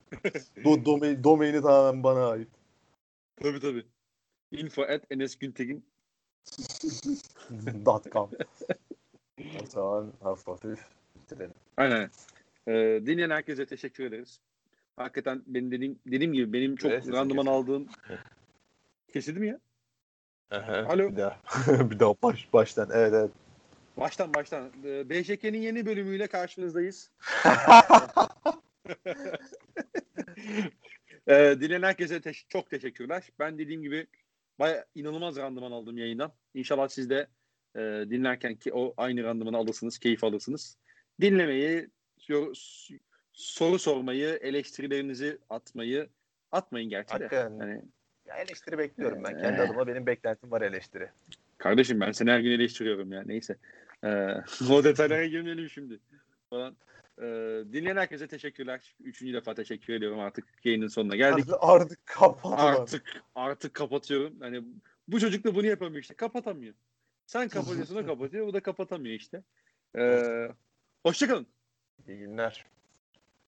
Do, domain, domaini tamamen bana ait. Tabii tabii. Info at Enes Güntekin. (laughs) Dot com. O zaman hafif hafif bitirelim. Aynen. Ee, dinleyen herkese teşekkür ederiz. Hakikaten benim dediğim, dediğim gibi benim çok Evet, randıman aldığım kesildi mi ya? Aha, Alo. Bir daha. (laughs) bir daha baş, baştan. Evet evet. Baştan baştan. Ee, BJK'nin yeni bölümüyle karşınızdayız. (laughs) ee, dinleyen herkese teş- çok teşekkürler. Ben dediğim gibi baya inanılmaz randıman aldım yayından. İnşallah siz de e, dinlerken ki o aynı randımanı alırsınız, keyif alırsınız. Dinlemeyi, yor- soru sormayı, eleştirilerinizi atmayı atmayın gerçi de. Hakikaten. Yani, Ya eleştiri bekliyorum ben. Ee. Kendi adıma benim beklentim var eleştiri. kardeşim ben seni her gün eleştiriyorum ya. Neyse. Ee, (laughs) o detaylara girmeyelim şimdi. Falan. Ee, dinleyen herkese teşekkürler. Üçüncü defa teşekkür ediyorum artık yayının sonuna geldik. Artık, artık kapat. Artık artık kapatıyorum. Hani bu çocuk da bunu yapamıyor işte. Kapatamıyor. Sen kapatıyorsun o (laughs) kapatıyor. Bu da kapatamıyor işte. Ee, hoşçakalın. İyi günler.